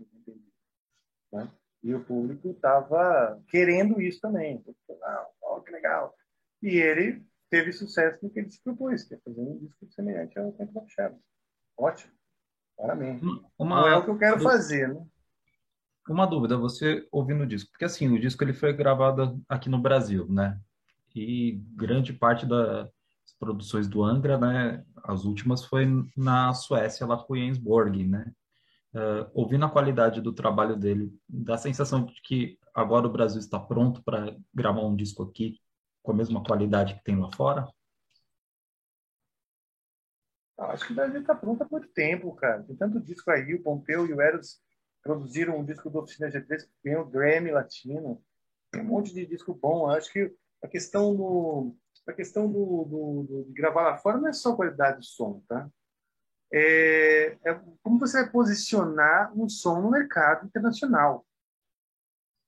né? E o público estava querendo isso também. Ah, oh, que legal. E ele teve sucesso no que ele se propôs, que é fazer um disco semelhante ao Temple of Shadows. Ótimo. Parabéns. Uma... Não é o que eu quero fazer, né? Uma dúvida, você ouvindo o disco, porque assim, o disco ele foi gravado aqui no Brasil, né? E grande parte das produções do Angra, né, as últimas foi na Suécia, lá com Jensborg, né? Uh, ouvindo a qualidade do trabalho dele, dá a sensação de que agora o Brasil está pronto para gravar um disco aqui com a mesma qualidade que tem lá fora? Acho que o Brasil está pronto há muito tempo, cara. Tem tanto disco aí, o Pompeu e o Eros produziram um disco do Oficina G3 que ganhou Grammy Latino. Tem um monte de disco bom. Acho que a questão do a questão do, do, do, de gravar lá fora não é só qualidade de som, tá? É, é como você vai posicionar um som no mercado internacional.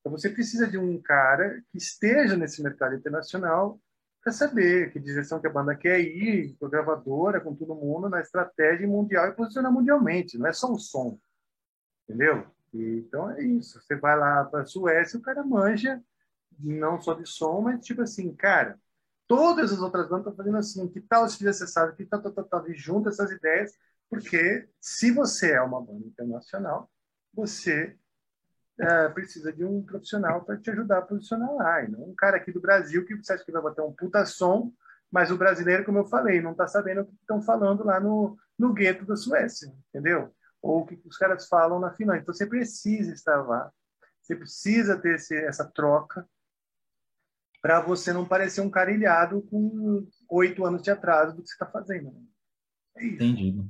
Então você precisa de um cara que esteja nesse mercado internacional para saber que direção que a banda quer ir, com a gravadora, com todo mundo, na estratégia mundial e posicionar mundialmente. Não é só o som, entendeu? Então é isso. Você vai lá para a Suécia, o cara manja não só de som, mas tipo assim, cara, todas as outras bandas estão fazendo assim, que tal se fizesse essa, que tal, tal, tal, tal, e junta essas ideias, porque se você é uma banda internacional, você é, precisa de um profissional para te ajudar a posicionar lá, e não um cara aqui do Brasil que você acha que vai bater um puta som, mas o brasileiro, como eu falei, não está sabendo o que estão falando lá no, no gueto da Suécia, entendeu? Ou o que os caras falam na Finlândia. Então você precisa estar lá, você precisa ter esse, essa troca, para você não parecer um cara ilhado com oito anos de atraso do que você está fazendo. É isso. Entendido.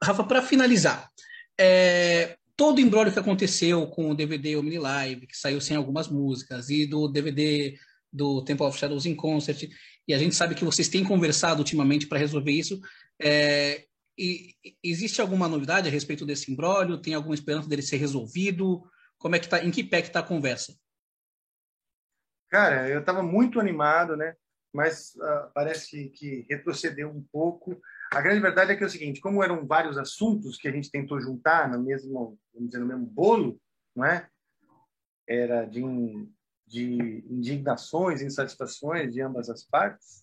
Rafa, para finalizar, é, todo o embrólio que aconteceu com o DVD Omni Live, que saiu sem algumas músicas, e do DVD do Temple of Shadows in Concert, e a gente sabe que vocês têm conversado ultimamente para resolver isso. É, e, existe alguma novidade a respeito desse embrólio? Tem alguma esperança dele ser resolvido? Como é que tá? Em que pé que está a conversa? Cara, eu estava muito animado, né? Mas uh, parece que retrocedeu um pouco. A grande verdade é que é o seguinte: como eram vários assuntos que a gente tentou juntar no mesmo, vamos dizer, no mesmo bolo, não é? Era de, de indignações, insatisfações de ambas as partes.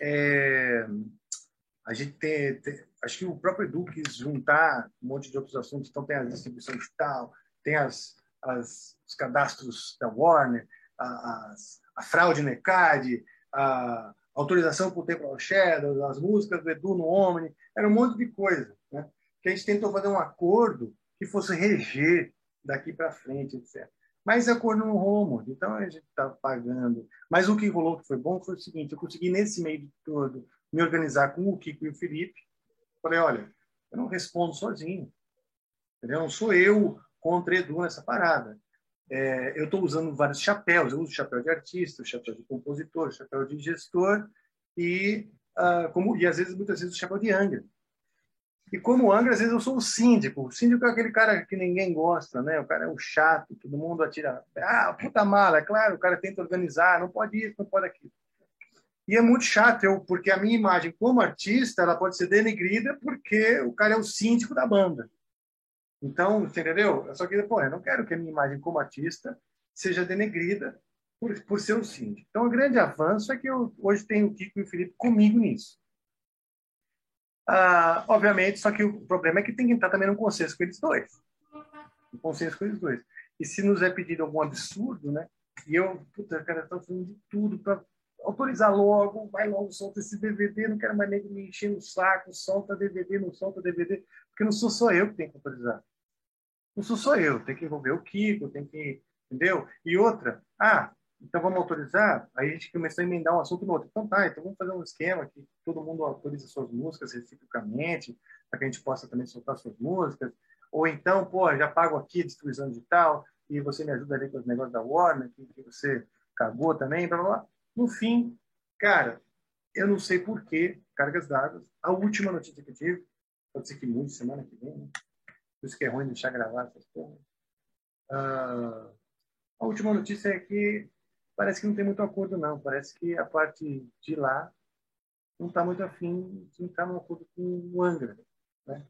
É, a gente tem, tem, acho que o próprio Edu quis juntar um monte de outros assuntos. Então tem a distribuição digital, tem as, as os cadastros da Warner, a, a, fraude no ECAD, a autorização por tempo Shadows, as músicas do Edu no Omni, era um monte de coisa, né? que a gente tentou fazer um acordo que fosse reger daqui para frente, etc. Mas o acordo não rolou então a gente está pagando. Mas o que rolou que foi bom foi o seguinte: eu consegui, nesse meio todo, me organizar com o Kiko e o Felipe. Falei: olha, eu não respondo sozinho. Entendeu? Não sou eu contra Edu nessa parada é, eu estou usando vários chapéus. Eu uso chapéu de artista, chapéu de compositor, chapéu de gestor e, uh, como, e às vezes, muitas vezes, o chapéu de Angra. E como Angra, às vezes eu sou o síndico. O síndico é aquele cara que ninguém gosta, né? O cara é o chato, todo mundo atira. Ah, puta mala, é claro, o cara tenta organizar, não pode isso, não pode aquilo. E é muito chato, eu, porque a minha imagem como artista ela pode ser denegrida porque o cara é o síndico da banda. Então, você entendeu? Eu só queria, pô, eu não quero que a minha imagem como artista seja denegrida por, por ser o síndico. Então, o grande avanço é que eu hoje tenho o Kiko e o Felipe comigo nisso. Ah, obviamente, só que o problema é que tem que entrar também num consenso com eles dois. Um consenso com eles dois. E se nos é pedido algum absurdo, né? E eu, puta, cara, estou fazendo de tudo para autorizar logo, vai logo, solta esse DVD, não quero mais nem me encher no saco, solta DVD, não solta DVD, porque não sou só eu que tenho que autorizar. Não sou eu, tem que envolver o Kiko, tem que, entendeu? E outra, ah, então vamos autorizar? Aí a gente começou a emendar um assunto no outro. Então tá, então vamos fazer um esquema que todo mundo autoriza suas músicas reciprocamente, para que a gente possa também soltar suas músicas. Ou então, pô, já pago aqui a distribuição digital e você me ajuda ali com os negócios da Warner, que, que você cagou também, blá, blá, blá. No fim, cara, eu não sei por que, cargas d'água. A última notícia que eu tive, pode ser que mude semana que vem, né? Por isso que é ruim deixar gravar essas coisas. Uh, a última notícia é que parece que não tem muito acordo, não. Parece que a parte de lá não está muito afim de entrar num acordo com o Angra. Né?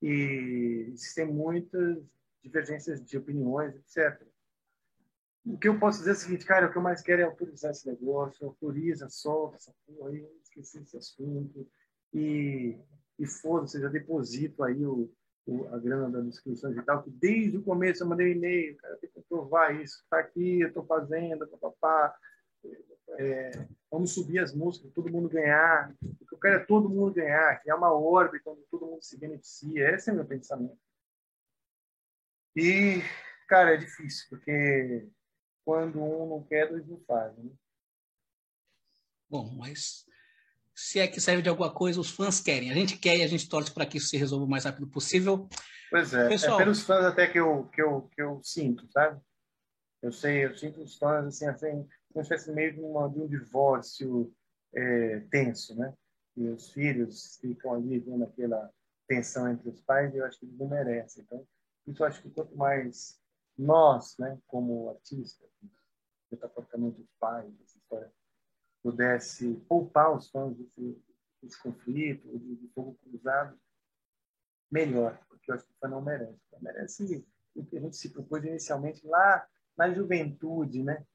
E existem muitas divergências de opiniões, etc. O que eu posso dizer é o seguinte, cara, o que eu mais quero é autorizar esse negócio, autoriza, solta essa porra aí, esqueci esse assunto, e, e foda-se, já deposito aí o, a grana das inscrições e tal, que desde o começo eu mandei um e-mail, cara, tem que provar isso, tá aqui, eu tô fazendo, papapá, é, vamos subir as músicas, todo mundo ganhar, o que eu quero é todo mundo ganhar, criar uma órbita onde todo mundo se beneficia, esse é meu pensamento. E, cara, é difícil, porque quando um não quer, dois não fazem. Né? Bom, mas se é que serve de alguma coisa, os fãs querem. A gente quer e a gente torce para que isso se resolva o mais rápido possível. Pois é, é Pessoal, é pelos fãs até que eu, que eu, que eu sinto, sabe? Eu sei, eu sinto os fãs assim, assim como se fosse meio de, uma, de um divórcio é, tenso, né? E os filhos ficam ali vendo aquela tensão entre os pais e eu acho que eles não merecem. Então, isso eu acho que quanto mais nós, né, como artistas, o comportamento dos pais, essa história, pudesse poupar os fãs desse, conflito, de, de fogo cruzado, melhor, porque eu acho que o fã não merece. O merece o que a gente se propôs inicialmente lá na juventude, né?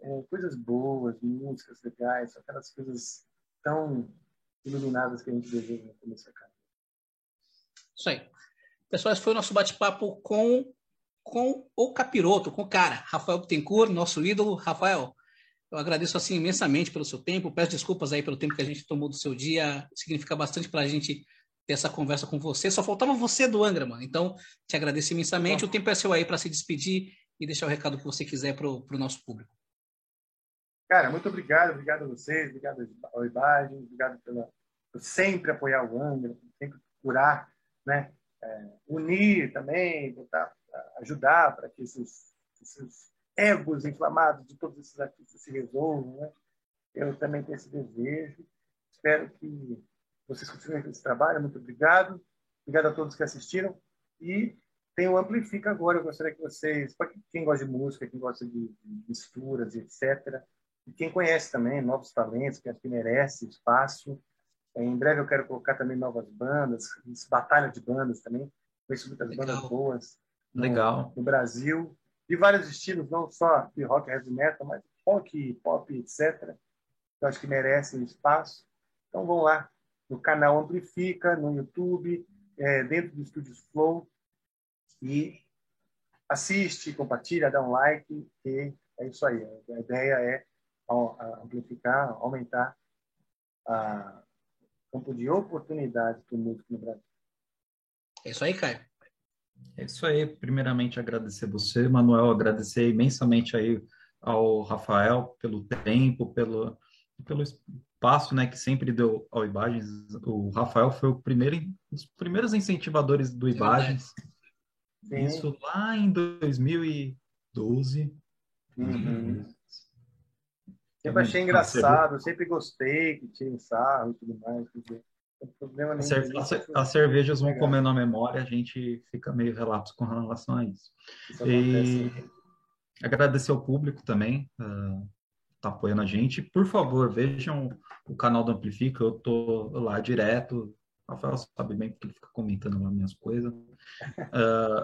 É, coisas boas, músicas legais, aquelas coisas tão iluminadas que a gente deseja no começo da carreira. Isso aí. Pessoal, esse foi o nosso bate-papo com com o capiroto, com o cara, Rafael Bittencourt, nosso ídolo. Rafael, eu agradeço assim imensamente pelo seu tempo, peço desculpas aí pelo tempo que a gente tomou do seu dia, significa bastante para a gente ter essa conversa com você. Só faltava você do Angra, mano. Então, te agradeço imensamente. O tempo é seu aí para se despedir e deixar o recado que você quiser para o nosso público. Cara, muito obrigado, obrigado a vocês, obrigado ao Ibagem, obrigado pela, por sempre apoiar o Angra, sempre procurar né, é, unir também, botar ajudar para que esses, esses egos inflamados de todos esses artistas se resolvam. Né? Eu também tenho esse desejo. Espero que vocês continuem com esse trabalho. Muito obrigado. Obrigado a todos que assistiram. E tem o Amplifica agora. Eu gostaria que vocês, para quem gosta de música, quem gosta de, misturas, etc., e quem conhece também novos talentos, que acho que merece espaço. Em breve eu quero colocar também novas bandas, batalha de bandas também. Conheço muitas Legal. bandas boas no, Legal. no Brasil, de vários estilos, não só de rock, heavy metal, mas rock, pop, etc. Eu acho que merecem espaço. Então vão lá no canal Amplifica, no YouTube, é, dentro do Estúdios Flow e assiste, compartilha, dá um like e é isso aí. A ideia é amplificar, aumentar a campo de oportunidade do músico no Brasil. É isso aí, Caio. É isso aí. Primeiramente, agradecer você, Manuel, agradecer imensamente aí ao Rafael pelo tempo, pelo, pelo espaço né, que sempre deu ao Imagens. O Rafael foi o primeiro, um dos primeiros incentivadores do Imagens. Isso lá em 2012. Uhum. Sempre achei engraçado, sempre gostei que tinha sarro e tudo mais. Problema nenhum. As, cervejas vão comer na memória, a gente fica meio relapso com relação a isso. isso e agradecer ao público também, uh, tá apoiando a gente. Por favor, vejam o canal do Amplifica, eu tô lá direto. O Rafael sabe bem porque ele fica comentando lá minhas coisas. Uh,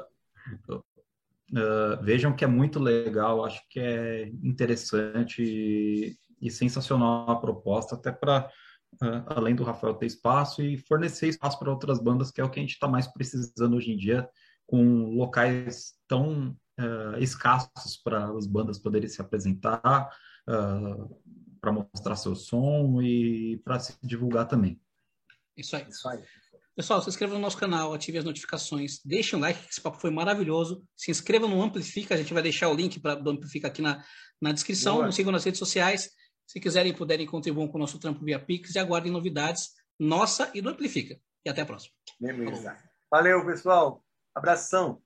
uh, vejam que é muito legal, acho que é interessante e, e sensacional a proposta, até para além do Rafael ter espaço e fornecer espaço para outras bandas, que é o que a gente está mais precisando hoje em dia, com locais tão uh, escassos para as bandas poderem se apresentar, uh, para mostrar seu som e para se divulgar também. Isso aí. Isso aí. Pessoal, se inscreva no nosso canal, ative as notificações, deixe um like, esse papo foi maravilhoso. Se inscreva no Amplifica, a gente vai deixar o link para do Amplifica aqui na, na descrição. Boa. Nos sigam nas redes sociais. Se quiserem e puderem contribuir com o nosso trampo via Pix e aguardem novidades nossa e do Amplifica. E até a próxima. Beleza. Valeu, pessoal. Abração.